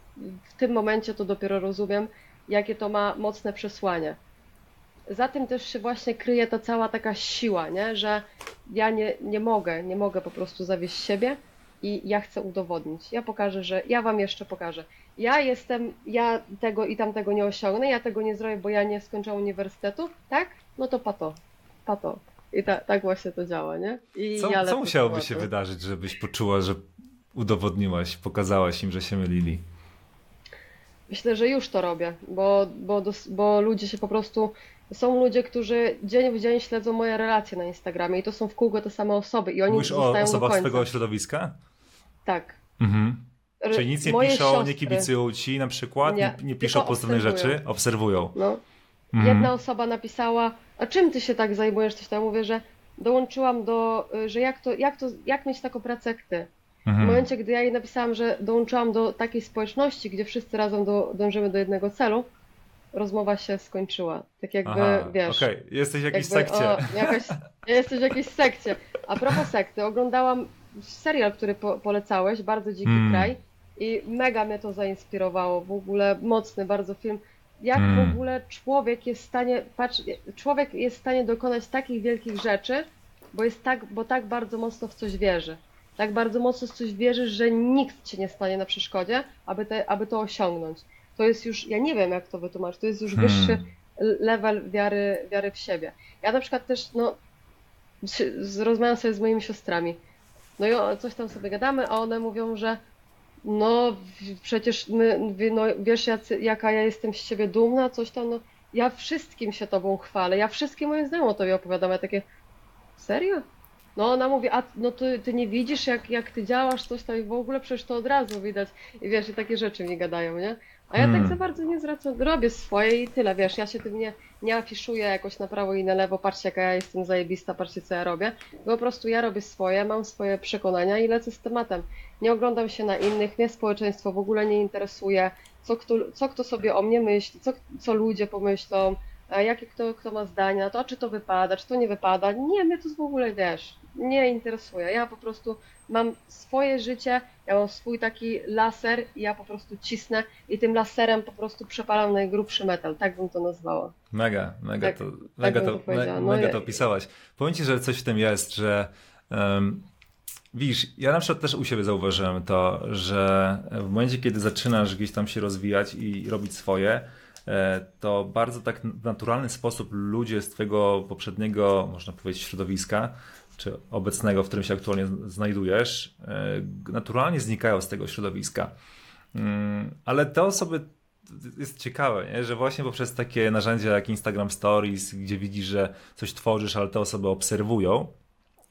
W tym momencie to dopiero rozumiem, jakie to ma mocne przesłanie. Za tym też się właśnie kryje ta cała taka siła, nie? że ja nie, nie mogę, nie mogę po prostu zawieść siebie i ja chcę udowodnić. Ja pokażę, że ja wam jeszcze pokażę. Ja jestem, ja tego i tamtego nie osiągnę, ja tego nie zrobię, bo ja nie skończyłam uniwersytetu, tak? No to pato, pato. I ta, tak właśnie to działa, nie? I Co, ja co musiałoby się wydarzyć, żebyś poczuła, że udowodniłaś, pokazałaś im, że się mylili? Myślę, że już to robię, bo, bo, bo ludzie się po prostu. Są ludzie, którzy dzień w dzień śledzą moje relacje na Instagramie i to są w kółko te same osoby i oni Mówisz o osobach końca. swojego środowiska? Tak. Mhm. Czyli nic nie moje piszą, siostry, nie kibicują ci na przykład, nie, Nie, nie, piszą pozytywnych rzeczy, obserwują. No. Mhm. Jedna osoba napisała, a czym ty się tak zajmujesz? Coś tam mówię, że dołączyłam do, że jak to, jak to, jak mieć taką pracę jak ty? W Mhm. momencie, gdy ja jej napisałam, że dołączyłam do takiej społeczności, gdzie wszyscy razem do, dążymy do jednego celu, rozmowa się skończyła. Tak jakby, Aha, wiesz. okej, jesteś w jakiejś jakby, sekcie. O, jakaś, ja jesteś w jakiejś sekcie. A propos sekty, oglądałam serial, który po, polecałeś, Bardzo Dziki Mm. Kraj i mega mnie to zainspirowało. W ogóle mocny bardzo film. Jak Mm. w ogóle człowiek jest w stanie, patrz, człowiek jest w stanie dokonać takich wielkich rzeczy, bo jest tak, bo tak bardzo mocno w coś wierzy. Tak bardzo mocno w coś wierzysz, że nikt ci nie stanie na przeszkodzie, aby, te, aby to osiągnąć. To jest już, ja nie wiem jak to wytłumaczyć, to jest już Hmm. wyższy level wiary, wiary w siebie. Ja na przykład też, no, rozmawiam sobie z moimi siostrami. No i coś tam sobie gadamy, a one mówią, że no przecież my, no, wiesz jacy, jaka ja jestem z ciebie dumna, coś tam, no ja wszystkim się tobą chwalę, ja wszystkim moim znajomym o tobie opowiadam, ja takie, serio? No ona mówi, a no ty, ty nie widzisz jak, jak ty działasz, coś tam i w ogóle przecież to od razu widać i wiesz, i takie rzeczy mi gadają, nie? A ja Hmm. tak za bardzo nie zwracam, robię swoje i tyle, wiesz, ja się tym nie, nie afiszuję jakoś na prawo i na lewo, patrzcie jaka ja jestem zajebista, patrzcie co ja robię, bo po prostu ja robię swoje, mam swoje przekonania i lecę z tematem. Nie oglądam się na innych, mnie społeczeństwo w ogóle nie interesuje, co kto, co kto sobie o mnie myśli, co, co ludzie pomyślą, jakie kto, kto ma zdania, to czy to wypada, czy to nie wypada. Nie, mnie to w ogóle, wiesz, nie interesuje. Ja po prostu mam swoje życie, ja mam swój taki laser i ja po prostu cisnę i tym laserem po prostu przepalam najgrubszy metal, tak bym to nazwała. Mega, mega Tak, to, mega bym to, to me, No mega to opisałaś. Powiem ci, że coś w tym jest, że um, widzisz, ja na przykład też u siebie zauważyłem to, że w momencie, kiedy zaczynasz gdzieś tam się rozwijać i robić swoje, to bardzo tak w naturalny sposób ludzie z twojego poprzedniego, można powiedzieć, środowiska, czy obecnego, w którym się aktualnie znajdujesz, e, naturalnie znikają z tego środowiska. Mm, Ale te osoby jest ciekawe, nie? że właśnie poprzez takie narzędzia jak Instagram Stories, gdzie widzisz, że coś tworzysz, ale te osoby obserwują,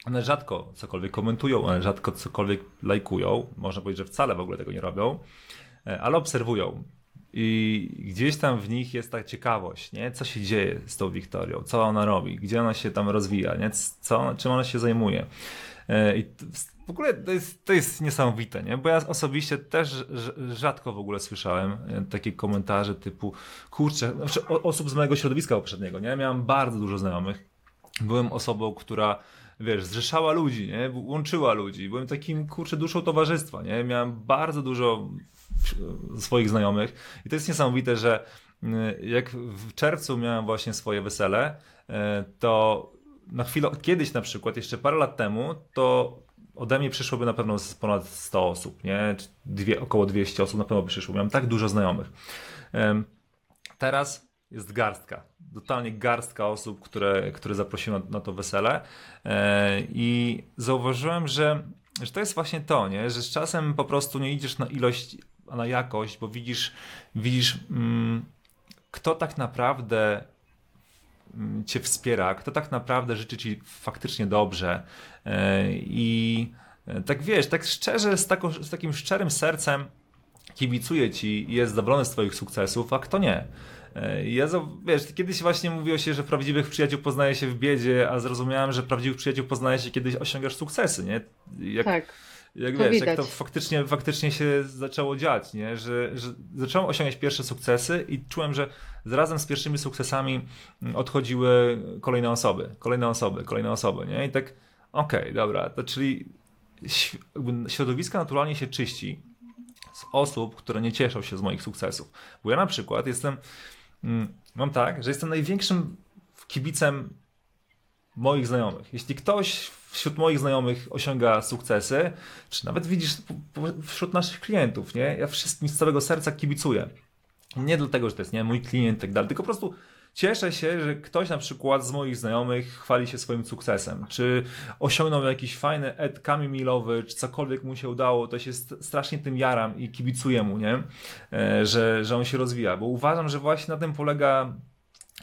one rzadko cokolwiek komentują, one rzadko cokolwiek lajkują, można powiedzieć, że wcale w ogóle tego nie robią, e, ale obserwują. I gdzieś tam w nich jest ta ciekawość, nie? co się dzieje z tą Wiktorią, co ona robi, gdzie ona się tam rozwija, nie? Co, czym ona się zajmuje. E, I w ogóle to jest, to jest niesamowite, nie? bo ja osobiście też rz- rzadko w ogóle słyszałem e, takie komentarze typu kurczę, znaczy osób z mojego środowiska poprzedniego, nie? Miałem bardzo dużo znajomych. Byłem osobą, która wiesz, zrzeszała ludzi, nie? Łączyła ludzi. Byłem takim, kurczę, duszą towarzystwa, nie? Miałem bardzo dużo swoich znajomych i to jest niesamowite, że y, jak w czerwcu miałem właśnie swoje wesele, e, to na chwilę, kiedyś na przykład, jeszcze parę lat temu, to ode mnie przyszłoby na pewno ponad 100 osób, nie? Dwie, około 200 osób na pewno by przyszło. Miałem tak dużo znajomych. Teraz jest garstka, totalnie garstka osób, które, które zaprosiłem na, na to wesele E, i zauważyłem, że, że to jest właśnie to, nie? że z czasem po prostu nie idziesz na ilość, a na jakość, bo widzisz, widzisz mm, kto tak naprawdę mm, cię wspiera, kto tak naprawdę życzy ci faktycznie dobrze e, i E, Tak wiesz, tak szczerze, z, taką, z takim szczerym sercem kibicuje ci i jest zadowolony z twoich sukcesów, a kto nie. E, Ja, wiesz, kiedyś właśnie mówiło się, że prawdziwych przyjaciół poznaje się w biedzie, a zrozumiałem, że prawdziwych przyjaciół poznaje się, kiedy osiągasz sukcesy, nie? Jak, Tak. Jak to wiesz, jak widać. to faktycznie, faktycznie się zaczęło dziać, nie? Że, że zacząłem osiągać pierwsze sukcesy i czułem, że razem z pierwszymi sukcesami mm, odchodziły kolejne osoby, kolejne osoby, kolejne osoby, nie? I tak, okej, dobra, to czyli środowisko naturalnie się czyści z osób, które nie cieszą się z moich sukcesów. Bo ja na przykład jestem, mm, mam tak, że jestem największym kibicem moich znajomych. Jeśli ktoś wśród moich znajomych osiąga sukcesy, czy nawet widzisz wśród naszych klientów, nie? Ja wszystkim z całego serca kibicuję. Nie dlatego, że to jest nie mój klient i tak dalej, tylko po prostu cieszę się, że ktoś na przykład z moich znajomych chwali się swoim sukcesem, czy osiągnął jakiś fajny ed kamień milowy, czy cokolwiek mu się udało, to się st- strasznie tym jaram i kibicuję mu, nie? E, Że, że on się rozwija, bo uważam, że właśnie na tym polega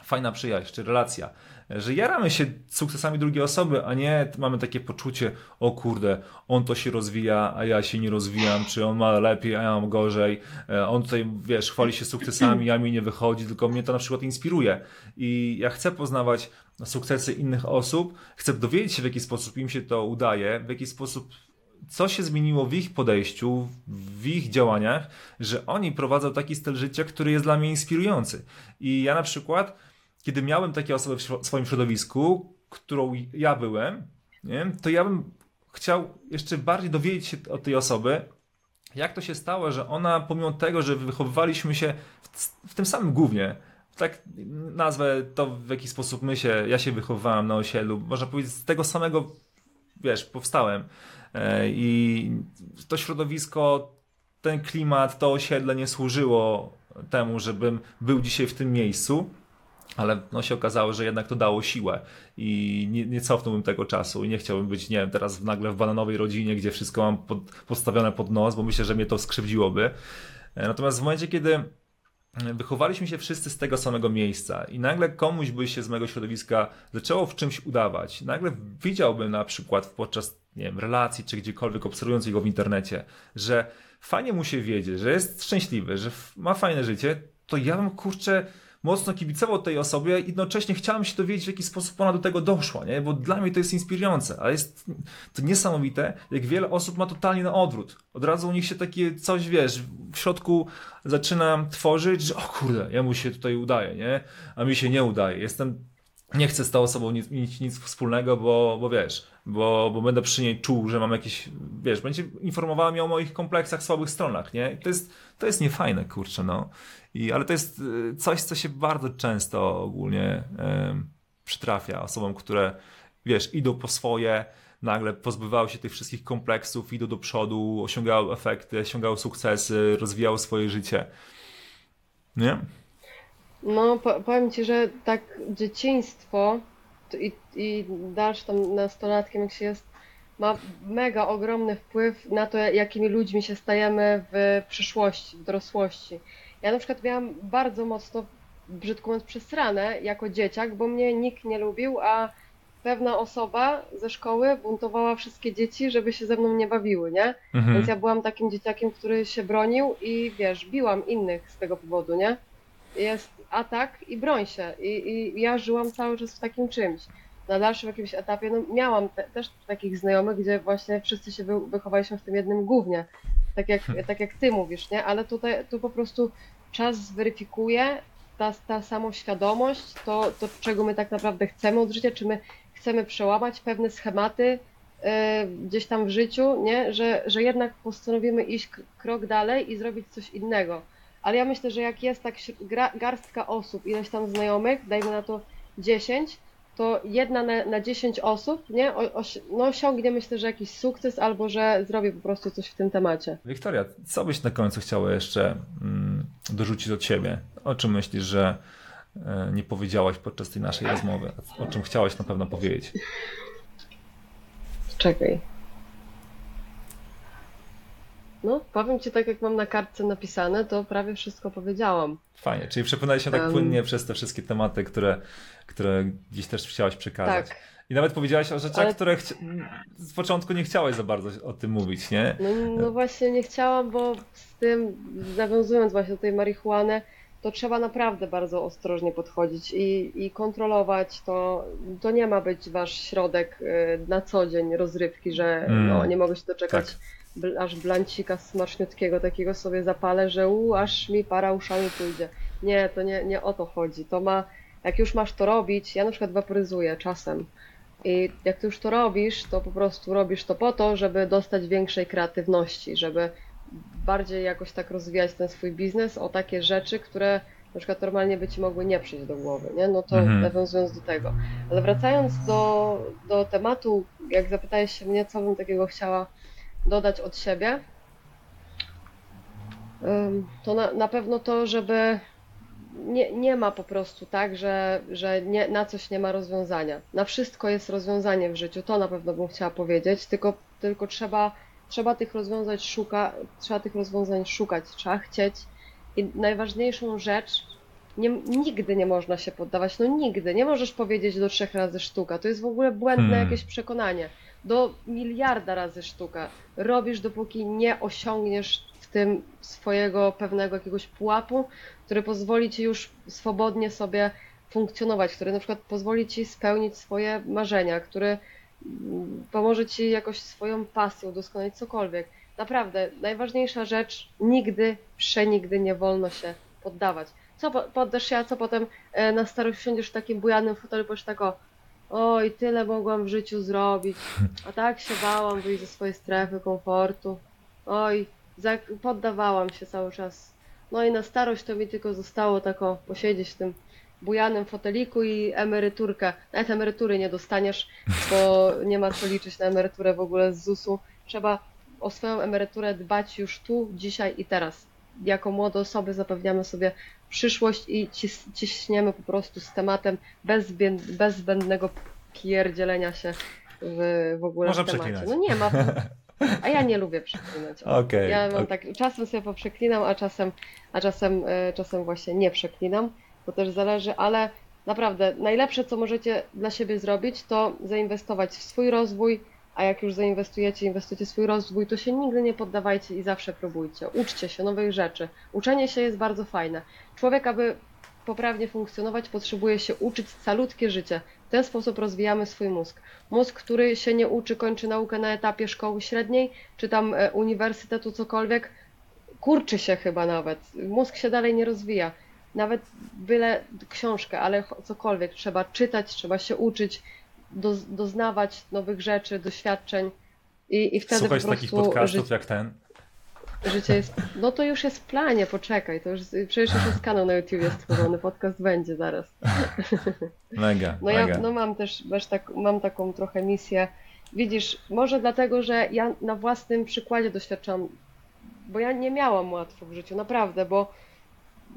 fajna przyjaźń, czy relacja. Że jaramy się sukcesami drugiej osoby, a nie mamy takie poczucie, o kurde, on to się rozwija, a ja się nie rozwijam, czy on ma lepiej, a ja mam gorzej. E, On tutaj, wiesz, chwali się sukcesami, a mi nie wychodzi, tylko mnie to na przykład inspiruje. I ja chcę poznawać sukcesy innych osób, chcę dowiedzieć się, w jaki sposób im się to udaje, w jaki sposób co się zmieniło w ich podejściu, w ich działaniach, że oni prowadzą taki styl życia, który jest dla mnie inspirujący. I ja na przykład, kiedy miałem takie osoby w swoim środowisku, którą ja byłem, nie, to ja bym chciał jeszcze bardziej dowiedzieć się od tej osoby, jak to się stało, że ona, pomimo tego, że wychowywaliśmy się w, w tym samym głównie, tak nazwę to, w jaki sposób my się, ja się wychowywałem na osiedlu, można powiedzieć, z tego samego, wiesz, powstałem. E, I to środowisko, ten klimat, to osiedle nie służyło temu, żebym był dzisiaj w tym miejscu, ale no się okazało, że jednak to dało siłę i nie, nie cofnąłbym tego czasu i nie chciałbym być, nie wiem, teraz nagle w bananowej rodzinie, gdzie wszystko mam pod, postawione pod nos, bo myślę, że mnie to skrzywdziłoby. E, Natomiast w momencie, kiedy wychowaliśmy się wszyscy z tego samego miejsca i nagle komuś by się z mojego środowiska zaczęło w czymś udawać, nagle widziałbym na przykład podczas nie wiem, relacji czy gdziekolwiek obserwując jego w internecie, że fajnie mu się wiedzie, że jest szczęśliwy, że ma fajne życie, to ja bym kurczę mocno kibicował tej osobie jednocześnie chciałem się dowiedzieć, w jaki sposób ona do tego doszła, nie? bo dla mnie to jest inspirujące, ale jest to niesamowite, jak wiele osób ma totalnie na odwrót. Od razu u nich się takie coś, wiesz, w środku zaczyna tworzyć, że o kurde, jemu się tutaj udaje, nie? A mi się nie udaje. Jestem, nie chcę z tą osobą nic, mieć nic wspólnego, bo, bo wiesz, bo, bo będę przy niej czuł, że mam jakieś, wiesz, będzie informowała mnie o moich kompleksach, słabych stronach, nie? To jest, to jest niefajne, kurczę, no. I, ale to jest y, coś, co się bardzo często ogólnie przytrafia osobom, które, wiesz, idą po swoje, nagle pozbywały się tych wszystkich kompleksów, idą do przodu, osiągały efekty, osiągały sukcesy, rozwijały swoje życie. Nie? No, po, powiem ci, że tak dzieciństwo i, i dalsze tam nastolatkiem, jak się jest, ma mega ogromny wpływ na to, jakimi ludźmi się stajemy w przyszłości, w dorosłości. Ja na przykład miałam bardzo mocno, brzydko mówiąc, przesrane jako dzieciak, bo mnie nikt nie lubił, a pewna osoba ze szkoły buntowała wszystkie dzieci, żeby się ze mną nie bawiły, nie? Mhm. Więc ja byłam takim dzieciakiem, który się bronił i wiesz, biłam innych z tego powodu, nie? Jest atak i broń się. I, i ja żyłam cały czas w takim czymś. Na dalszym jakimś etapie, no miałam te, też takich znajomych, gdzie właśnie wszyscy się wy, wychowaliśmy w tym jednym głównie. Tak jak, tak jak ty mówisz, nie? Ale tutaj tu po prostu czas zweryfikuje ta, ta samoświadomość, to, to czego my tak naprawdę chcemy od życia, czy my chcemy przełamać pewne schematy, e, gdzieś tam w życiu, nie? Że, że jednak postanowimy iść krok dalej i zrobić coś innego. Ale ja myślę, że jak jest tak garstka osób, ileś tam znajomych, dajmy na to 10, to jedna na, na 10 osób, nie? O, no osiągnie myślę, że jakiś sukces albo że zrobi po prostu coś w tym temacie. Wiktoria, co byś na końcu chciała jeszcze mm, dorzucić od siebie? O czym myślisz, że e, nie powiedziałaś podczas tej naszej rozmowy? O czym chciałaś na pewno powiedzieć? Czekaj. No, powiem ci tak, jak mam na kartce napisane, to prawie wszystko powiedziałam. Fajnie, czyli przepłynęliśmy tak płynnie przez te wszystkie tematy, które, które gdzieś też chciałaś przekazać. Tak. I nawet powiedziałaś o rzeczach, Ale- które z początku nie chciałaś za bardzo o tym mówić, nie? No, no właśnie nie chciałam, bo z tym, nawiązując właśnie do tej marihuany, to trzeba naprawdę bardzo ostrożnie podchodzić i, i kontrolować to. To nie ma być wasz środek y, na co dzień rozrywki, że Mm. no, nie mogę się doczekać Tak. Aż blancika smaczniutkiego takiego sobie zapalę, że u, aż mi para uszami pójdzie. Nie, to nie, nie o to chodzi. To ma, jak już masz to robić, ja na przykład waporyzuję czasem. I jak ty już to robisz, to po prostu robisz to po to, żeby dostać większej kreatywności, żeby bardziej jakoś tak rozwijać ten swój biznes o takie rzeczy, które na przykład normalnie by ci mogły nie przyjść do głowy, nie? No to Mhm. nawiązując do tego. Ale wracając do, do tematu, jak zapytałeś się mnie, co bym takiego chciała dodać od siebie, to na, na pewno to, żeby nie, nie ma po prostu tak, że, że nie, na coś nie ma rozwiązania. Na wszystko jest rozwiązanie w życiu, to na pewno bym chciała powiedzieć, tylko, tylko trzeba, trzeba tych rozwiązań szuka, trzeba tych rozwiązań szukać, trzeba chcieć. I najważniejszą rzecz, nie, nigdy nie można się poddawać, no nigdy. Nie możesz powiedzieć do trzech razy sztuka. To jest w ogóle błędne Hmm. jakieś przekonanie. Do miliarda razy sztuka. Robisz, dopóki nie osiągniesz w tym swojego pewnego jakiegoś pułapu, który pozwoli ci już swobodnie sobie funkcjonować, który na przykład pozwoli ci spełnić swoje marzenia, który mm, pomoże ci jakoś swoją pasję udoskonalić cokolwiek. Naprawdę, najważniejsza rzecz, nigdy, przenigdy nie wolno się poddawać. Co po- poddasz się, a co potem e, na starość siądziesz w takim bujanym fotelu, powiesz tak o, oj, tyle mogłam w życiu zrobić, a tak się bałam wyjść ze swojej strefy komfortu, oj, poddawałam się cały czas. No i na starość to mi tylko zostało tak o, posiedzieć w tym bujanym foteliku i emeryturkę. Nawet emerytury nie dostaniesz, bo nie ma co liczyć na emeryturę w ogóle z ZUS-u. Trzeba o swoją emeryturę dbać już tu, dzisiaj i teraz. Jako młode osoby zapewniamy sobie przyszłość i cis, ciśniemy po prostu z tematem bez, bez zbędnego pierdzielenia się w, w ogóle Można w temacie. przeklinać. No nie ma. A ja nie lubię przeklinać. O. Okej. Ja mam ok. tak, czasem sobie poprzeklinam, a czasem, a czasem, e, czasem właśnie nie przeklinam. To też zależy, ale naprawdę najlepsze, co możecie dla siebie zrobić, to zainwestować w swój rozwój, a jak już zainwestujecie, inwestujecie swój rozwój, to się nigdy nie poddawajcie i zawsze próbujcie. Uczcie się nowych rzeczy. Uczenie się jest bardzo fajne. Człowiek, aby poprawnie funkcjonować, potrzebuje się uczyć calutkie życie. W ten sposób rozwijamy swój mózg. Mózg, który się nie uczy, kończy naukę na etapie szkoły średniej, czy tam e, uniwersytetu, cokolwiek, kurczy się chyba nawet. Mózg się dalej nie rozwija. Nawet byle książkę, ale cokolwiek. Trzeba czytać, trzeba się uczyć, do, doznawać nowych rzeczy, doświadczeń. I, i wtedy Słuchać po takich prostu podcastów ży, jak ten. życie jest. No to już jest w planie, poczekaj. To już, przecież już jest kanał na YouTube jest stworzony, podcast będzie zaraz. Mega, No ja mega. no mam też wiesz, tak, mam taką trochę misję. Widzisz, może dlatego, że ja na własnym przykładzie doświadczam, bo ja nie miałam łatwo w życiu, naprawdę, bo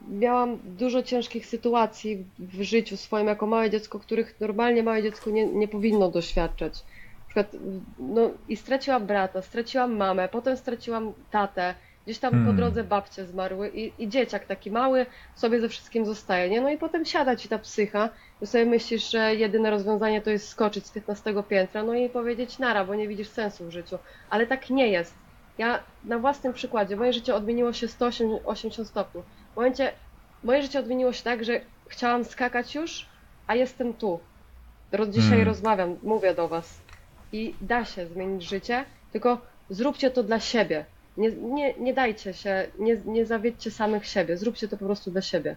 miałam dużo ciężkich sytuacji w- życiu swoim jako małe dziecko, których normalnie małe dziecko nie, nie powinno doświadczać. Na przykład, no i straciłam brata, straciłam mamę, potem straciłam tatę, gdzieś tam po Hmm. drodze babcie zmarły i, i dzieciak taki mały sobie ze wszystkim zostaje, nie? No i potem siada ci ta psycha, że sobie myślisz, że jedyne rozwiązanie to jest skoczyć z 15 piętra, no i powiedzieć nara, bo nie widzisz sensu w życiu. Ale tak nie jest. Ja na własnym przykładzie, moje życie odmieniło się 180 stopni. W momencie, moje życie odmieniło się tak, że chciałam skakać już, a jestem tu. Ro- Dzisiaj Hmm. rozmawiam, mówię do was. I da się zmienić życie, tylko zróbcie to dla siebie. Nie, nie, nie dajcie się, nie, nie zawiedźcie samych siebie, zróbcie to po prostu dla siebie.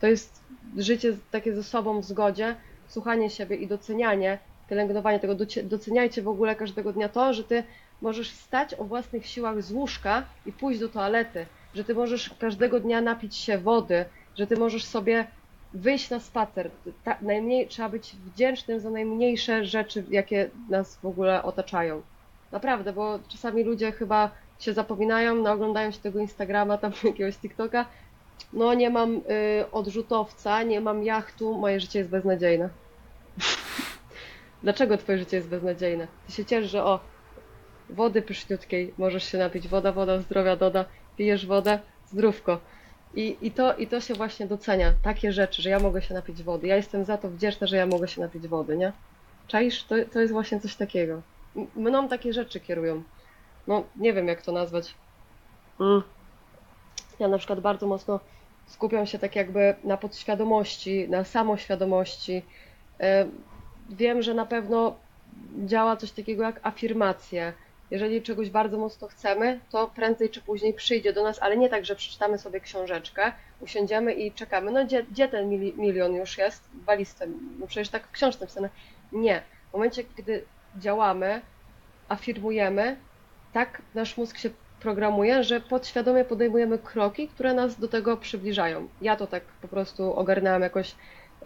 To jest życie takie ze sobą w zgodzie, słuchanie siebie i docenianie, pielęgnowanie tego. Docie- Doceniajcie w ogóle każdego dnia to, że ty możesz wstać o własnych siłach z łóżka i pójść do toalety, że ty możesz każdego dnia napić się wody, że ty możesz sobie wyjść na spacer. Ta, najmniej, trzeba być wdzięcznym za najmniejsze rzeczy, jakie nas w ogóle otaczają. Naprawdę, bo czasami ludzie chyba się zapominają, naoglądają się tego Instagrama, tam jakiegoś TikToka. No nie mam y, odrzutowca, nie mam jachtu, moje życie jest beznadziejne. Dlaczego twoje życie jest beznadziejne? Ty się ciesz, że o, wody pyszniutkiej możesz się napić, woda, woda zdrowia doda, pijesz wodę, zdrówko. I, i, to, I to się właśnie docenia, takie rzeczy, że ja mogę się napić wody. Ja jestem za to wdzięczna, że ja mogę się napić wody, nie? Czaisz? To, to jest właśnie coś takiego. Mną takie rzeczy kierują. No, nie wiem jak to nazwać. Mm. Ja na przykład bardzo mocno skupiam się tak jakby na podświadomości, na samoświadomości. E, Wiem, że na pewno działa coś takiego jak afirmacje. Jeżeli czegoś bardzo mocno chcemy, to prędzej czy później przyjdzie do nas, ale nie tak, że przeczytamy sobie książeczkę, usiądziemy i czekamy. No gdzie, gdzie ten mili, milion już jest? Walizce. No przecież tak w książce napisane. Nie. W momencie, gdy działamy, afirmujemy, tak nasz mózg się programuje, że podświadomie podejmujemy kroki, które nas do tego przybliżają. Ja to tak po prostu ogarnęłam jakoś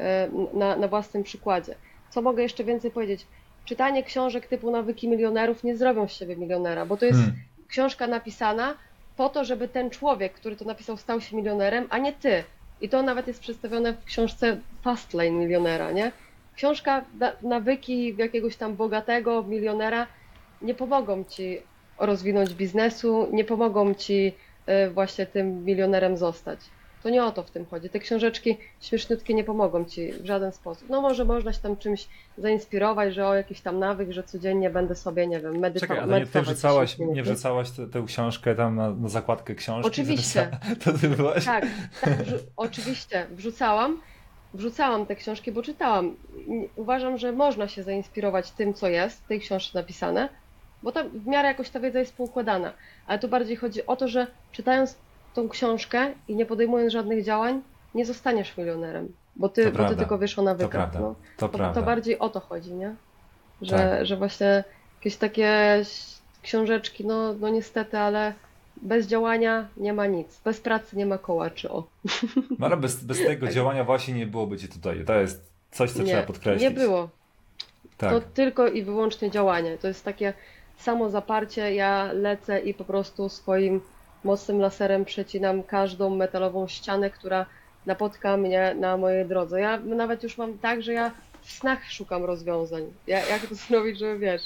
e, na, na własnym przykładzie. Co mogę jeszcze więcej powiedzieć? Czytanie książek typu Nawyki milionerów nie zrobią z siebie milionera, bo to jest Hmm. książka napisana po to, żeby ten człowiek, który to napisał, stał się milionerem, a nie ty. I to nawet jest przedstawione w książce Fastlane milionera, nie? Książka na- nawyki jakiegoś tam bogatego milionera nie pomogą ci rozwinąć biznesu, nie pomogą ci y, właśnie tym milionerem zostać. To nie o to w tym chodzi. Te książeczki śmieszniutkie nie pomogą ci w żaden sposób. No może można się tam czymś zainspirować, że o jakiś tam nawyk, że codziennie będę sobie, nie wiem, medyta- Czekaj, ale nie, ty medytować wrzucałaś, 10 minut, nie wrzucałaś tę, tę książkę tam na, na zakładkę książki? Oczywiście. To ty byłaś? Tak, tak oczywiście. Wrzucałam, wrzucałam te książki, bo czytałam. Uważam, że można się zainspirować tym, co jest w tej książce napisane, bo tam w miarę jakoś ta wiedza jest poukładana. Ale tu bardziej chodzi o to, że czytając tą książkę i nie podejmując żadnych działań, nie zostaniesz milionerem, bo ty, To bo ty tylko wiesz o nawykach. prawda. No. To To, to bardziej o to chodzi, nie? Że, Tak. że właśnie jakieś takie książeczki, no, no niestety, ale bez działania nie ma nic. Bez pracy nie ma kołaczy, o. No ale bez, bez tego działania właśnie nie byłoby cię tutaj. To jest coś, co trzeba Nie, podkreślić. nie było. Tak. To tylko i wyłącznie działanie. To jest takie samo zaparcie. Ja lecę i po prostu swoim mocnym laserem przecinam każdą metalową ścianę, która napotka mnie na mojej drodze. Ja nawet już mam tak, że ja w snach szukam rozwiązań. Ja, jak to zrobić, żeby wiesz.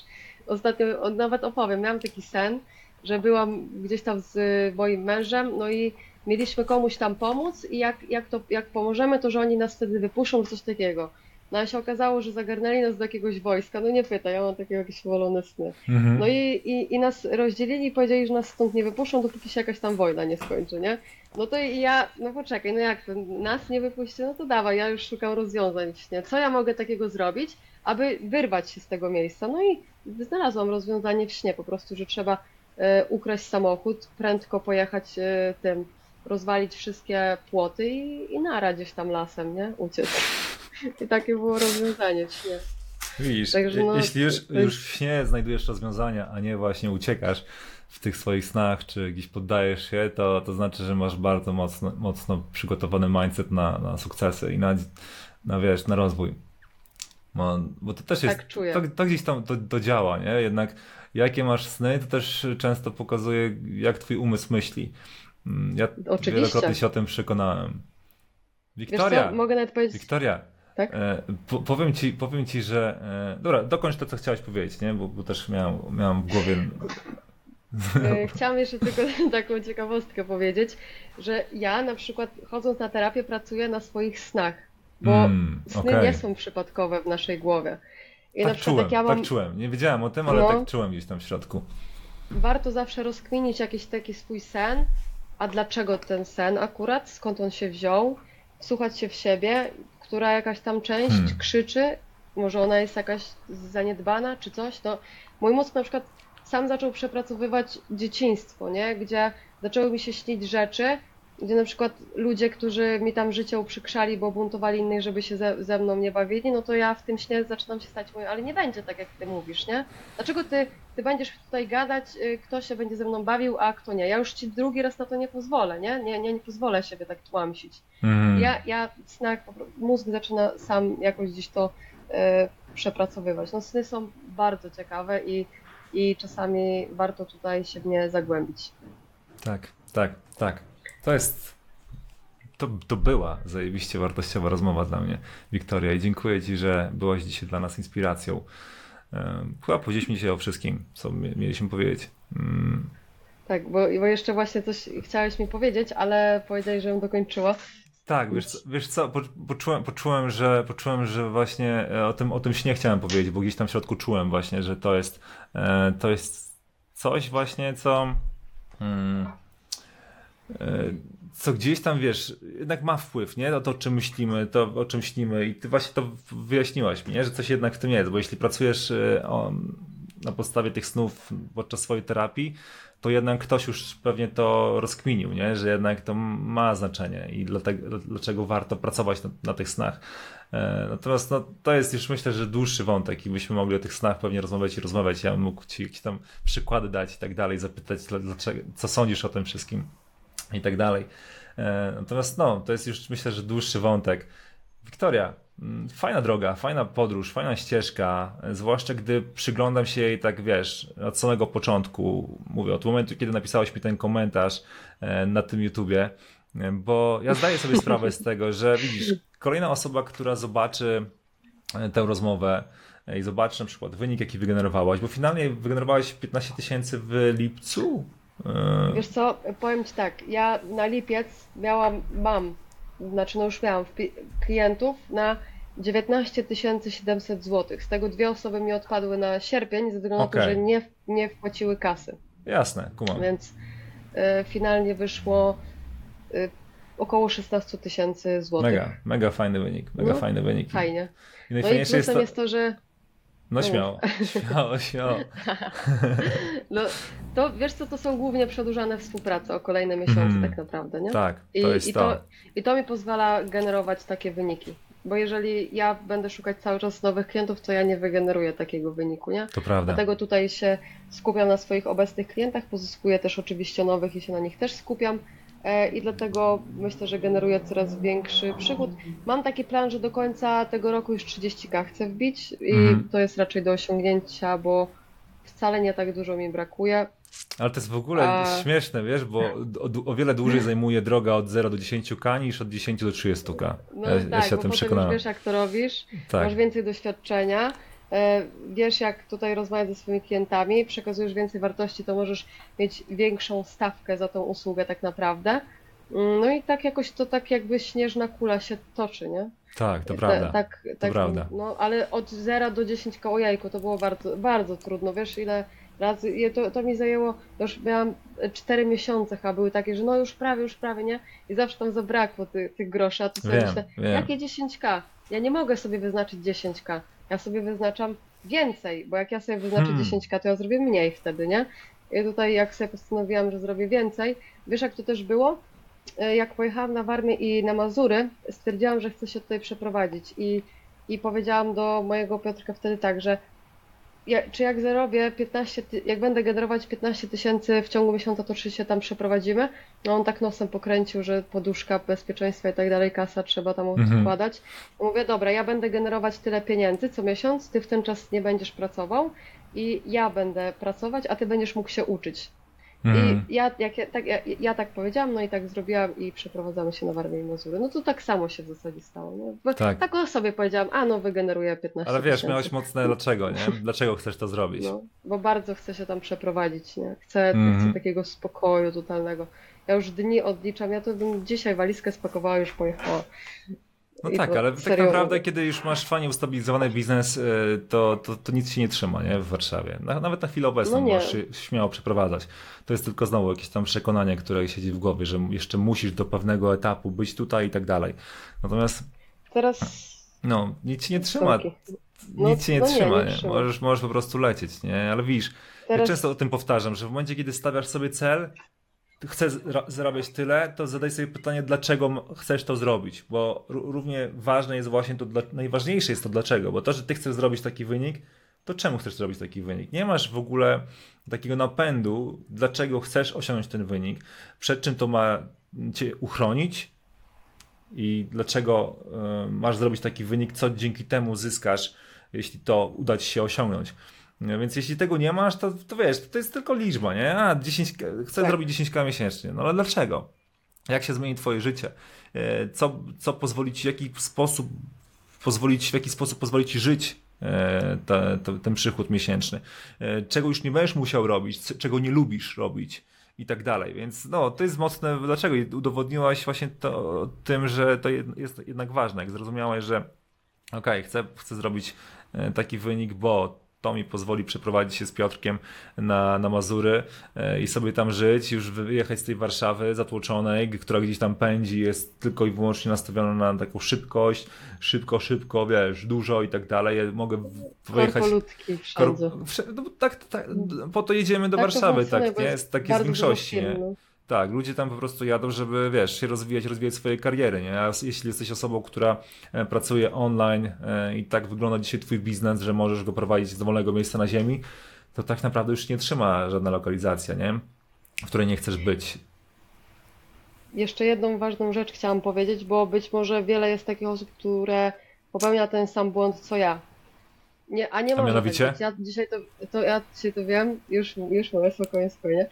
Ostatnio nawet opowiem, miałam taki sen, że byłam gdzieś tam z moim mężem, no i mieliśmy komuś tam pomóc i jak, jak, to, jak pomożemy, to że oni nas wtedy wypuszczą, coś takiego. No ale się okazało, że zagarnęli nas do jakiegoś wojska. No nie pytaj, ja mam takie jakieś wolone sny. Mhm. No i, i, i nas rozdzielili i powiedzieli, że nas stąd nie wypuszczą, dopóki się jakaś tam wojna nie skończy, nie? No to i ja, no poczekaj, no jak to, nas nie wypuści, no to dawaj, ja już szukam rozwiązań w śnie. Co ja mogę takiego zrobić, aby wyrwać się z tego miejsca? No i znalazłam rozwiązanie w śnie, po prostu, że trzeba e, ukraść samochód, prędko pojechać e, tym, rozwalić wszystkie płoty i, i nara gdzieś tam lasem, nie? Uciec. I takie było rozwiązanie w śnie. Widzisz, Także no, jeśli już, już w śnie znajdujesz rozwiązania, a nie właśnie uciekasz w tych swoich snach, czy gdzieś poddajesz się, to, to znaczy, że masz bardzo mocno, mocno przygotowany mindset na, na sukcesy i na, na, wiesz, na rozwój. Bo, bo to też jest, Tak czuję. to, to gdzieś tam to, to działa, nie? Jednak jakie masz sny, to też często pokazuje, jak twój umysł myśli. Mm, Ja Oczywiście. wielokrotnie się o tym przekonałem. Wiktoria, mogę nawet powiedzieć... Wiktoria, Tak? e, po, powiem, ci, powiem ci, że. E, dobra, dokończ to, co chciałeś powiedzieć, nie? Bo, bo też miałem, miałem w głowie. E, Chciałam jeszcze tylko taką ciekawostkę powiedzieć, że ja na przykład chodząc na terapię pracuję na swoich snach, bo Mm, sny okej. nie są przypadkowe w naszej głowie. I na Tak przykład czułem, jak ja mam, tak czułem. Nie wiedziałem o tym, ale No. tak czułem gdzieś tam w środku. warto zawsze rozkminić jakiś taki swój sen, a dlaczego ten sen akurat, skąd on się wziął, wsłuchać się w siebie, która jakaś tam część Hmm. krzyczy, może ona jest jakaś zaniedbana czy coś, no mój mózg na przykład sam zaczął przepracowywać dzieciństwo, nie? Gdzie zaczęły mi się śnić rzeczy, gdzie na przykład ludzie, którzy mi tam życie uprzykrzali, bo buntowali innych, żeby się ze, ze mną nie bawili, no to ja w tym śnie zaczynam się stać, mówię, ale nie będzie tak, jak ty mówisz, nie? Dlaczego ty, ty będziesz tutaj gadać, y, kto się będzie ze mną bawił, a kto nie? Ja już ci drugi raz na to nie pozwolę, nie? Nie, nie, nie pozwolę siebie tak tłamsić. Mhm. Ja, ja w snach, mózg zaczyna sam jakoś gdzieś to e, przepracowywać. No sny są bardzo ciekawe i, i czasami warto tutaj się w nie zagłębić. Tak, tak, tak. To jest. To, to była zajebiście wartościowa rozmowa dla mnie, Wiktoria, i dziękuję Ci, że byłaś dzisiaj dla nas inspiracją. Chyba powiedzieliśmy dzisiaj o wszystkim, co mie- mieliśmy powiedzieć. Mm, Tak, bo, bo jeszcze właśnie coś chciałeś mi powiedzieć, ale powiedziałeś, żebym dokończyła. Tak, wiesz, co- wiesz co, po- poczułem, poczułem, że, poczułem, że właśnie e, o tym, o tym śnie chciałem powiedzieć, bo gdzieś tam w środku czułem właśnie, że to jest, e, to jest coś właśnie, co, mm, co gdzieś tam, wiesz, jednak ma wpływ, nie? O to, o czym myślimy, to o czym śnimy i ty właśnie to wyjaśniłaś mi, nie? Że coś jednak w tym jest, bo jeśli pracujesz e, o, na podstawie tych snów podczas swojej terapii, to jednak ktoś już pewnie to rozkminił, nie? że jednak to ma znaczenie i dlatego, dlaczego warto pracować na, na tych snach. E, Natomiast no, to jest już myślę, że dłuższy wątek i byśmy mogli o tych snach pewnie rozmawiać i rozmawiać. Ja bym mógł Ci jakieś tam przykłady dać i tak dalej, zapytać, dla- dlaczego, co sądzisz o tym wszystkim i tak dalej. E, Natomiast no, to jest już myślę, że dłuższy wątek. Wiktoria, mm, fajna droga, fajna podróż, fajna ścieżka, zwłaszcza gdy przyglądam się jej tak, wiesz, od samego początku, mówię, od momentu, kiedy napisałeś mi ten komentarz e, na tym YouTubie, e, bo ja zdaję sobie sprawę z tego, że widzisz, kolejna osoba, która zobaczy tę rozmowę i zobaczy na przykład wynik, jaki wygenerowałaś, bo finalnie wygenerowałeś 15 tysięcy w lipcu. E, Wiesz co, powiem Ci tak, ja na lipiec miałam, mam, znaczy no już miałam klientów na 19 700 zł. Z tego dwie osoby mi odpadły na sierpień, ze względu na Okej. to, że nie, nie wpłaciły kasy. Jasne, kumam. Więc y, finalnie wyszło y, około 16 tysięcy złotych. Mega, mega fajny wynik, mega No, fajny wynik. Fajnie. I No i najfajniejsze jest plusem to... jest to, że No śmiało, śmiało, śmiało. no, to wiesz co, to są głównie przedłużane współprace o kolejne miesiące Mhm. tak naprawdę, nie? Tak, I, to jest i, to. to, I to mi pozwala generować takie wyniki. Bo jeżeli ja będę szukać cały czas nowych klientów, to ja nie wygeneruję takiego wyniku, nie? To prawda. Dlatego tutaj się skupiam na swoich obecnych klientach, pozyskuję też oczywiście nowych i się na nich też skupiam. E, I dlatego myślę, że generuję coraz większy przychód. Mam taki plan, że do końca tego roku już 30k chcę wbić i Mhm. to jest raczej do osiągnięcia, bo wcale nie tak dużo mi brakuje. Ale to jest w ogóle A- śmieszne, wiesz, bo o, o wiele dłużej zajmuje droga od 0 do 10k niż od 10 do 30k. No ja, ja tak, się o tym już przekonałem. wiesz jak to robisz, Tak, masz więcej doświadczenia, wiesz jak tutaj rozmawiać ze swoimi klientami, przekazujesz więcej wartości, to możesz mieć większą stawkę za tą usługę tak naprawdę. Mm, No i tak jakoś to tak jakby śnieżna kula się toczy, nie? tak, to Ta- prawda. Tak, tak, prawda. No ale od 0 do 10 koło jajku to było bardzo, bardzo trudno. Wiesz ile razy, to, to mi zajęło, już miałam 4 miesiące chyba były takie, że no już prawie, już prawie, nie? I zawsze tam zabrakło ty, tych groszy, a tu sobie Wiem, myślę, wiem. jakie 10k? Ja nie mogę sobie wyznaczyć 10k. Ja sobie wyznaczam więcej, bo jak ja sobie wyznaczę Hmm. 10k, to ja zrobię mniej wtedy, nie? I tutaj jak sobie postanowiłam, że zrobię więcej, wiesz jak to też było? E, Jak pojechałam na Warmię i na Mazury, stwierdziłam, że chcę się tutaj przeprowadzić i, i powiedziałam do mojego Piotrka wtedy tak, że ja, czy jak zarobię 15, ty- jak będę generować 15 tysięcy w ciągu miesiąca, to czy się tam przeprowadzimy? No on tak nosem pokręcił, że poduszka, bezpieczeństwa i tak dalej, kasa trzeba tam Mhm. odkładać. Mówię, dobra, ja będę generować tyle pieniędzy co miesiąc, ty w ten czas nie będziesz pracował i ja będę pracować, a ty będziesz mógł się uczyć. Mhm. I ja, jak ja, tak, ja, ja tak powiedziałam, no i tak zrobiłam i przeprowadzamy się na Warmię i Mazury. No to tak samo się w zasadzie stało. No, bo Tak. tak. o sobie powiedziałam, a no wygeneruję 15 Ale wiesz, tysięcy. miałeś mocne dlaczego, nie? Dlaczego chcesz to zrobić? No, bo bardzo chcę się tam przeprowadzić, nie? Chcę, Mhm. chcę takiego spokoju totalnego. Ja już dni odliczam, ja to bym dzisiaj walizkę spakowała, już pojechała. No I tak, to ale tak naprawdę, kiedy już masz fajnie ustabilizowany biznes, y, to, to, to nic się nie trzyma, nie? W Warszawie. Na- Nawet na chwilę obecną No możesz śmiało przeprowadzać. To jest tylko znowu jakieś tam przekonanie, które siedzi w głowie, że jeszcze musisz do pewnego etapu być tutaj i tak dalej. Natomiast, Teraz no, nic się nie trzyma. No, Nic się nie no trzyma, nie nie? trzyma. Możesz, możesz po prostu lecieć, nie? Ale widzisz, ja Teraz często o tym powtarzam, że w momencie, kiedy stawiasz sobie cel, chcesz zarabiać tyle, to zadaj sobie pytanie, dlaczego chcesz to zrobić, bo ró- równie ważne jest właśnie to, dla- najważniejsze jest to dlaczego, bo to, że ty chcesz zrobić taki wynik, to czemu chcesz zrobić taki wynik? Nie masz w ogóle takiego napędu, dlaczego chcesz osiągnąć ten wynik, przed czym to ma cię uchronić i dlaczego y, masz zrobić taki wynik, co dzięki temu zyskasz, jeśli to uda ci się osiągnąć. No, Więc jeśli tego nie masz, to, to wiesz, to jest tylko liczba, nie? A, 10, chcę Tak. zrobić 10k miesięcznie. No ale dlaczego? Jak się zmieni twoje życie? E, Co, co pozwoli ci, w jaki sposób pozwolić, w jaki sposób pozwoli ci żyć te, te, ten przychód miesięczny? E, Czego już nie będziesz musiał robić, czego nie lubisz robić? i tak dalej. Więc no, to jest mocne. Dlaczego? Udowodniłaś właśnie to tym, że to jest jednak ważne. Jak zrozumiałaś, że okej, okay, chcę, chcę zrobić e, taki wynik, bo to mi pozwoli przeprowadzić się z Piotrkiem na, na Mazury e, i sobie tam żyć, już wyjechać z tej Warszawy zatłoczonej, która gdzieś tam pędzi, jest tylko i wyłącznie nastawiona na taką szybkość, szybko, szybko, wiesz, dużo i tak dalej. Ja mogę wyjechać... Wszędzie. No, tak, tak, po to jedziemy do tak Warszawy, tak, nie? Jest, tak jest w większości, nie? Tak, ludzie tam po prostu jadą, żeby, wiesz, się rozwijać, rozwijać swoje kariery, nie? A jeśli jesteś osobą, która e, pracuje online e, i tak wygląda dzisiaj twój biznes, że możesz go prowadzić z dowolnego miejsca na ziemi, to tak naprawdę już nie trzyma żadna lokalizacja, nie? W której nie chcesz być. Jeszcze jedną ważną rzecz chciałam powiedzieć, bo być może wiele jest takich osób, które popełnia ten sam błąd, co ja. Nie, a nie a może mianowicie? Tak ja dzisiaj to, to, ja dzisiaj to wiem, już, już mogę spokojnie, spokojnie.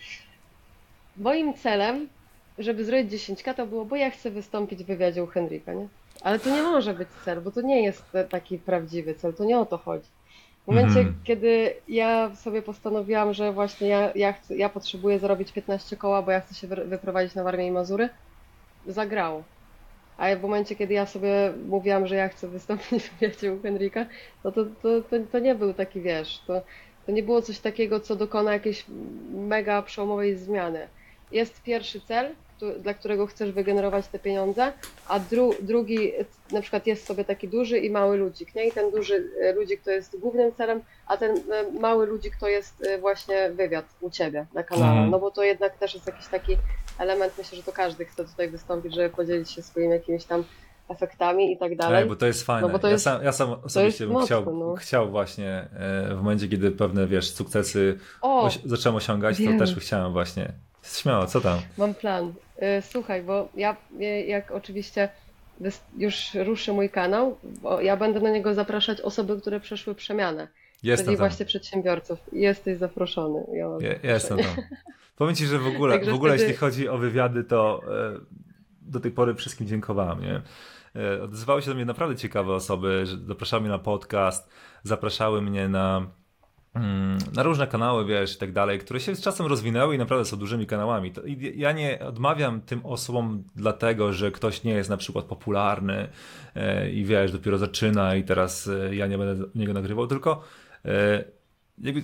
Moim celem, żeby zrobić 10k, to było, bo ja chcę wystąpić w wywiadzie u Henryka, nie? Ale to nie może być cel, bo to nie jest taki prawdziwy cel, to nie o to chodzi. W momencie, mm. kiedy ja sobie postanowiłam, że właśnie ja, ja, chcę, ja potrzebuję zarobić 15 koła, bo ja chcę się wyprowadzić na Warmię i Mazury, zagrało. A w momencie, kiedy ja sobie mówiłam, że ja chcę wystąpić w wywiadzie u Henryka, no to, to, to, to nie był taki, wiesz, to, to nie było coś takiego, co dokona jakiejś mega przełomowej zmiany jest pierwszy cel, dla którego chcesz wygenerować te pieniądze, a dru, drugi na przykład jest sobie taki duży i mały ludzik, nie? I ten duży e, ludzik to jest głównym celem, a ten e, mały ludzik to jest e, właśnie wywiad u Ciebie na kanale, mhm. no bo to jednak też jest jakiś taki element, myślę, że to każdy chce tutaj wystąpić, żeby podzielić się swoimi jakimiś tam efektami i tak dalej. Ej, bo to jest fajne. No, to jest, ja, sam, ja sam osobiście bym mocno, chciał, no. chciał właśnie w momencie, kiedy pewne, wiesz, sukcesy o, zacząłem osiągać, wiem. to też chciałem właśnie Śmiało, co tam? Mam plan. Y, słuchaj, bo ja jak oczywiście już ruszy mój kanał, bo ja będę na niego zapraszać osoby, które przeszły przemianę. Jestem czyli tam. właśnie przedsiębiorców. Jesteś zaproszony. Ja, ja jestem tam. Powiem Ci, że w ogóle, w ogóle wtedy... jeśli chodzi o wywiady, to e, do tej pory wszystkim dziękowałem. Nie? E, odzywały się do mnie naprawdę ciekawe osoby, że zapraszały mnie na podcast, zapraszały mnie na na różne kanały, wiesz, i tak dalej, które się z czasem rozwinęły i naprawdę są dużymi kanałami. Ja nie odmawiam tym osobom dlatego, że ktoś nie jest na przykład popularny e, i wiesz, dopiero zaczyna i teraz e, ja nie będę niego nagrywał, tylko e,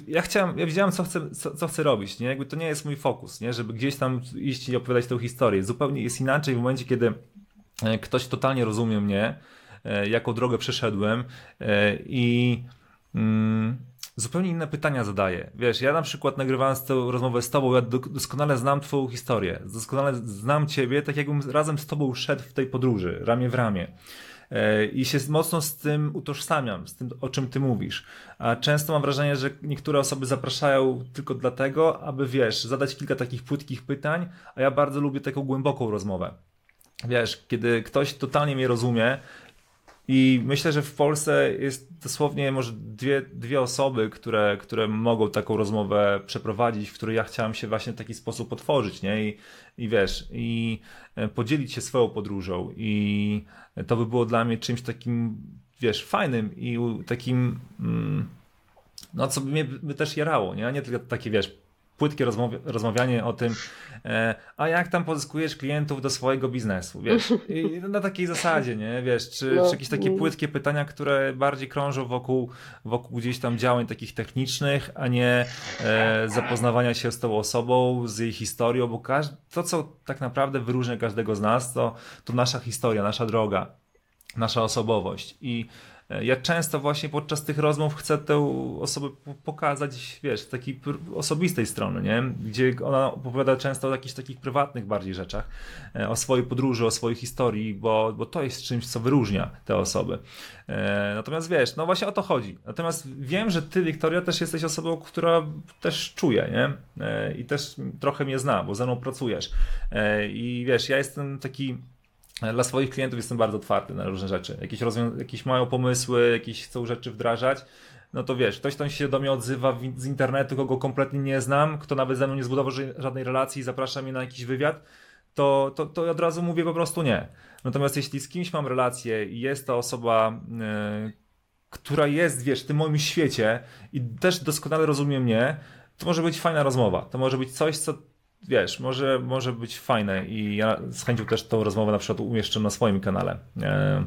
ja chciałem, ja wiedziałem, co chcę, co, co, chcę robić, nie? Jakby to nie jest mój fokus, nie? Żeby gdzieś tam iść i opowiadać tę historię. Zupełnie jest inaczej w momencie, kiedy ktoś totalnie rozumie mnie, jaką drogę przeszedłem i mm, zupełnie inne pytania zadaję. Wiesz, ja na przykład nagrywając tę rozmowę z tobą, ja doskonale znam twoją historię, doskonale znam ciebie, tak jakbym razem z tobą szedł w tej podróży, ramię w ramię. E, I się mocno z tym utożsamiam, z tym, o czym ty mówisz. A często mam wrażenie, że niektóre osoby zapraszają tylko dlatego, aby wiesz, zadać kilka takich płytkich pytań, a ja bardzo lubię taką głęboką rozmowę. Wiesz, kiedy ktoś totalnie mnie rozumie, i myślę, że w Polsce jest dosłownie może dwie, dwie osoby, które, które mogą taką rozmowę przeprowadzić, w której ja chciałem się właśnie w taki sposób otworzyć, nie? I, i wiesz, i e, podzielić się swoją podróżą. I to by było dla mnie czymś takim, wiesz, fajnym i takim, mm, no co by mnie by też jarało, nie? A nie tylko takie, wiesz, płytkie rozmawianie o tym, e, a jak tam pozyskujesz klientów do swojego biznesu, wiesz, I na takiej zasadzie, nie, wiesz, czy, no. czy jakieś takie płytkie pytania, które bardziej krążą wokół, wokół gdzieś tam działań takich technicznych, a nie e, zapoznawania się z tą osobą, z jej historią, bo każdy, to, co tak naprawdę wyróżnia każdego z nas, to, to nasza historia, nasza droga, nasza osobowość. I ja często właśnie podczas tych rozmów chcę tę osobę pokazać, wiesz, z takiej osobistej strony, nie? Gdzie ona opowiada często o jakichś takich prywatnych bardziej rzeczach, e, o swojej podróży, o swojej historii, bo, bo to jest czymś, co wyróżnia te osoby. E, natomiast wiesz, no właśnie o to chodzi. Natomiast wiem, że ty, Wiktoria, też jesteś osobą, która też czuje, nie? I też trochę mnie zna, bo ze mną pracujesz. I wiesz, ja jestem taki dla swoich klientów jestem bardzo otwarty na różne rzeczy. Jakieś, jakieś mają pomysły, jakieś chcą rzeczy wdrażać, no to wiesz, ktoś tam się do mnie odzywa z internetu, kogo kompletnie nie znam, kto nawet ze mną nie zbudował żadnej relacji i zaprasza mnie na jakiś wywiad, to, to, to od razu mówię po prostu nie. Natomiast jeśli z kimś mam relację i jest to osoba, yy, która jest, wiesz, w tym moim świecie i też doskonale rozumie mnie, to może być fajna rozmowa. To może być coś, co wiesz, może, może być fajne i ja z chęcią też tą rozmowę na przykład umieszczę na swoim kanale. E,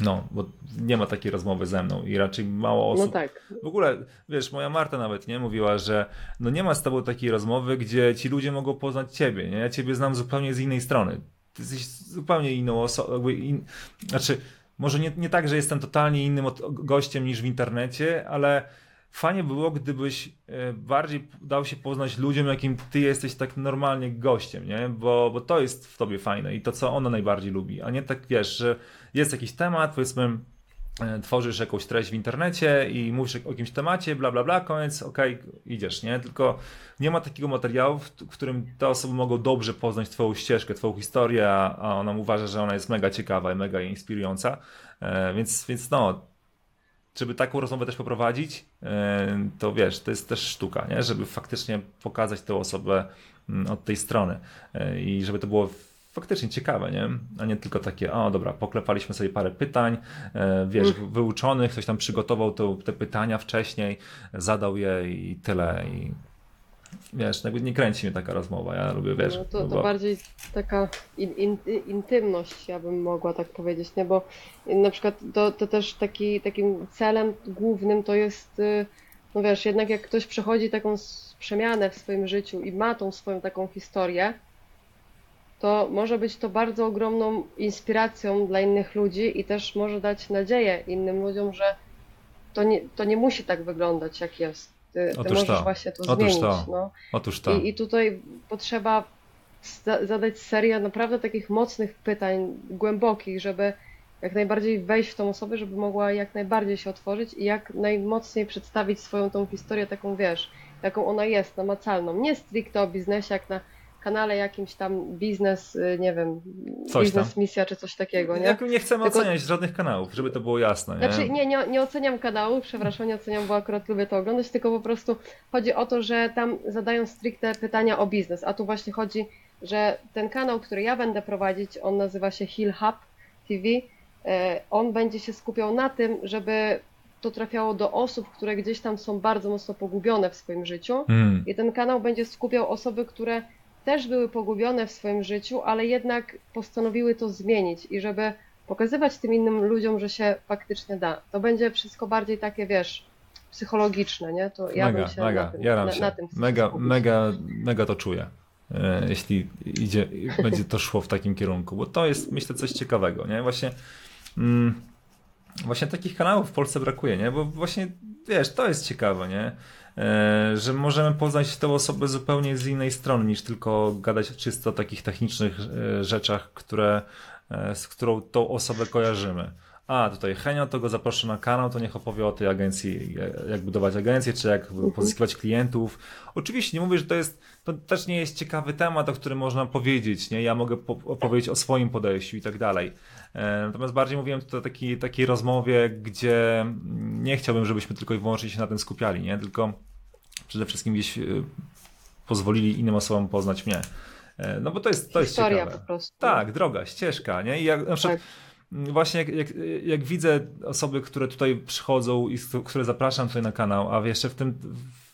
no, bo nie ma takiej rozmowy ze mną i raczej mało osób. No tak. W ogóle, wiesz, moja Marta nawet nie mówiła, że no nie ma z tobą takiej rozmowy, gdzie ci ludzie mogą poznać ciebie, nie? Ja ciebie znam zupełnie z innej strony. Ty jesteś zupełnie inną osobą, in... znaczy, może nie, nie tak, że jestem totalnie innym gościem niż w internecie, ale fajnie było, gdybyś e, bardziej dał się poznać ludziom, jakim ty jesteś tak normalnie gościem, nie? Bo, bo to jest w tobie fajne i to, co ona najbardziej lubi, a nie tak, wiesz, że jest jakiś temat, powiedzmy, e, tworzysz jakąś treść w internecie i mówisz o jakimś temacie, bla, bla, bla, koniec, okej, okay, idziesz, nie? Tylko nie ma takiego materiału, w którym te osoby mogą dobrze poznać twoją ścieżkę, twoją historię, a ona uważa, że ona jest mega ciekawa i mega inspirująca, e, więc, więc no, żeby taką rozmowę też poprowadzić, e, to wiesz, to jest też sztuka, nie? żeby faktycznie pokazać tę osobę mm, od tej strony i żeby to było faktycznie ciekawe, nie? A nie tylko takie, o dobra, poklepaliśmy sobie parę pytań, e, wiesz, mm. wyuczonych, ktoś tam przygotował te, te pytania wcześniej, zadał je i tyle. I wiesz, jakby nie kręci mnie taka rozmowa, ja lubię, wiesz. No to, to bo... bardziej taka in, in, intymność, ja bym mogła tak powiedzieć, nie? Bo na przykład to, to też taki, takim celem głównym to jest, y, no wiesz, jednak jak ktoś przechodzi taką przemianę w swoim życiu i ma tą swoją taką historię, to może być to bardzo ogromną inspiracją dla innych ludzi i też może dać nadzieję innym ludziom, że to nie, to nie musi tak wyglądać, jak jest. Ty, ty możesz to. właśnie to Otóż zmienić. To. No. Otóż to. I, I tutaj potrzeba zadać serię naprawdę takich mocnych pytań, głębokich, żeby jak najbardziej wejść w tą osobę, żeby mogła jak najbardziej się otworzyć i jak najmocniej przedstawić swoją tą historię taką, wiesz, jaką ona jest, namacalną. Nie stricte o biznesie, jak na kanale jakimś tam biznes, y, nie wiem, coś biznes tam. misja czy coś takiego, nie? Jak nie chcemy Tylko... oceniać żadnych kanałów, żeby to było jasne. Nie? Znaczy, nie, nie, nie oceniam kanału, przepraszam, nie oceniam, bo akurat lubię to oglądać, tylko po prostu chodzi o to, że tam zadają stricte pytania o biznes, a tu właśnie chodzi, że ten kanał, który ja będę prowadzić, on nazywa się Hill Hub TV, e, on będzie się skupiał na tym, żeby to trafiało do osób, które gdzieś tam są bardzo mocno pogubione w swoim życiu Hmm. i ten kanał będzie skupiał osoby, które też były pogubione w swoim życiu, ale jednak postanowiły to zmienić i żeby pokazywać tym innym ludziom, że się faktycznie da. To będzie wszystko bardziej takie, wiesz, psychologiczne, nie? To ja mega, bym się mega, na tym, jaram na, się. na tym mega, mega, mega to czuję. E, Jeśli idzie, będzie to szło w takim kierunku, bo to jest myślę coś ciekawego, nie? Właśnie, mm, właśnie takich kanałów w Polsce brakuje, nie? Bo właśnie, wiesz, to jest ciekawe, nie? E, że możemy poznać tę osobę zupełnie z innej strony niż tylko gadać czysto o takich technicznych e, rzeczach, które, e, z którą tą osobę kojarzymy. A, tutaj Henio, to go zaproszę na kanał, to niech opowie o tej agencji, jak budować agencję, czy jak pozyskiwać klientów. Oczywiście nie mówię, że to jest, to też nie jest ciekawy temat, o którym można powiedzieć, nie? Ja mogę opowiedzieć o swoim podejściu i tak dalej. Natomiast bardziej mówiłem tutaj o takiej, takiej rozmowie, gdzie nie chciałbym, żebyśmy tylko i wyłącznie się na tym skupiali, nie? Tylko przede wszystkim gdzieś pozwolili innym osobom poznać mnie. No bo to jest, to jest Historia ciekawe. po prostu. Tak, droga, ścieżka, nie? I jak, na przykład, Tak. Właśnie jak, jak, jak widzę osoby, które tutaj przychodzą i które zapraszam tutaj na kanał, a jeszcze w tym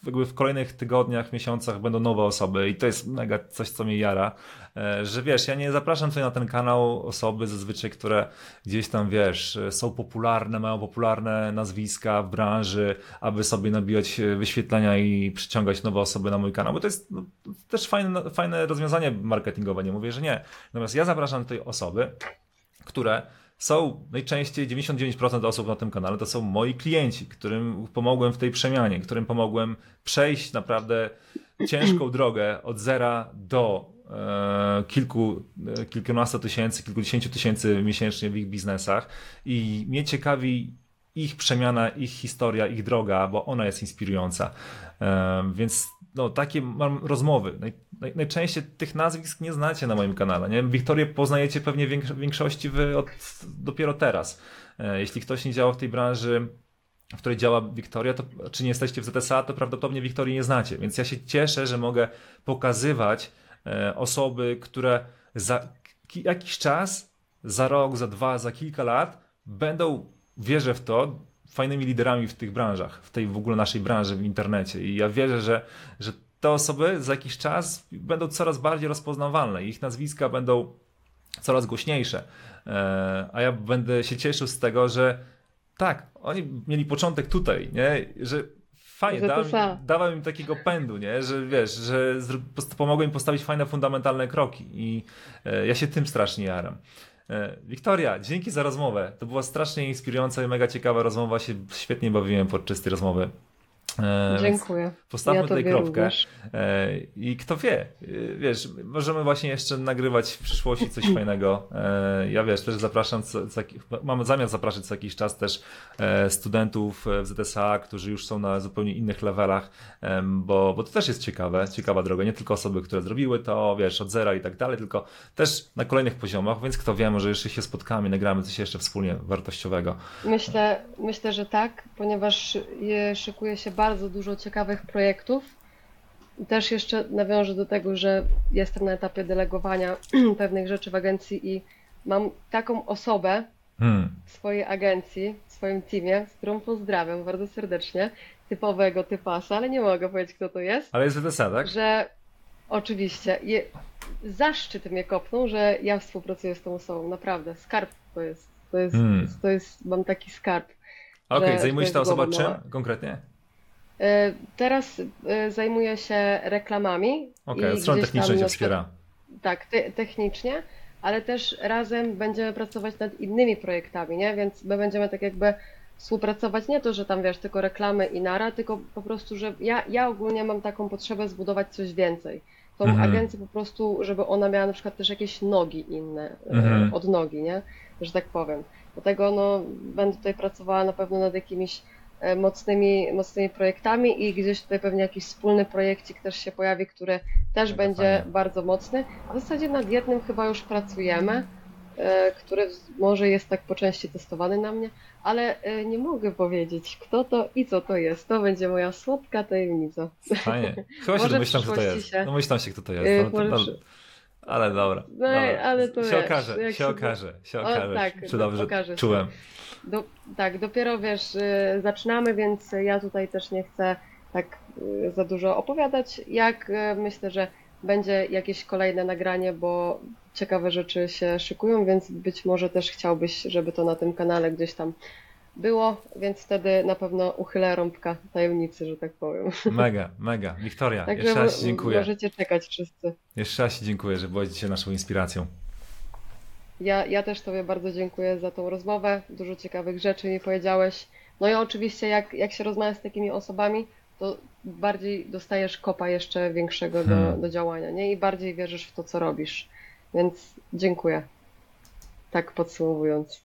jakby w kolejnych tygodniach, miesiącach będą nowe osoby i to jest mega coś, co mnie jara, e, że wiesz, ja nie zapraszam tutaj na ten kanał osoby zazwyczaj, które gdzieś tam, wiesz, są popularne, mają popularne nazwiska w branży, aby sobie nabijać wyświetlenia i przyciągać nowe osoby na mój kanał, bo to jest no, też fajne, fajne rozwiązanie marketingowe, nie mówię, że nie. Natomiast ja zapraszam tutaj osoby, które są najczęściej 99% osób na tym kanale to są moi klienci, którym pomogłem w tej przemianie, którym pomogłem przejść naprawdę ciężką drogę od zera do e, kilku, e, kilkunastu tysięcy, kilkudziesięciu tysięcy miesięcznie w ich biznesach i mnie ciekawi ich przemiana, ich historia, ich droga, bo ona jest inspirująca. E, więc no, takie mam rozmowy. Naj, naj, najczęściej tych nazwisk nie znacie na moim kanale. Nie? Wiktorię poznajecie pewnie w większości wy od, dopiero teraz. E, jeśli ktoś nie działa w tej branży, w której działa Wiktoria, to czy nie jesteście w ZSA, to prawdopodobnie Wiktorii nie znacie. Więc ja się cieszę, że mogę pokazywać e, osoby, które za jakiś czas, za rok, za dwa, za kilka lat będą, wierzę w to, fajnymi liderami w tych branżach, w tej w ogóle naszej branży w internecie. I ja wierzę, że, że te osoby za jakiś czas będą coraz bardziej rozpoznawalne, ich nazwiska będą coraz głośniejsze. E, A ja będę się cieszył z tego, że tak, oni mieli początek tutaj, nie? Że fajnie, dałem, dałem im takiego pędu, nie? Że wiesz, że pomogłem im postawić fajne, fundamentalne kroki i e, ja się tym strasznie jaram. E, Wiktoria, dzięki za rozmowę. To była strasznie inspirująca i mega ciekawa rozmowa. Się świetnie bawiłem podczas tej rozmowy. E, Dziękuję. Postawmy ja tutaj kropkę. E, I kto wie, y, wiesz, możemy właśnie jeszcze nagrywać w przyszłości coś fajnego. E, Ja wiesz, też zapraszam, co, co, mam zamiar zapraszać co jakiś czas też studentów w ZSA, którzy już są na zupełnie innych levelach, bo, bo to też jest ciekawe, ciekawa droga. Nie tylko osoby, które zrobiły to, wiesz, od zera i tak dalej, tylko też na kolejnych poziomach, więc kto wie, może jeszcze się spotkamy, nagramy coś jeszcze wspólnie wartościowego. Myślę, myślę, że tak, ponieważ je- szykuje się bardzo dużo ciekawych projektów. I Też jeszcze nawiążę do tego, że jestem na etapie delegowania pewnych rzeczy w agencji i mam taką osobę Hmm. w swojej agencji, w swoim teamie, z którą pozdrawiam bardzo serdecznie, typowego typasa, ale nie mogę powiedzieć, kto to jest, Ale jest ZSA, tak? że oczywiście je, zaszczyt mnie kopnął, że ja współpracuję z tą osobą, naprawdę, skarb to jest, to jest, Hmm. to jest mam taki skarb. Okej, że- zajmuje się ta osoba czym konkretnie? E, Teraz e, zajmuję się reklamami. Okej, gdzieś tam technicznej cię wspiera. Tak, te, technicznie, ale też razem będziemy pracować nad innymi projektami, nie? Więc my będziemy tak jakby współpracować, nie to, że tam wiesz, tylko reklamy i nara, tylko po prostu, że ja, ja ogólnie mam taką potrzebę zbudować coś więcej. Tą Mhm. agencję po prostu, żeby ona miała na przykład też jakieś nogi inne e, Mhm. od nogi, nie? Że tak powiem. Dlatego no, będę tutaj pracowała na pewno nad jakimiś mocnymi, mocnymi projektami i gdzieś tutaj pewnie jakiś wspólny projekcik też się pojawi, który też Mega będzie fajnie. bardzo mocny. A w zasadzie nad jednym chyba już pracujemy, e, który może jest tak po części testowany na mnie, ale e, nie mogę powiedzieć kto to i co to jest. To będzie moja słodka tajemnica. Fajnie. Chyba się domyślam, kto to jest. się- Domyślam się, kto to jest. No, może no, ale dobra. No, dobra. ale to się wiesz, okaże, się się- okaże, się O, okaże. tak, czy dobrze okaże się. czułem. Do, tak, dopiero wiesz, y, zaczynamy, więc ja tutaj też nie chcę tak y, za dużo opowiadać. Jak y, myślę, że będzie jakieś kolejne nagranie, bo ciekawe rzeczy się szykują, więc być może też chciałbyś, żeby to na tym kanale gdzieś tam było, więc wtedy na pewno uchylę rąbka tajemnicy, że tak powiem. Mega, mega. Wiktoria, Także jeszcze raz dziękuję. możecie czekać wszyscy. Jeszcze raz dziękuję, że byłaś dzisiaj naszą inspiracją. Ja, ja też Tobie bardzo dziękuję za tą rozmowę. Dużo ciekawych rzeczy mi powiedziałeś. No i oczywiście, jak, jak się rozmawia z takimi osobami, to bardziej dostajesz kopa jeszcze większego do, Hmm. do działania, nie? I bardziej wierzysz w to, co robisz. Więc dziękuję. Tak podsumowując.